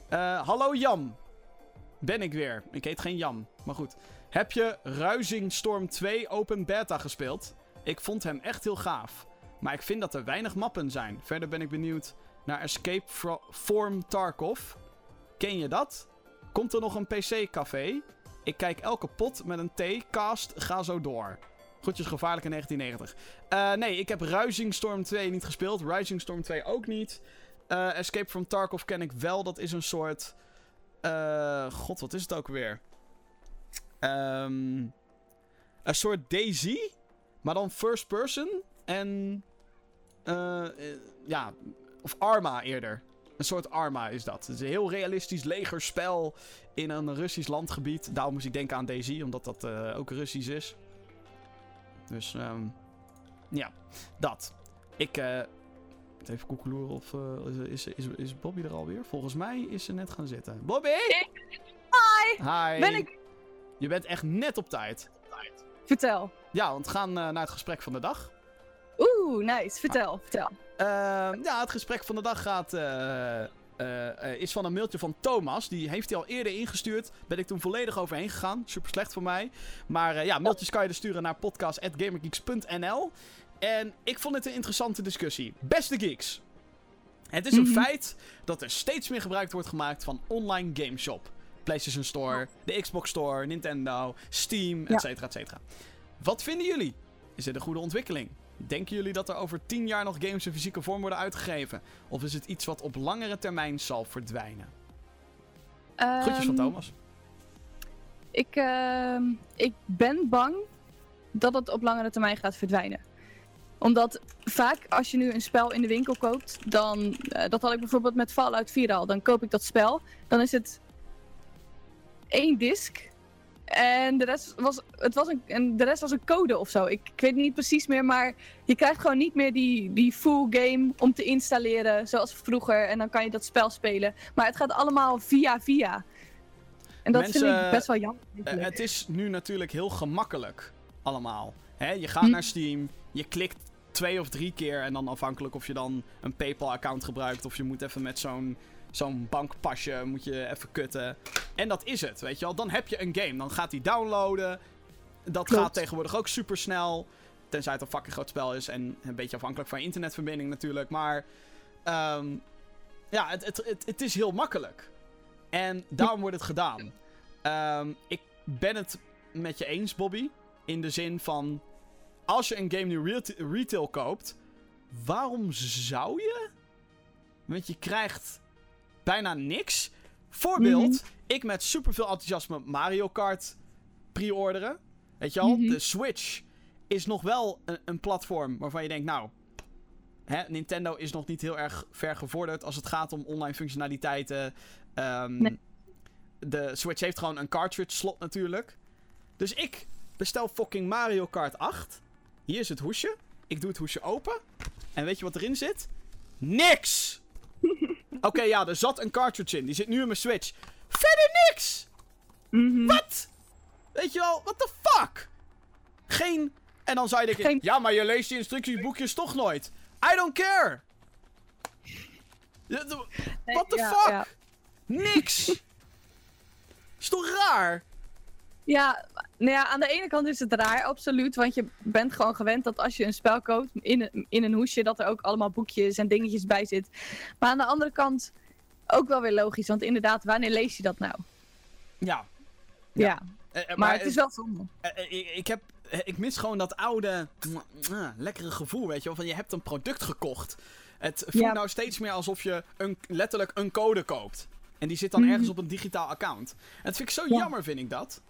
Uh, hallo Jan. Ben ik weer. Ik heet geen Jan, maar goed. Heb je Ruizing Storm 2 Open Beta gespeeld? Ik vond hem echt heel gaaf. Maar ik vind dat er weinig mappen zijn. Verder ben ik benieuwd naar Escape Form Tarkov. Ken je dat? Komt er nog een PC-café? Ik kijk elke pot met een T. Cast, ga zo door. Goedjes gevaarlijk in 1990. Uh, nee, ik heb Rising Storm 2 niet gespeeld. Rising Storm 2 ook niet. Uh, Escape from Tarkov ken ik wel. Dat is een soort... Uh, God, wat is het ook weer? Um, een soort Daisy. Maar dan first person. En... ja, of Arma eerder. Een soort Arma is dat. Het is een heel realistisch legerspel in een Russisch landgebied. Daarom moest ik denken aan Daisy, omdat dat uh, ook Russisch is. Dus, um, ja, dat. Ik, uh, even koekeloeren of uh, is, is, is Bobby er alweer? Volgens mij is ze net gaan zitten. Bobby! Hi! Hi! Ben ik... Je bent echt net op tijd. Vertel. Ja, want we gaan naar het gesprek van de dag. Oeh, nice. Vertel, vertel. Uh, ja, het gesprek van de dag gaat, uh, uh, is van een mailtje van Thomas. Die heeft hij al eerder ingestuurd. Ben ik toen volledig overheen gegaan. Super slecht voor mij. Maar ja, mailtjes kan je dus sturen naar podcast.gamergeeks.nl. En ik vond het een interessante discussie. Beste geeks. Het is een mm -hmm. feit dat er steeds meer gebruik wordt gemaakt van online gameshop. PlayStation Store, de Xbox Store, Nintendo, Steam, etc. Ja. et cetera. Wat vinden jullie? Is dit een goede ontwikkeling? Denken jullie dat er over 10 jaar nog games in fysieke vorm worden uitgegeven? Of is het iets wat op langere termijn zal verdwijnen? Um, Groetjes van Thomas. Ik, ehm, ik ben bang dat het op langere termijn gaat verdwijnen. Omdat vaak als je nu een spel in de winkel koopt, dan. eh, dat had ik bijvoorbeeld met Fallout 4 al. Dan koop ik dat spel. Dan is het één disc. En de rest was, het was een, en de rest was een code of zo. Ik, ik weet niet precies meer, maar je krijgt gewoon niet meer die, die full game om te installeren zoals vroeger. En dan kan je dat spel spelen. Maar het gaat allemaal via via. En dat vind Mensen, ik best wel jammer. Eh, het is nu natuurlijk heel gemakkelijk allemaal. Hè? Je gaat Hm. naar Steam, je klikt twee of drie keer en dan afhankelijk of je dan een PayPal-account gebruikt of je moet even met zo'n zo'n bankpasje moet je even kutten. En dat is het, weet je wel. Dan heb je een game. Dan gaat die downloaden. Dat Klopt. gaat tegenwoordig ook super snel. Tenzij het een fucking groot spel is en een beetje afhankelijk van je internetverbinding natuurlijk. Maar ehm, ja, het, het, het, het is heel makkelijk. En daarom wordt het gedaan. Ehm, ik ben het met je eens, Bobby. In de zin van. Als je een game nu retail koopt. Waarom zou je? Want je krijgt bijna niks. Voorbeeld. Ik met superveel enthousiasme Mario Kart pre-orderen. Weet je al? Mhm. De Switch is nog wel een, een platform waarvan je denkt, nou. Hè, Nintendo is nog niet heel erg ver gevorderd als het gaat om online functionaliteiten. Ehm, Nee. De Switch heeft gewoon een cartridge slot natuurlijk. Dus ik bestel fucking Mario Kart 8. Hier is het hoesje. Ik doe het hoesje open. En weet je wat erin zit? Niks! Oké, ja, er zat een cartridge in. Die zit nu in mijn Switch. Verder niks! Mhm. Wat? Weet je wel, what the fuck? Geen. En dan denken: Geen- ja, maar je leest die instructieboekjes toch nooit. I don't care. What the ja, fuck? Ja. Niks. Is toch raar? Ja, nou ja, aan de ene kant is het raar, absoluut. Want je bent gewoon gewend dat als je een spel koopt in een, in een hoesje, dat er ook allemaal boekjes en dingetjes bij zit. Maar aan de andere kant ook wel weer logisch. Want inderdaad, wanneer lees je dat nou? Ja. Ja, Ja. Eh, eh, maar, het is wel zonde. eh, eh, ik, ik, heb, eh, ik mis gewoon dat oude, lekkere gevoel, weet je wel. Van je hebt een product gekocht. Het voelt Ja. nou steeds meer alsof je een, letterlijk een code koopt. En die zit dan Mhm. ergens op een digitaal account. En dat vind ik zo Ja. jammer, vind ik dat.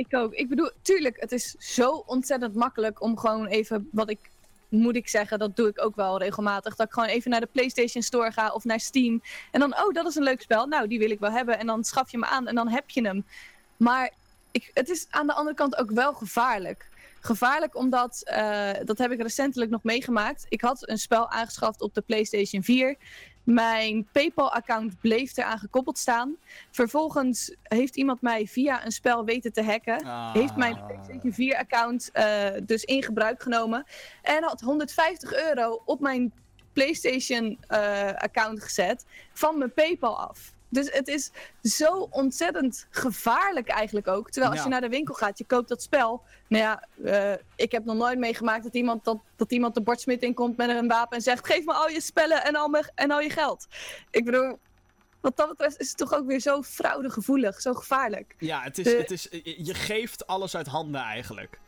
Ik ook. Ik bedoel, tuurlijk, het is zo ontzettend makkelijk om gewoon even, wat ik, moet ik zeggen, dat doe ik ook wel regelmatig. Dat ik gewoon even naar de PlayStation Store ga of naar Steam. En dan, oh, dat is een leuk spel. Nou, die wil ik wel hebben. En dan schaf je hem aan en dan heb je hem. Maar ik, het is aan de andere kant ook wel gevaarlijk. Gevaarlijk omdat, eh, dat heb ik recentelijk nog meegemaakt. Ik had een spel aangeschaft op de PlayStation 4. Mijn PayPal-account bleef eraan gekoppeld staan. Vervolgens heeft iemand mij via een spel weten te hacken. Heeft mijn Ah. PlayStation 4-account dus in gebruik genomen. En had 150 euro op mijn PlayStation-account gezet van mijn PayPal af. Dus het is zo ontzettend gevaarlijk eigenlijk ook. Terwijl als Ja. je naar de winkel gaat, je koopt dat spel. Nou ja, eh, ik heb nog nooit meegemaakt dat iemand, dat, dat iemand de bordsmit inkomt met een wapen en zegt: Geef me al je spellen en al, mijn, en al je geld. Ik bedoel, wat dat betreft is het toch ook weer zo fraudegevoelig, zo gevaarlijk. Ja, het is, De- het is, je geeft alles uit handen eigenlijk.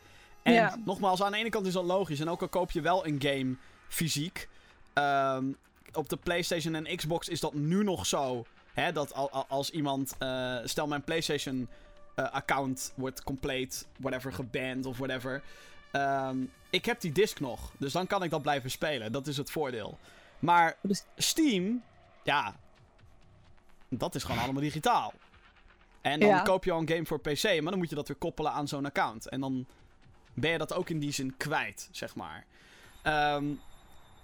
En Ja. nogmaals, aan de ene kant is dat logisch. En ook al koop je wel een game fysiek. ehm, op de PlayStation en Xbox is dat nu nog zo. Hè, dat al, al- als iemand. eh, stel mijn PlayStation eh, account wordt compleet. Whatever, geband of whatever. ehm, ik heb die disc nog. Dus dan kan ik dat blijven spelen. Dat is het voordeel. Maar Dus- Steam. Ja. Dat is gewoon allemaal digitaal. En dan Ja. koop je al een game voor PC, maar dan moet je dat weer koppelen aan zo'n account. En dan ben je dat ook in die zin kwijt, zeg maar. Ehm,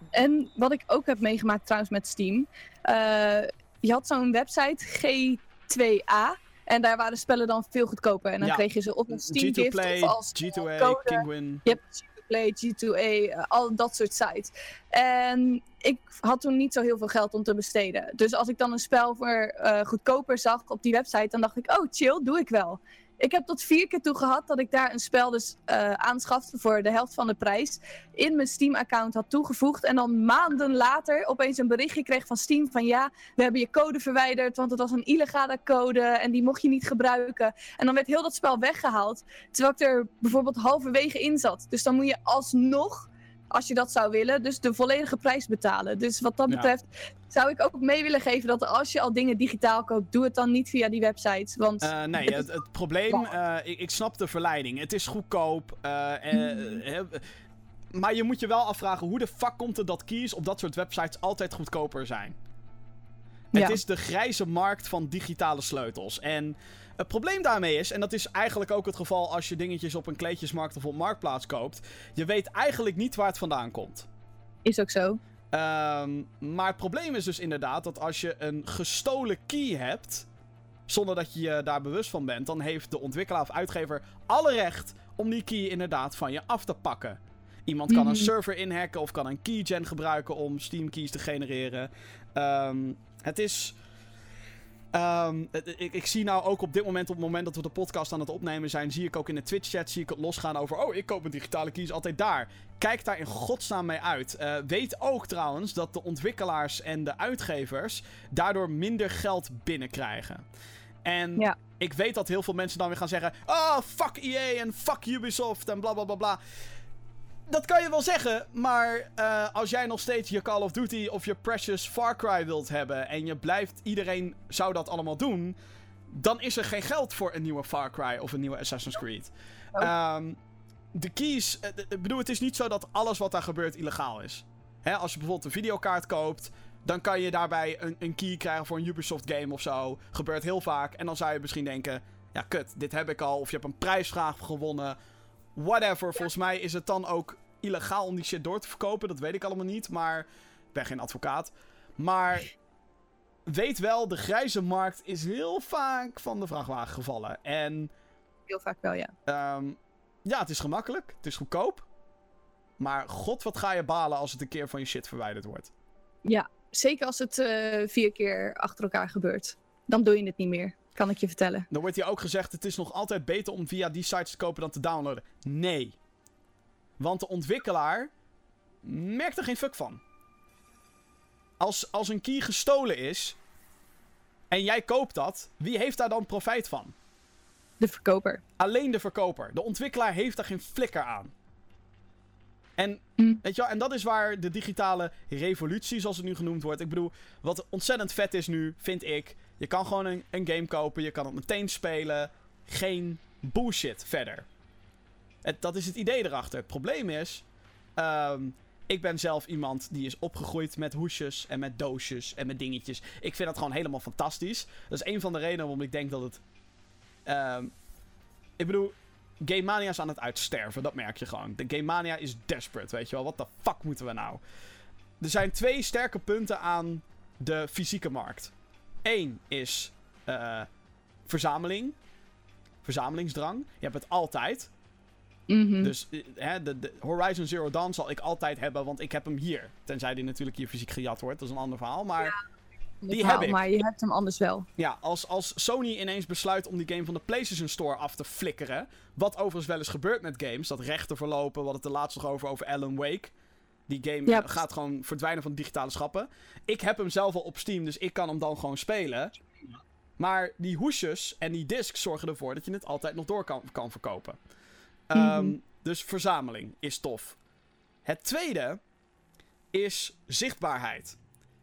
En wat ik ook heb meegemaakt trouwens met Steam. eh, je had zo'n website G2A. En daar waren spellen dan veel goedkoper. En dan Ja. kreeg je ze op een Steam gift G2Play, of als eh, G2A, code. Kinguin. Je hebt G2Play, G2A, eh, al dat soort sites. En ik had toen niet zo heel veel geld om te besteden. Dus als ik dan een spel voor eh, goedkoper zag op die website, dan dacht ik, oh chill, doe ik wel. Ik heb tot vier keer toe gehad dat ik daar een spel dus eh aanschafte voor de helft van de prijs. In mijn Steam-account had toegevoegd. En dan maanden later opeens een berichtje kreeg van Steam van ja, we hebben je code verwijderd. Want het was een illegale code en die mocht je niet gebruiken. En dan werd heel dat spel weggehaald. Terwijl ik er bijvoorbeeld halverwege in zat. Dus dan moet je alsnog als je dat zou willen. Dus de volledige prijs betalen. Dus wat dat Ja. betreft zou ik ook mee willen geven dat als je al dingen digitaal koopt, doe het dan niet via die websites. Want Eh, nee, het, het probleem, eh, ik, ik snap de verleiding. Het is goedkoop. eh, eh, maar je moet je wel afvragen, hoe de fuck komt het dat keys op dat soort websites altijd goedkoper zijn? Het is de grijze markt van digitale sleutels. En het probleem daarmee is, en dat is eigenlijk ook het geval als je dingetjes op een kleedjesmarkt of op marktplaats koopt, je weet eigenlijk niet waar het vandaan komt. is ook zo. Ehm, maar het probleem is dus inderdaad dat als je een gestolen key hebt, zonder dat je je daar bewust van bent, dan heeft de ontwikkelaar of uitgever alle recht om die key inderdaad van je af te pakken. Iemand kan een Mhm. server inhacken of kan een keygen gebruiken om Steam keys te genereren. Ehm, het is. Ehm, het- ik, ik zie nou ook op dit moment, op het moment dat we de podcast aan het opnemen zijn, zie ik ook in de Twitch-chat zie ik het losgaan over. Oh, ik koop een digitale keys altijd daar. Kijk daar in godsnaam mee uit. Eh, weet ook trouwens dat de ontwikkelaars en de uitgevers daardoor minder geld binnenkrijgen. En Ja. ik weet dat heel veel mensen dan weer gaan zeggen: Oh, fuck EA en fuck Ubisoft en bla bla bla bla. Dat kan je wel zeggen, maar eh, als jij nog steeds je Call of Duty of je Precious Far Cry wilt hebben en je blijft, iedereen zou dat allemaal doen, dan is er geen geld voor een nieuwe Far Cry of een nieuwe Assassin's Creed. Oh. Ehm, de keys, eh, ik bedoel, het is niet zo dat alles wat daar gebeurt illegaal is. Hè, als je bijvoorbeeld een videokaart koopt, dan kan je daarbij een, een key krijgen voor een Ubisoft game of zo. Gebeurt heel vaak. En dan zou je misschien denken, ja kut, dit heb ik al. Of je hebt een prijsvraag gewonnen. Whatever. Volgens mij is het dan ook illegaal om die shit door te verkopen. Dat weet ik allemaal niet, maar ik ben geen advocaat. Maar weet wel, de grijze markt is heel vaak van de vrachtwagen gevallen. En Heel vaak wel, ja. Ehm, ja, het is gemakkelijk. Het is goedkoop. Maar god, wat ga je balen als het een keer van je shit verwijderd wordt. Ja, zeker als het eh, vier keer achter elkaar gebeurt. Dan doe je het niet meer, kan ik je vertellen. Dan wordt hier ook gezegd: het is nog altijd beter om via die sites te kopen dan te downloaden. Nee. Want de ontwikkelaar merkt er geen fuck van. Als, als een key gestolen is en jij koopt dat, wie heeft daar dan profijt van? De verkoper. Alleen de verkoper. De ontwikkelaar heeft daar geen flikker aan. En, Hm. weet je wel, en dat is waar de digitale revolutie, zoals het nu genoemd wordt. Ik bedoel, wat ontzettend vet is nu, vind ik. Je kan gewoon een, een game kopen, je kan het meteen spelen. Geen bullshit verder. Dat is het idee erachter. Het probleem is, ehm, ik ben zelf iemand die is opgegroeid met hoesjes en met doosjes en met dingetjes. Ik vind dat gewoon helemaal fantastisch. Dat is een van de redenen waarom ik denk dat het Ehm, ik bedoel, Game Mania is aan het uitsterven, dat merk je gewoon. De Game Mania is desperate, weet je wel. Wat de fuck moeten we nou? Er zijn twee sterke punten aan de fysieke markt. Eén is eh, verzameling. Verzamelingsdrang. Je hebt het altijd. Mhm. Dus eh, hè, de, de Horizon Zero Dawn zal ik altijd hebben, want ik heb hem hier. Tenzij die natuurlijk hier fysiek gejat wordt, dat is een ander verhaal. Maar die heb ik. Maar je hebt hem anders wel. Ja, als, als Sony ineens besluit om die game van de PlayStation Store af te flikkeren. Wat overigens wel eens gebeurt met games. Dat rechten verlopen. We hadden het er laatst nog over over Alan Wake. Die game gaat gewoon verdwijnen van digitale schappen. Ik heb hem zelf al op Steam, dus ik kan hem dan gewoon spelen. Maar die hoesjes en die discs zorgen ervoor dat je het altijd nog door kan, kan verkopen. Ehm, Mhm. Dus verzameling is tof. Het tweede is zichtbaarheid.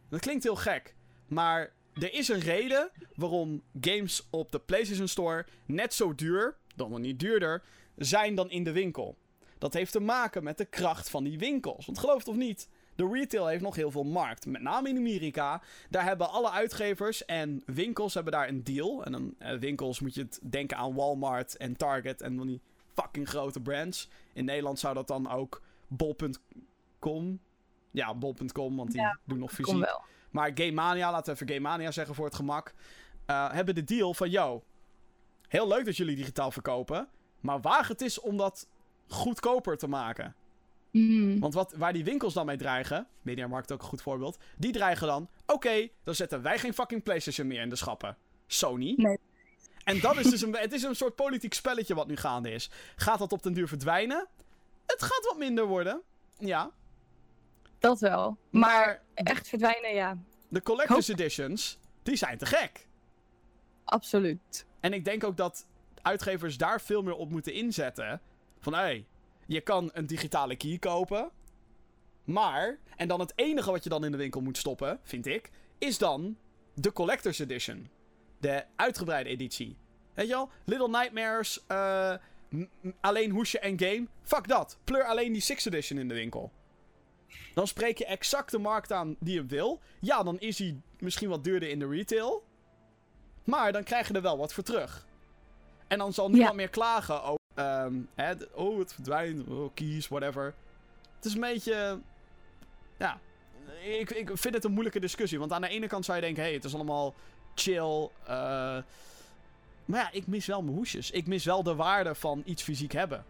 Dat klinkt heel gek, maar er is een reden waarom games op de PlayStation Store net zo duur, dan nog niet duurder, zijn dan in de winkel. Dat heeft te maken met de kracht van die winkels. Want geloof het of niet, de retail heeft nog heel veel markt. Met name in Amerika. Daar hebben alle uitgevers en winkels hebben daar een deal. En dan eh, winkels moet je het denken aan Walmart en Target en van die fucking grote brands. In Nederland zou dat dan ook bol.com. Ja, bol.com, want die Ja, doen nog fysiek. Wel. Maar Game Mania, laten we even Game Mania zeggen voor het gemak. eh, hebben de deal van, yo, heel leuk dat jullie digitaal verkopen. Maar waag het is om dat goedkoper te maken. Mhm. Want wat, waar die winkels dan mee dreigen, Mediamarkt ook een goed voorbeeld. Die dreigen dan, oké, dan zetten wij geen fucking Playstation meer in de schappen. Sony. Nee. En dat is dus een, het is een soort politiek spelletje wat nu gaande is. Gaat dat op den duur verdwijnen? Het gaat wat minder worden. Ja. Dat wel. Maar, Maar echt verdwijnen, ja. de collector's editions, die zijn te gek. Absoluut. En ik denk ook dat uitgevers daar veel meer op moeten inzetten. Van hé, hey, je kan een digitale key kopen. Maar, en dan het enige wat je dan in de winkel moet stoppen, vind ik, is dan de Collector's Edition. De uitgebreide editie. Weet je wel? Little Nightmares, uh, alleen hoesje en game. Fuck dat. Pleur alleen die 6 Edition in de winkel. Dan spreek je exact de markt aan die je wil. Ja, dan is hij misschien wat duurder in de retail. Maar dan krijg je er wel wat voor terug. En dan zal niemand meer klagen over. Um, hè, oh, het verdwijnt. Oh, keys, whatever. Het is een beetje. Ja. Ik, ik vind het een moeilijke discussie. Want aan de ene kant zou je denken: hé, hey, het is allemaal chill. Uh, maar ja, ik mis wel mijn hoesjes. Ik mis wel de waarde van iets fysiek hebben.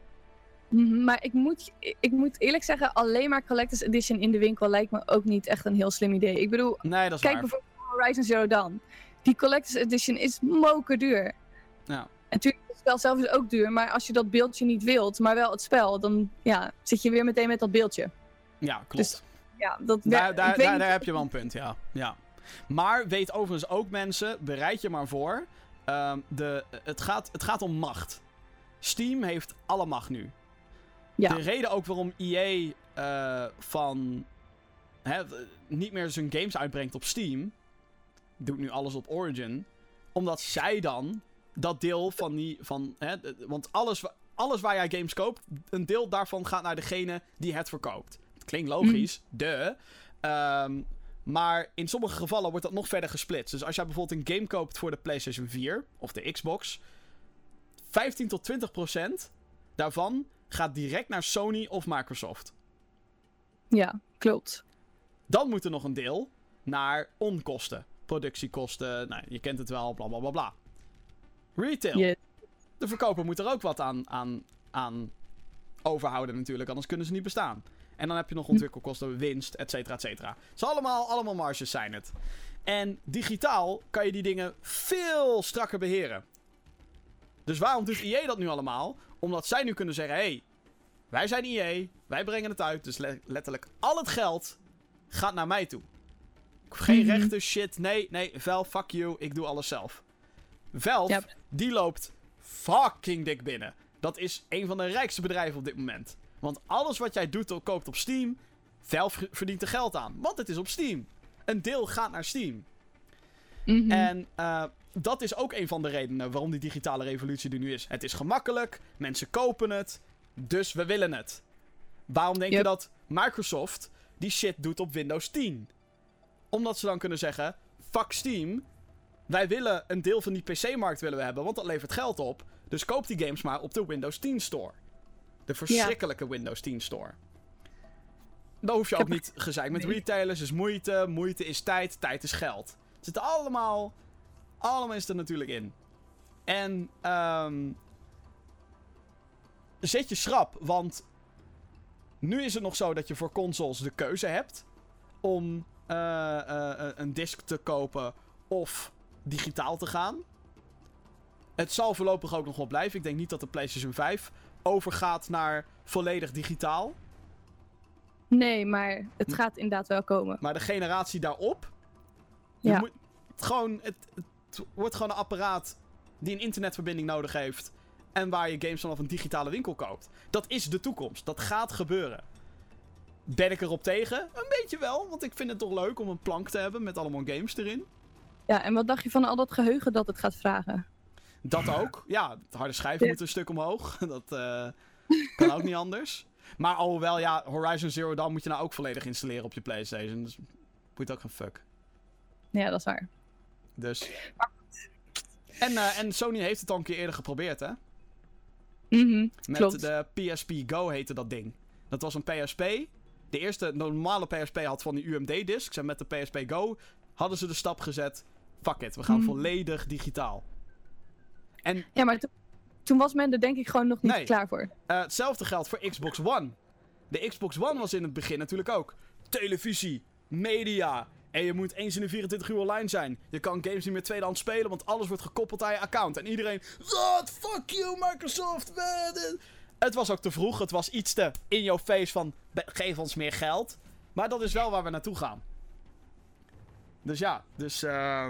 Mhm, maar ik moet, ik moet eerlijk zeggen, alleen maar Collector's Edition in de winkel lijkt me ook niet echt een heel slim idee. Ik bedoel, nee, dat is kijk bijvoorbeeld Horizon Zero Dawn. Die Collector's Edition is mokerduur. Ja. En natuurlijk, het spel zelf is ook duur, maar als je dat beeldje niet wilt, maar wel het spel, dan ja, zit je weer meteen met dat beeldje. Ja, klopt. Dus, ja, dat daar, daar, daar, daar heb je wel een punt, ja. ja. Maar weet overigens ook mensen, bereid je maar voor Um, de, het, gaat, het gaat om macht. Steam heeft alle macht nu. Ja. De reden ook waarom EA uh, van hè, niet meer zijn games uitbrengt op Steam, doet nu alles op Origin, omdat zij dan dat deel van die. Van, hè, want alles, alles waar jij games koopt, een deel daarvan gaat naar degene die het verkoopt. Het klinkt logisch, mm. de. Um, maar in sommige gevallen wordt dat nog verder gesplitst. Dus als jij bijvoorbeeld een game koopt voor de PlayStation 4 of de Xbox, 15 tot 20 procent daarvan gaat direct naar Sony of Microsoft. Ja, klopt. Dan moet er nog een deel naar onkosten. Productiekosten, nou, je kent het wel, bla bla bla bla. Retail. De verkoper moet er ook wat aan, aan, aan overhouden natuurlijk, anders kunnen ze niet bestaan. En dan heb je nog ontwikkelkosten, winst, et cetera, et cetera. Dus allemaal, allemaal marges zijn het. En digitaal kan je die dingen veel strakker beheren. Dus waarom doet EA dat nu allemaal? Omdat zij nu kunnen zeggen: hé, hey, wij zijn EA, wij brengen het uit. Dus letterlijk al het geld gaat naar mij toe. Geen mm rechten, shit. Nee, nee, Valve, fuck you. Ik doe alles zelf. Valve, die loopt fucking dik binnen. Dat is een van de rijkste bedrijven op dit moment. Want alles wat jij doet, koopt op Steam, Valve verdient er geld aan. Want het is op Steam. Een deel gaat naar Steam. Mhm. En uh, dat is ook een van de redenen waarom die digitale revolutie er nu is. Het is gemakkelijk, mensen kopen het, dus we willen het. Waarom denk je dat Microsoft die shit doet op Windows 10? Omdat ze dan kunnen zeggen: fuck Steam. Wij willen een deel van die PC-markt willen we hebben, want dat levert geld op. Dus koop die games maar op de Windows 10 Store. De verschrikkelijke Windows 10 Store. Dan hoef je ook niet gezeik met retailers. is moeite, moeite is tijd, tijd is geld. Het zit allemaal, allemaal is er natuurlijk in. En um, zet je schrap, want nu is het nog zo dat je voor consoles de keuze hebt om uh, uh, een disc te kopen of digitaal te gaan. Het zal voorlopig ook nog wel blijven. Ik denk niet dat de PlayStation 5 overgaat naar volledig digitaal. Nee, maar het gaat inderdaad wel komen. Maar de generatie daarop. Ja. Moet, het, gewoon, het, het wordt gewoon een apparaat die een internetverbinding nodig heeft. En waar je games vanaf een digitale winkel koopt. Dat is de toekomst. Dat gaat gebeuren. Ben ik erop tegen? Een beetje wel, want ik vind het toch leuk om een plank te hebben met allemaal games erin. Ja, en wat dacht je van al dat geheugen dat het gaat vragen? Dat ook. Ja, de harde schijven moeten een stuk omhoog. Dat uh, kan ook niet anders. Maar alhoewel, ja, Horizon Zero Dawn moet je nou ook volledig installeren op je PlayStation. Dus moet ook geen fuck. Ja, dat is waar. Dus. En, uh, en Sony heeft het al een keer eerder geprobeerd, hè? Mm Met klopt. de PSP Go heette dat ding. Dat was een PSP. De eerste normale PSP had van die UMD-discs. En met de PSP Go hadden ze de stap gezet. Fuck it, we gaan mhm. volledig digitaal. En... Ja, maar toen was men er denk ik gewoon nog niet klaar voor. Uh, hetzelfde geldt voor Xbox One. De Xbox One was in het begin natuurlijk ook televisie, media. En je moet eens in de 24 uur online zijn. Je kan games niet meer tweedehands spelen, want alles wordt gekoppeld aan je account. En iedereen, what, fuck you Microsoft. Het was ook te vroeg. Het was iets te in your face van, geef ons meer geld. Maar dat is wel waar we naartoe gaan. Dus ja, dus... Uh,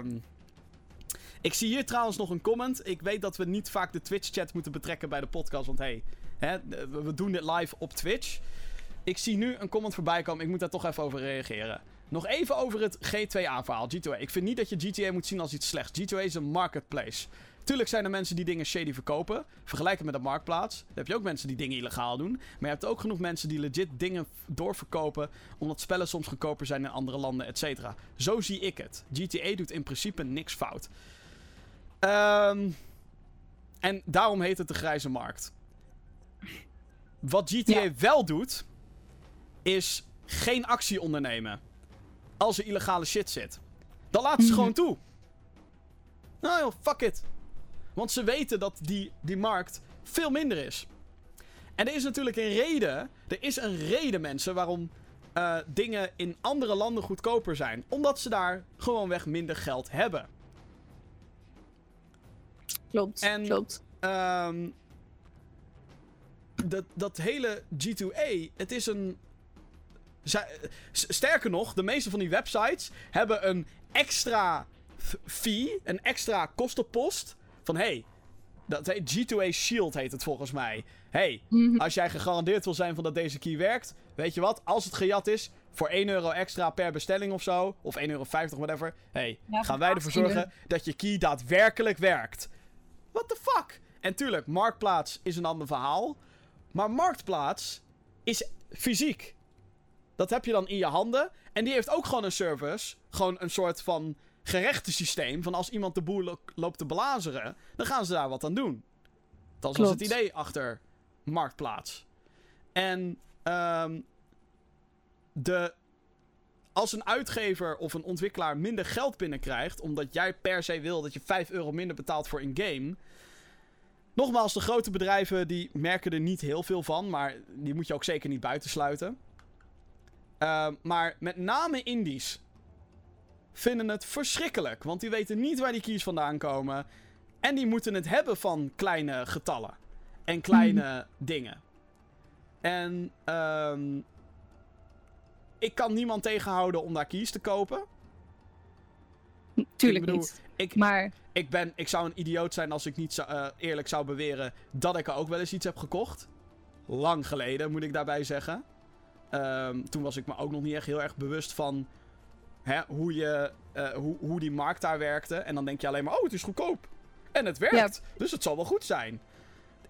ik zie hier trouwens nog een comment. Ik weet dat we niet vaak de Twitch-chat moeten betrekken bij de podcast. Want hey, we doen dit live op Twitch. ik zie nu een comment voorbij komen. Ik moet daar toch even over reageren. Nog even over het G2A-verhaal, G2A. Ik vind niet dat je GTA moet zien als iets slechts. G2A is een marketplace. Tuurlijk zijn er mensen die dingen shady verkopen. Vergelijk het met een marktplaats. Dan heb je ook mensen die dingen illegaal doen. Maar je hebt ook genoeg mensen die legit dingen doorverkopen. Omdat spellen soms goedkoper zijn in andere landen, et cetera. Zo zie ik het. GTA doet in principe niks fout. Um, en daarom heet het de grijze markt. Wat GTA wel doet, is geen actie ondernemen. Als er illegale shit zit. Dan laten ze mhm. gewoon toe. Nou joh, fuck it. Want ze weten dat die, die markt veel minder is. En er is natuurlijk een reden. Er is een reden, mensen, waarom uh, dingen in andere landen goedkoper zijn. Omdat ze daar gewoonweg minder geld hebben. Klopt, en, klopt. Um, dat, dat hele G2A, het is een. Sterker nog, de meeste van die websites hebben een extra fee, een extra kostenpost. Van hey, dat heet G2A Shield heet het volgens mij. Hey, mhm. als jij gegarandeerd wil zijn van dat deze key werkt, weet je wat? Als het gejat is, voor 1 euro extra per bestelling of zo, of 1,50 euro, whatever. Hey, gaan wij ervoor zorgen dat je key daadwerkelijk werkt. What the fuck? En tuurlijk, Marktplaats is een ander verhaal. Maar Marktplaats is fysiek. Dat heb je dan in je handen. En die heeft ook gewoon een service. Gewoon een soort van gerechtensysteem. Van als iemand de boel loopt te belazeren, dan gaan ze daar wat aan doen. Dat was het idee achter Marktplaats. En um, de, als een uitgever of een ontwikkelaar minder geld binnenkrijgt, omdat jij per se wil dat je 5 euro minder betaalt voor een game, Nogmaals, de grote bedrijven die merken er niet heel veel van, maar die moet je ook zeker niet buitensluiten. Uh, maar met name indies vinden het verschrikkelijk, want die weten niet waar die keys vandaan komen. En die moeten het hebben van kleine getallen en kleine mhm. dingen. En um, ik kan niemand tegenhouden om daar keys te kopen. Tuurlijk niet. Ik, maar... ik, ben, ik zou een idioot zijn als ik niet uh, eerlijk zou beweren dat ik er ook wel eens iets heb gekocht. Lang geleden, moet ik daarbij zeggen. Um, toen was ik me ook nog niet echt heel erg bewust van hè, hoe, je, uh, hoe, hoe die markt daar werkte. En dan denk je alleen maar, oh, het is goedkoop. En het werkt, dus het zal wel goed zijn.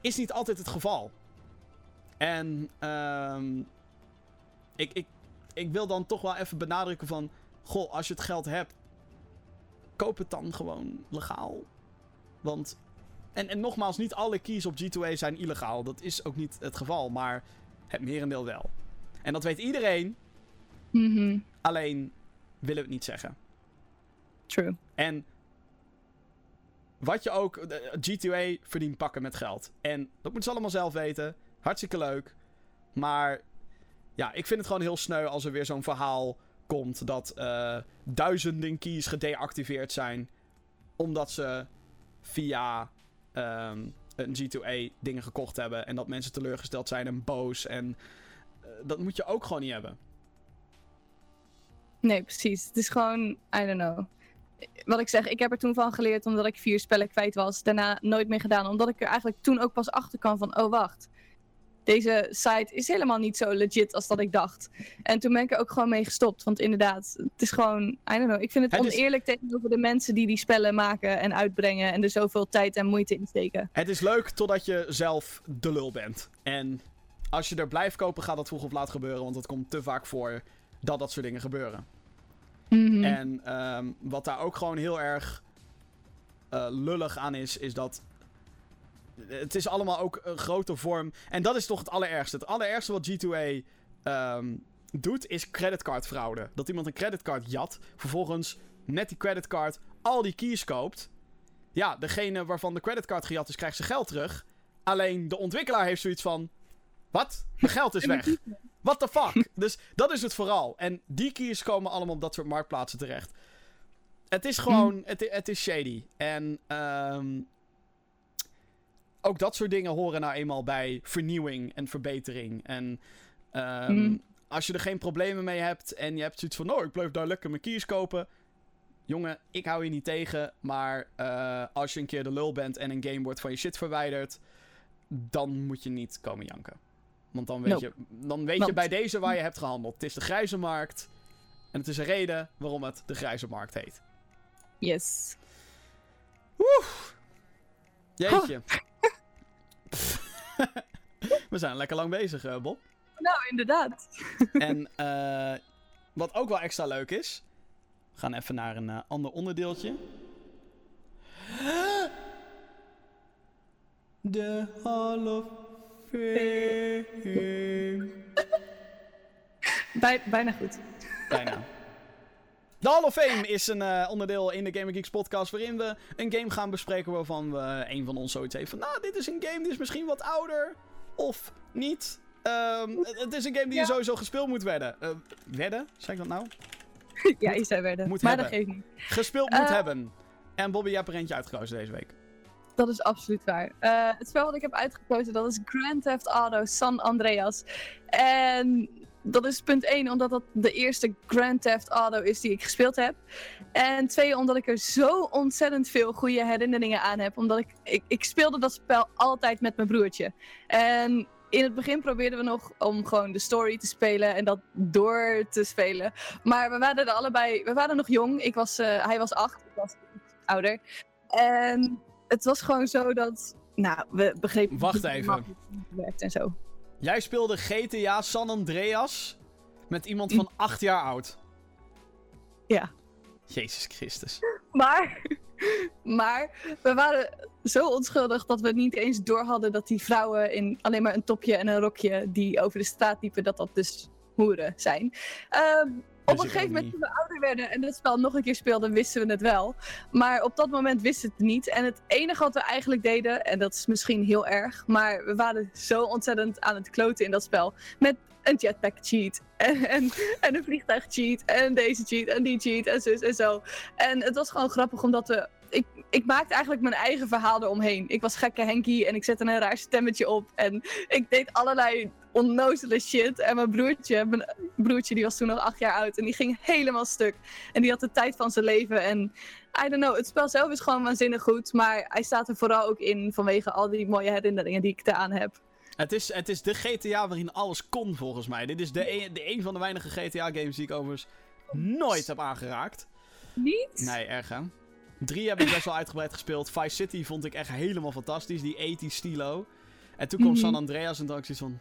Is niet altijd het geval. En um, ik, ik, ik wil dan toch wel even benadrukken van... Goh, als je het geld hebt, koop het dan gewoon legaal. Want. En, en nogmaals, niet alle keys op G2A zijn illegaal. Dat is ook niet het geval, maar het merendeel wel. En dat weet iedereen. Mm Alleen willen we het niet zeggen. True. En wat je ook. G2A verdient pakken met geld. En dat moeten ze allemaal zelf weten. Hartstikke leuk. Maar ja, ik vind het gewoon heel sneu als er weer zo'n verhaal komt dat uh, duizenden keys gedeactiveerd zijn. Omdat ze via um, een G2A dingen gekocht hebben. En dat mensen teleurgesteld zijn en boos. En uh, dat moet je ook gewoon niet hebben. Nee, precies. Het is gewoon, I don't know. Wat ik zeg, ik heb er toen van geleerd omdat ik vier spellen kwijt was. Daarna nooit meer gedaan. Omdat ik er eigenlijk toen ook pas achter kwam van, oh wacht deze site is helemaal niet zo legit als dat ik dacht. En toen ben ik er ook gewoon mee gestopt. Want inderdaad, het is gewoon, I don't know. Ik vind het, oneerlijk tegenover de mensen die die spellen maken en uitbrengen. En er zoveel tijd en moeite in steken. Het is leuk totdat je zelf de lul bent. En als je er blijft kopen, gaat dat vroeg of laat gebeuren. Want het komt te vaak voor dat dat soort dingen gebeuren. Mhm. En um, wat daar ook gewoon heel erg uh, lullig aan is, is dat het is allemaal ook een grote vorm. En dat is toch het allerergste. Het allerergste wat G2A um, ehm, doet, is creditcardfraude. Dat iemand een creditcard jat, vervolgens met die creditcard al die keys koopt. Ja, degene waarvan de creditcard gejat is, krijgt zijn geld terug. Alleen de ontwikkelaar heeft zoiets van: Wat? Mijn geld is weg. What the fuck? dus dat is het vooral. En die keys komen allemaal op dat soort marktplaatsen terecht. Het is gewoon, mm. het, het is shady. En um, ook dat soort dingen horen nou eenmaal bij vernieuwing en verbetering. En um, als je er geen problemen mee hebt en je hebt zoiets van, oh, ik blijf daar lekker mijn keys kopen. Jongen, ik hou je niet tegen, maar uh, als je een keer de lul bent en een game wordt van je shit verwijderd, dan moet je niet komen janken. Want dan weet, Nope. je, dan weet je bij deze waar je hebt gehandeld. Het is de grijze markt. En het is een reden waarom het de grijze markt heet. Yes. Jeetje. We zijn lekker lang bezig, eh, Bob. Nou, inderdaad. En eh, wat ook wel extra leuk is. We gaan even naar een eh, ander onderdeeltje. De Hall of. Bij, bijna goed. Bijna. De Hall of Fame is een eh, onderdeel in de Gaming Geeks podcast waarin we een game gaan bespreken waarvan we een van ons zoiets heeft van, nou, dit is een game die is misschien wat ouder of niet. Ehm, het, is een game die Ja. sowieso gespeeld moet werden. Eh werden? Zeg ik dat nou? ja, je zei werden. Moet maar hebben. dat geeft niet. Gespeeld moet Eh. hebben. En Bobby, jij hebt er eentje uitgekozen deze week. Dat is absoluut waar. Eh, het spel wat ik heb uitgekozen, dat is Grand Theft Auto San Andreas. En dat is punt 1, omdat dat de eerste Grand Theft Auto is die ik gespeeld heb. En twee, omdat ik er zo ontzettend veel goede herinneringen aan heb. Omdat ik, ik, ik speelde dat spel altijd met mijn broertje. En in het begin probeerden we nog om gewoon de story te spelen en dat door te spelen. Maar we waren er allebei, we waren nog jong. Ik was, eh, hij was acht, ik was ouder. En het was gewoon zo dat, nou, we begrepen Wacht niet even. werkt en zo. Jij speelde GTA San Andreas met iemand van 8 jaar oud. Ja. Jezus Christus. Maar, maar we waren zo onschuldig dat we niet eens door hadden dat die vrouwen in alleen maar een topje en een rokje die over de straat liepen, dat dat dus hoeren zijn. Ehm, op een gegeven moment toen we ouder werden en het spel nog een keer speelden, wisten we het wel. Maar op dat moment wisten we het niet. En het enige wat we eigenlijk deden, en dat is misschien heel erg, maar we waren zo ontzettend aan het kloten in dat spel. Met een jetpack cheat. En, en, en een vliegtuig cheat. En deze cheat. En die cheat. En zus en zo. En het was gewoon grappig omdat we. Ik, ik maakte eigenlijk mijn eigen verhaal eromheen. Ik was gekke Henkie en ik zette een raar stemmetje op. En ik deed allerlei onnozele shit. En mijn broertje, mijn broertje die was toen nog acht jaar oud. En die ging helemaal stuk. En die had de tijd van zijn leven. En I don't know, het spel zelf is gewoon waanzinnig goed. Maar hij staat er vooral ook in vanwege al die mooie herinneringen die ik eraan heb. Het is, het is de GTA waarin alles kon, volgens mij. Dit is de een, de een van de weinige GTA-games die ik overigens nooit heb aangeraakt. Niet? Nee, erg hè. Drie heb ik best wel uitgebreid gespeeld. Vice City vond ik echt helemaal fantastisch. Die 80 stilo. En toen kwam Mhm. San Andreas en dacht ik zoiets van...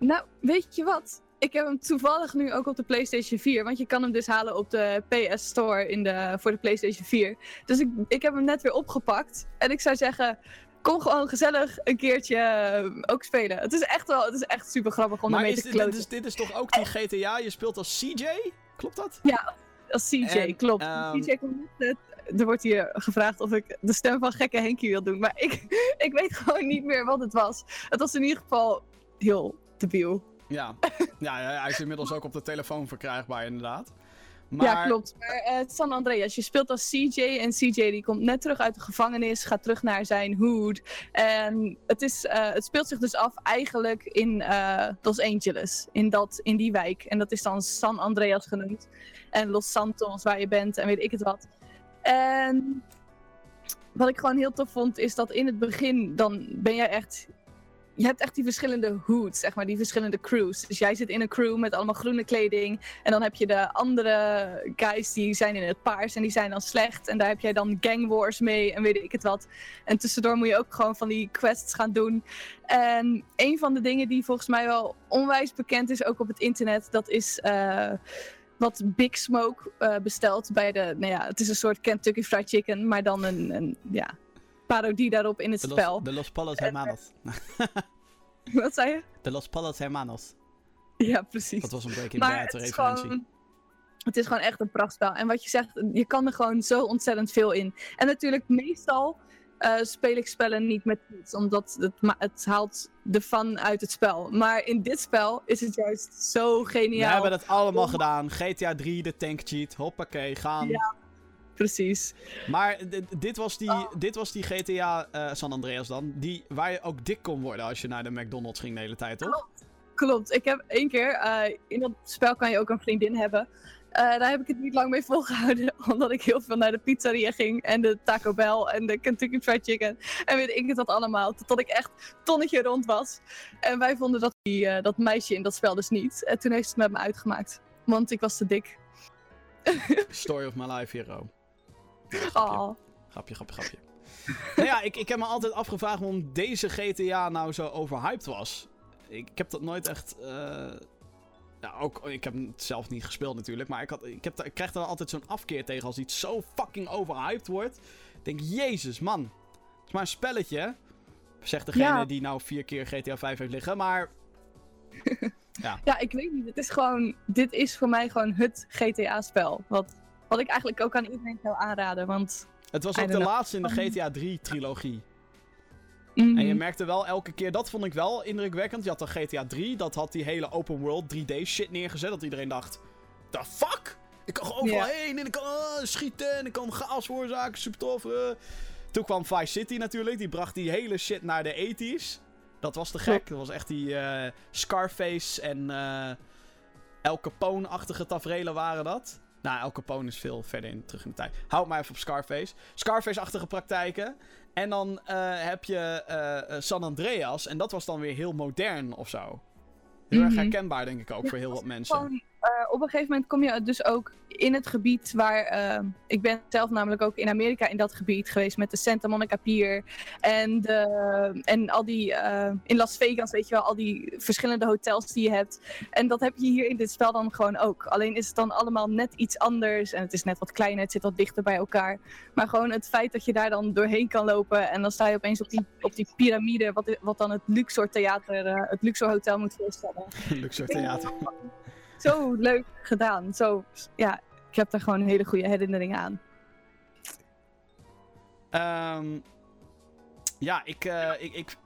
Nou, weet je wat? Ik heb hem toevallig nu ook op de PlayStation 4. Want je kan hem dus halen op de PS Store in de, voor de PlayStation 4. Dus ik, ik heb hem net weer opgepakt. En ik zou zeggen, kom gewoon gezellig een keertje eh, ook spelen. Het is echt wel, het is echt super grappig om Maar is te dit, dit, is, dit is toch ook die GTA? Je speelt als CJ? Klopt dat? Ja, als CJ, En, klopt. ehm, CJ komt net. Er wordt hier gevraagd of ik de stem van gekke Henkie wil doen. Maar ik, ik weet gewoon niet meer wat het was. Het was in ieder geval heel debiel. Ja. ja, ja, hij is inmiddels ook op de telefoon verkrijgbaar, inderdaad. Maar, Ja, klopt. Maar eh, San Andreas, je speelt als CJ en CJ die komt net terug uit de gevangenis, gaat terug naar zijn hood. En het, is, eh, het speelt zich dus af eigenlijk in eh, Los Angeles, in, dat, in die wijk. En dat is dan San Andreas genoemd. En Los Santos, waar je bent en weet ik het wat. En wat ik gewoon heel tof vond, is dat in het begin, dan ben jij echt je hebt echt die verschillende hoods, zeg maar, die verschillende crews. Dus jij zit in een crew met allemaal groene kleding. En dan heb je de andere guys die zijn in het paars en die zijn dan slecht. En daar heb jij dan gang wars mee en weet ik het wat. En tussendoor moet je ook gewoon van die quests gaan doen. En een van de dingen die volgens mij wel onwijs bekend is, ook op het internet, dat is eh, wat Big Smoke eh, bestelt bij de, nou ja, het is een soort Kentucky Fried Chicken, maar dan een, een ja, parodie daarop in het de spel. De Los Palos Hermanos. Wat zei je? De Los Palos Hermanos. Ja, precies. Dat was een Breaking Bad referentie. gewoon, het is gewoon echt een prachtspel. En wat je zegt, je kan er gewoon zo ontzettend veel in. En natuurlijk, meestal eh, speel ik spellen niet met cheats, omdat het, het haalt de fun uit het spel. Maar in dit spel is het juist zo We geniaal. hebben het allemaal Om- gedaan. GTA 3, de tank cheat. Hoppakee, gaan. Ja. Precies. Maar dit was die, Oh. dit was die GTA eh, San Andreas dan. Die, waar je ook dik kon worden als je naar de McDonald's ging de hele tijd, toch? Klopt. Ik heb één keer, eh, in dat spel kan je ook een vriendin hebben. daar heb ik het niet lang mee volgehouden, omdat ik heel veel naar de pizzeria ging en de Taco Bell en de Kentucky Fried Chicken en weet ik het dat allemaal, totdat ik echt tonnetje rond was. En wij vonden dat, die, dat meisje in dat spel dus niet. En toen heeft ze het met me uitgemaakt, want ik was te dik. Story of my life, hero. Oh. Grapje, grapje, grapje. nou ja, ik, ik heb me altijd afgevraagd waarom deze GTA nou zo overhyped was. Ik, ik heb dat nooit echt. Uh... Ja, ook, ik heb het zelf niet gespeeld natuurlijk. Maar ik, had, ik, heb, ik krijg er altijd zo'n afkeer tegen als iets zo fucking overhyped wordt. Ik denk, jezus man. Het is maar een spelletje. Zegt degene die nou vier keer GTA 5 heeft liggen. Maar. ja. ja, ik weet niet. Het is gewoon. Dit is voor mij gewoon het GTA-spel. Wat, wat ik eigenlijk ook aan iedereen zou aanraden. Want het was ook de laatste in de GTA 3-trilogie. En je mhm. merkte wel elke keer, dat vond ik wel indrukwekkend. Je had de GTA 3, dat had die hele open world 3D shit neergezet. Dat iedereen dacht: The fuck? Ik kan gewoon overal heen en ik kan uh, schieten en ik kan chaos veroorzaken. Super tof. Uh. Toen kwam Vice City natuurlijk. Die bracht die hele shit naar de 80s. Dat was te gek. Dat was echt die uh, Scarface en El Capone-achtige tafereelen waren dat. Nou, El Capone is veel verder in, terug in de tijd. Houd maar even op Scarface. Scarface-achtige praktijken. En dan uh, heb je uh, San Andreas. En dat was dan weer heel modern of zo. Heel erg mhm. herkenbaar, denk ik ook, voor heel wat mensen. Uh, op een gegeven moment kom je dus ook in het gebied waar. Uh, ik ben zelf namelijk ook in Amerika in dat gebied geweest met de Santa Monica Pier. En, de, en al die. Uh, in Las Vegas, weet je wel, al die verschillende hotels die je hebt. En dat heb je hier in dit spel dan gewoon ook. Alleen is het dan allemaal net iets anders. En het is net wat kleiner, het zit wat dichter bij elkaar. Maar gewoon het feit dat je daar dan doorheen kan lopen. En dan sta je opeens op die, op die piramide, wat, wat dan het Luxor Theater, het Luxor Hotel moet voorstellen. Luxor Theater zo leuk gedaan. Zo, ja, ik heb daar gewoon een hele goede herinnering aan. Um, ja, ik, uh, ik, ik,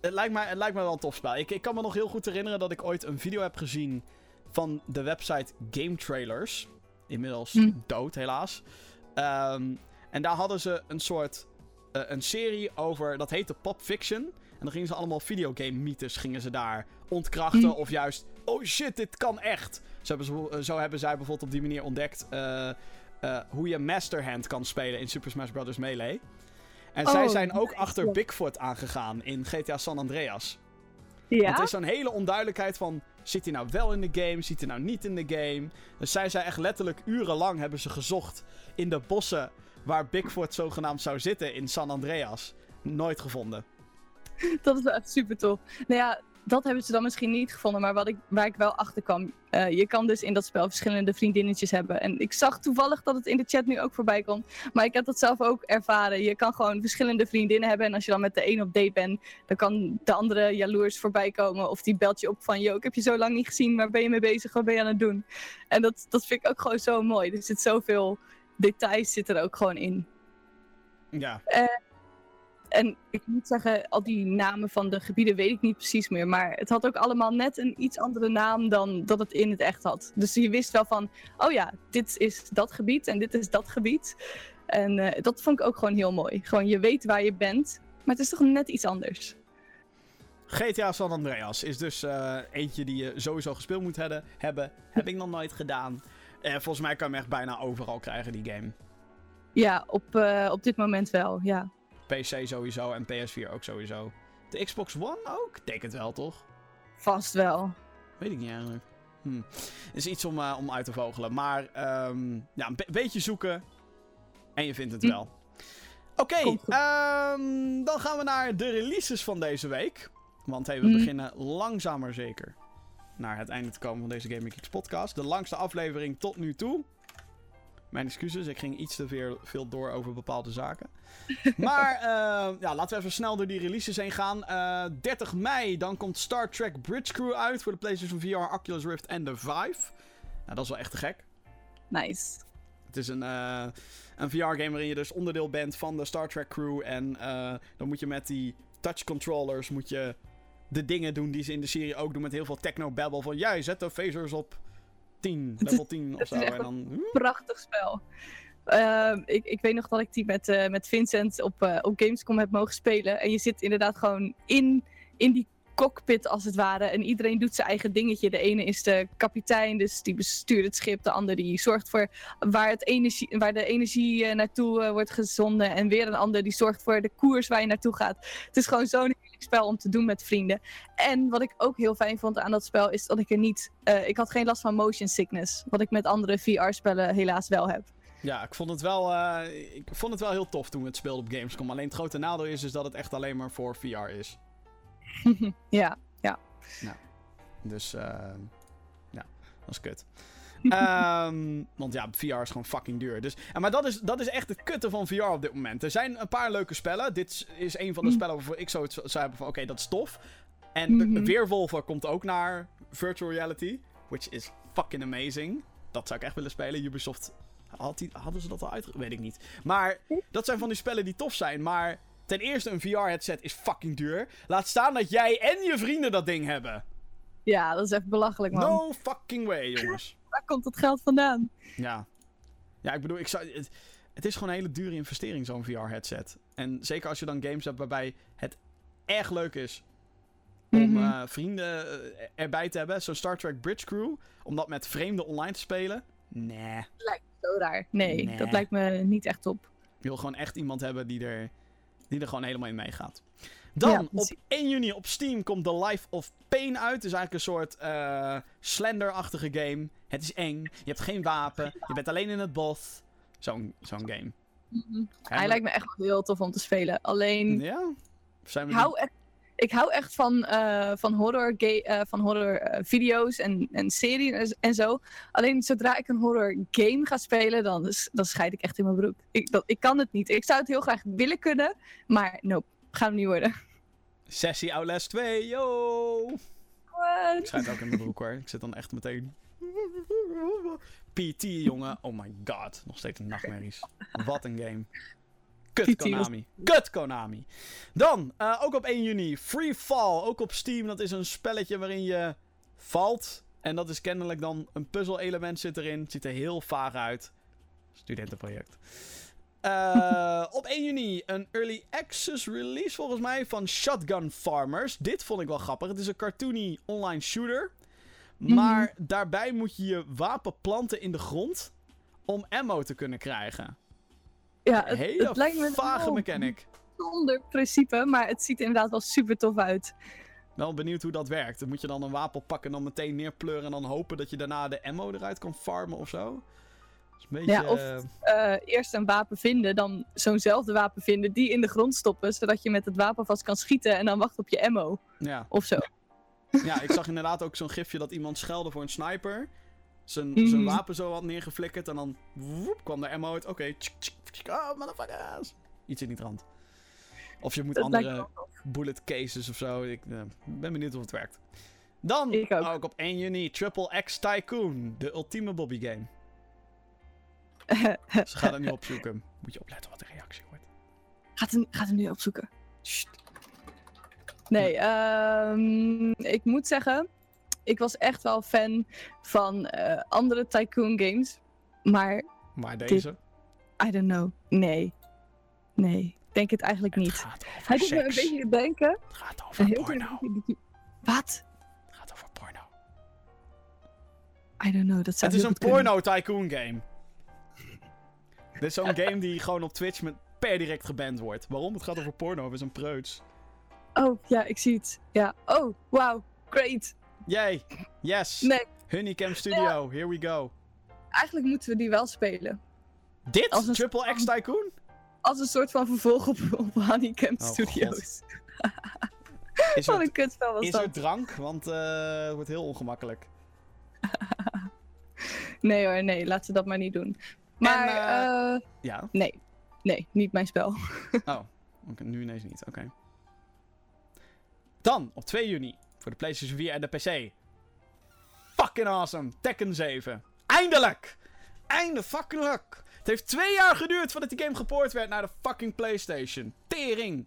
het, lijkt mij, het lijkt mij wel een tof spel. Ik, ik kan me nog heel goed herinneren dat ik ooit een video heb gezien van de website Game Trailers. Inmiddels hm. dood, helaas. Um, en daar hadden ze een soort uh, een serie over, dat heette Pop Fiction. En dan gingen ze allemaal videogame mythes gingen ze daar ontkrachten hm. of juist oh shit, dit kan echt. Zo hebben, ze, zo hebben zij bijvoorbeeld op die manier ontdekt uh, uh, hoe je Masterhand kan spelen in Super Smash Bros. Melee. En zij oh, zijn ook achter Bigfoot aangegaan in GTA San Andreas. Ja? Want er is zo'n hele onduidelijkheid van... Zit hij nou wel in de game? Zit hij nou niet in de game? Dus zij zijn echt letterlijk urenlang hebben ze gezocht in de bossen... waar Bigfoot zogenaamd zou zitten in San Andreas. Nooit gevonden. Dat is wel echt super tof. Nou ja, dat hebben ze dan misschien niet gevonden. Maar wat ik, waar ik wel achter kwam. Uh, je kan dus in dat spel verschillende vriendinnetjes hebben. En ik zag toevallig dat het in de chat nu ook voorbij komt. Maar ik heb dat zelf ook ervaren. Je kan gewoon verschillende vriendinnen hebben. En als je dan met de een op date bent, dan kan de andere jaloers voorbij komen. Of die belt je op van, yo, ik heb je zo lang niet gezien. Waar ben je mee bezig? Wat ben je aan het doen? En dat, dat vind ik ook gewoon zo mooi. Er zit zoveel details zit er ook gewoon in. Ja. Uh, en ik moet zeggen, al die namen van de gebieden weet ik niet precies meer. Maar het had ook allemaal net een iets andere naam dan dat het in het echt had. Dus je wist wel van, oh ja, dit is dat gebied en dit is dat gebied. En uh, dat vond ik ook gewoon heel mooi. Gewoon, je weet waar je bent, maar het is toch net iets anders. GTA San Andreas is dus uh, eentje die je sowieso gespeeld moet hebben. hebben. Heb ik nog nooit gedaan. Uh, volgens mij kan je hem echt bijna overal krijgen, die game. Ja, op, op dit moment wel, ja. PC sowieso en PS4 ook sowieso. De Xbox One ook? Denk het wel, toch? Vast wel. Weet ik niet eigenlijk. Hm. Is iets om, uh, om uit te vogelen. Maar um, ja, een beetje zoeken. En je vindt het hm. wel. Oké, okay, um, dan gaan we naar de releases van deze week. Want hey, we hm. beginnen langzaam maar zeker naar het einde te komen van deze Gaming Geeks podcast. De langste aflevering tot nu toe. Mijn excuses, ik ging iets te veel, veel door over bepaalde zaken. maar uh, ja, laten we even snel door die releases heen gaan. Uh, eh, 30 mei, dan komt Star Trek Bridge Crew uit voor de PlayStation VR, Oculus Rift en de Vive. Nou, dat is wel echt te gek. Nice. Het is een, uh, een VR-game waarin je dus onderdeel bent van de Star Trek crew. En dan moet je met die touch controllers moet je de dingen doen die ze in de serie ook doen. Met heel veel techno-babble van... Jij zet de phasers op 10, level 10 of zo. En dan... Prachtig spel. Uh, ik, ik weet nog dat ik die met, uh, met Vincent op, uh, op Gamescom heb mogen spelen. En je zit inderdaad gewoon in, in die cockpit als het ware. En iedereen doet zijn eigen dingetje. De ene is de kapitein, dus die bestuurt het schip. De andere die zorgt voor waar, het energie, waar de energie eh, naartoe eh, wordt gezonden. En weer een ander die zorgt voor de koers waar je naartoe gaat. Het is gewoon zo'n spel om te doen met vrienden. En wat ik ook heel fijn vond aan dat spel is dat ik er niet... eh, ik had geen last van motion sickness. Wat ik met andere VR-spellen helaas wel heb. Ja, ik vond het wel, eh, ik vond het wel heel tof toen we het speelden op Gamescom. Alleen het grote nadeel is, is dat het echt alleen maar voor VR is. ja. Dus, eh ja, dat is kut. Ehm, want ja, VR is gewoon fucking duur. Dus, en maar dat is, dat is echt het kutte van VR op dit moment. Er zijn een paar leuke spellen. Dit is een van de Mm. spellen waarvoor ik zoiets zou hebben van... Oké, dat is tof. En Mhm. Weerwolver komt ook naar virtual reality. Which is fucking amazing. Dat zou ik echt willen spelen. Ubisoft... Had die, hadden ze dat al uit? Weet ik niet. Maar dat zijn van die spellen die tof zijn. Maar ten eerste, een VR-headset is fucking duur. Laat staan dat jij en je vrienden dat ding hebben. ja, dat is echt belachelijk, man. No fucking way, jongens. Waar komt dat geld vandaan? Ja. Ja, ik bedoel, ik zou, het, het is gewoon een hele dure investering, zo'n VR-headset. En zeker als je dan games hebt waarbij het erg leuk is om Mhm. eh, vrienden eh, erbij te hebben. Zo'n Star Trek Bridge Crew. Om dat met vreemden online te spelen. Nee. Zo raar. Nee, Nee. dat lijkt me niet echt op. Je wil gewoon echt iemand hebben die er, die er gewoon helemaal in meegaat. Dan, Ja, op precies. 1 juni op Steam komt The Life of Pain uit. Het is eigenlijk een soort Slender-achtige game. Het is eng. Je hebt geen wapen. Je bent alleen in het bos. Zo'n zo'n game. Hij Hebben- lijkt me echt heel tof om te spelen. Alleen, Ja? Zijn we ik hou echt, ik hou echt van, eh, van horror, eh, van horror video's en, en series en, zo. Alleen zodra ik een horror game ga spelen, dan, dan scheid ik echt in mijn broek. Ik, dat, ik kan het niet. Ik zou het heel graag willen kunnen, maar nope. Gaat hem niet worden. Sessie Outlast 2, yo! Ik What? schijt ook in mijn broek hoor. Ik zit dan echt meteen... PT, jongen. Oh my god. Nog steeds een nachtmerries. Wat een game. Kut Konami. Kut Konami. Dan, eh, ook op 1 juni, Free Fall. Ook op Steam. Dat is een spelletje waarin je valt. En dat is kennelijk dan een puzzel-element zit erin. Het ziet er heel vaag uit. Studentenproject. Eh, op 1 juni een early access release volgens mij van Shotgun Farmers. Dit vond ik wel grappig. Het is een cartoony online shooter. Maar daarbij moet je je wapen planten in de grond om ammo te kunnen krijgen. Ja, het, Hele het lijkt me vage mechanic. zonder principe, maar het ziet er inderdaad wel super tof uit. Wel benieuwd hoe dat werkt. Dan moet je dan een wapen pakken en dan meteen neerpleuren en dan hopen dat je daarna de ammo eruit kan farmen of zo. Beetje... Ja, of- eh, Eh, eerst een wapen vinden, dan zo'nzelfde wapen vinden, die in de grond stoppen, zodat je met het wapen vast kan schieten en dan wacht op je ammo ja. of zo. ja, ik zag inderdaad ook zo'n gifje dat iemand schelde voor een sniper. Zijn, Mhm. zijn wapen zo had neergeflikkerd en dan woep, kwam de ammo uit. Oké, tsk, oh motherfuckers. Iets in die trant. Of je moet Dat andere bullet cases of zo. Ik eh, ben benieuwd of het werkt. Dan Ik ook. op 1 juni Triple X Tycoon. De ultieme Bobby game. Ze gaan het nu opzoeken. Moet je opletten wat de reactie wordt. Gaat hem, gaat hem nu opzoeken. Sst. Nee, ehm, ik moet zeggen, ik was echt wel fan van eh, andere Tycoon games. Maar, Maar deze? I don't know. Nee. Nee, ik denk het eigenlijk Het niet. gaat over Hij doet me een beetje denken. Het gaat over heel porno. Wat? Het gaat over porno. I don't know, dat zou Het is een goed kunnen. porno tycoon game. Dit is zo'n game die gewoon op Twitch met per direct geband wordt. Waarom? Het gaat over porno. Is een preuts. Oh, ja, ik zie het. Ja. Oh, wow. Great. Yay. Yes. Nee, Honeycam Studio. Here we go. eigenlijk moeten we die wel spelen. Dit? Als een Triple X Tycoon? Als een soort van vervolg op, op Honeycamp Oh, Studios. Is Wat er, een kutspel was is dat. er drank? Want eh, het wordt heel ongemakkelijk. Nee hoor, nee, laten we dat maar niet doen. Maar, eh, eh, Ja. nee. Nee, niet mijn spel. Oh. Oké, nu ineens niet. Oké. Dan, op 2 juni. Voor de PlayStation 4 en de PC. Fucking awesome. Tekken 7. Eindelijk! Einde fucking luck. Het heeft twee jaar geduurd voordat die game gepoord werd naar de fucking PlayStation. Tering.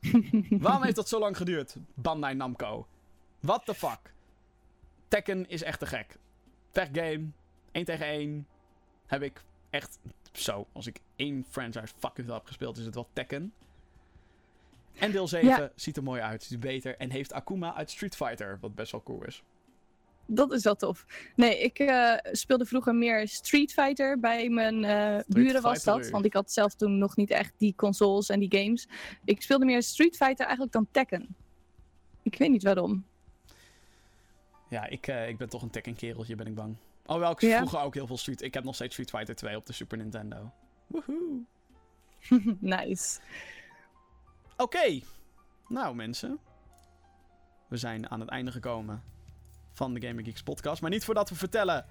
Waarom heeft dat zo lang geduurd? Bandai Namco. What the fuck? Tekken is echt te gek. Vechtgame. 1 tegen 1. Heb ik echt zo. Als ik één franchise fucking veel heb gespeeld, is het wel Tekken. En deel 7 ziet er mooi uit, ziet er beter. En heeft Akuma uit Street Fighter, wat best wel cool is. Dat is wel tof. Nee, ik uh, speelde vroeger meer Street Fighter. Bij mijn uh, buren was dat. Want ik had zelf toen nog niet echt die consoles en die games. Ik speelde meer Street Fighter eigenlijk dan Tekken. Ik weet niet waarom. Ja, ik, uh, ik ben toch een Tekken-kereltje, ben ik bang. Alhoewel ik ja? vroeger ook heel veel Street... Ik heb nog steeds Street Fighter 2 op de Super Nintendo. Woehoe. nice. Oké. Okay. Nou, mensen. We zijn aan het einde gekomen van de Gamer Geeks podcast. Maar niet voordat we vertellen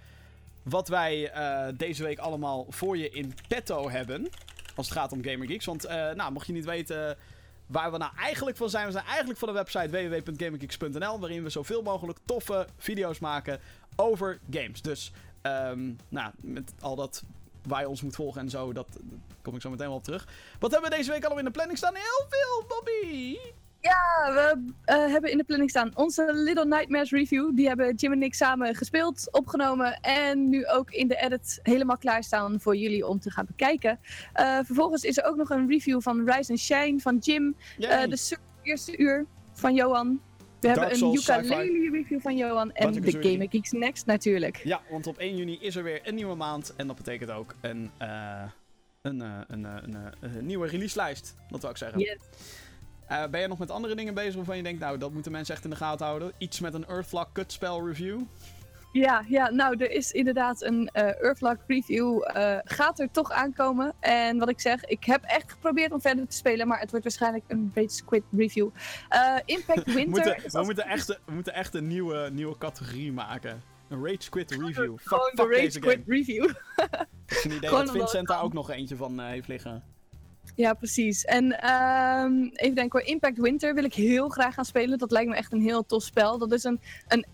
wat wij uh, deze week allemaal voor je in petto hebben. Als het gaat om Gamer Geeks. Want, uh, nou, mocht je niet weten waar we nou eigenlijk van zijn. We zijn eigenlijk van de website www.gamergeeks.nl. Waarin we zoveel mogelijk toffe video's maken over games. Dus, um, nou, met al dat waar je ons moet volgen en zo, dat, dat kom ik zo meteen wel op terug. Wat hebben we deze week allemaal in de planning staan? Heel veel, Bobby! Ja, we uh, hebben in de planning staan onze Little Nightmares review. Die hebben Jim en ik samen gespeeld, opgenomen en nu ook in de edit helemaal klaarstaan voor jullie om te gaan bekijken. Uh, vervolgens is er ook nog een review van Rise and Shine van Jim. Uh, de eerste uur van Johan. We hebben een ukulele review van Johan en de Game Geeks Next natuurlijk. Ja, want op 1 juni is er weer een nieuwe maand en dat betekent ook een, een, een, een, een, nieuwe releaselijst, dat wil ik zeggen. Yes. Uh, ben je nog met andere dingen bezig waarvan je denkt, nou, dat moeten mensen echt in de gaten houden? Iets met een Earthlock kutspel review? Ja, ja, nou, er is inderdaad een uh, Earthlock review. Uh, gaat er toch aankomen. En wat ik zeg, ik heb echt geprobeerd om verder te spelen, maar het wordt waarschijnlijk een Rage Squid review. Impact Winter. moeten, we, moeten echt, we moeten echt een nieuwe, nieuwe categorie maken. Een Rage Squid review. Gewoon de Rage Squid review. Het is een idee dat Vincent daar ook nog eentje van heeft liggen. Ja, precies. En um, even denken hoor, Impact Winter wil ik heel graag gaan spelen. Dat lijkt me echt een heel tof spel. Dat is een, een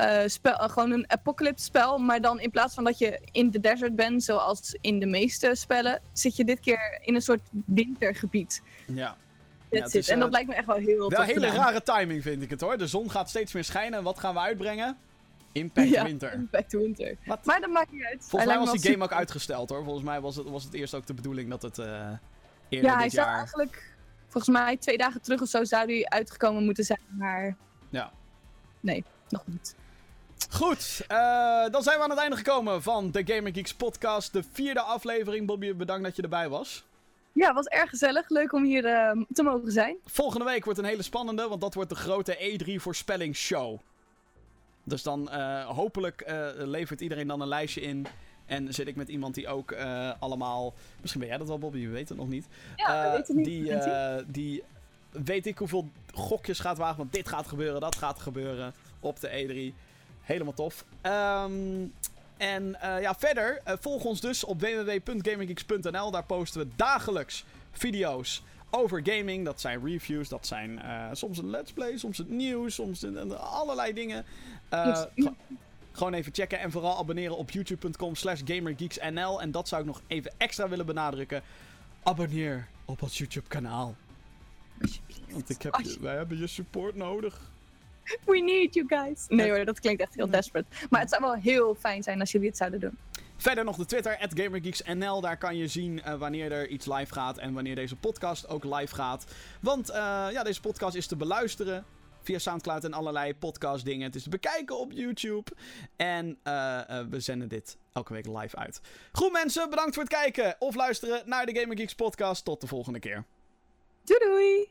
uh, spel, uh, gewoon een apocalypse spel, maar dan in plaats van dat je in de desert bent, zoals in de meeste spellen, zit je dit keer in een soort wintergebied. Ja. ja is, en dat uh, lijkt me echt wel heel Wel hele rare timing vind ik het hoor. De zon gaat steeds meer schijnen. Wat gaan we uitbrengen? Impact ja, Winter. Impact Winter. Wat? Maar dat maakt niet uit. Volgens mij was die game ook uitgesteld hoor. Volgens mij was het, was het eerst ook de bedoeling dat het ja, hij zou eigenlijk, volgens mij twee dagen terug of zo, zou hij uitgekomen moeten zijn. Maar ja. nee, nog niet. Goed, uh, dan zijn we aan het einde gekomen van de Gamer Geeks podcast. De vierde aflevering. Bobby, bedankt dat je erbij was. Ja, was erg gezellig. Leuk om hier uh, te mogen zijn. Volgende week wordt een hele spannende, want dat wordt de grote E3 voorspellingsshow. Dus dan uh, hopelijk levert iedereen dan een lijstje in en zit ik met iemand die ook allemaal. Misschien ben jij dat wel, Bobby, we weten het nog niet. Ja, we weten niet. Die, die weet ik hoeveel gokjes gaat wagen. Want dit gaat gebeuren, dat gaat gebeuren op de E3. Helemaal tof. Um, en ja, verder, volg ons dus op www.gaminggeeks.nl. Daar posten we dagelijks video's over gaming. Dat zijn reviews, dat zijn soms een let's play, soms het nieuws, soms allerlei dingen. Uh, gewoon even checken en vooral abonneren op youtube.com slash gamergeeksnl. En dat zou ik nog even extra willen benadrukken. Abonneer op ons YouTube kanaal. Want ik heb, wij hebben je support nodig. We need you guys. Nee hoor, dat klinkt echt heel desperate. Maar het zou wel heel fijn zijn als jullie het zouden doen. Verder nog de Twitter, GamerGeeksNL. Daar kan je zien uh, wanneer er iets live gaat en wanneer deze podcast ook live gaat. Want uh, ja, deze podcast is te beluisteren via Soundcloud en allerlei podcast dingen. Het is te bekijken op YouTube. En uh, we zenden dit elke week live uit. Goed mensen, bedankt voor het kijken of luisteren naar de Gamer Geeks podcast. Tot de volgende keer. Doei doei!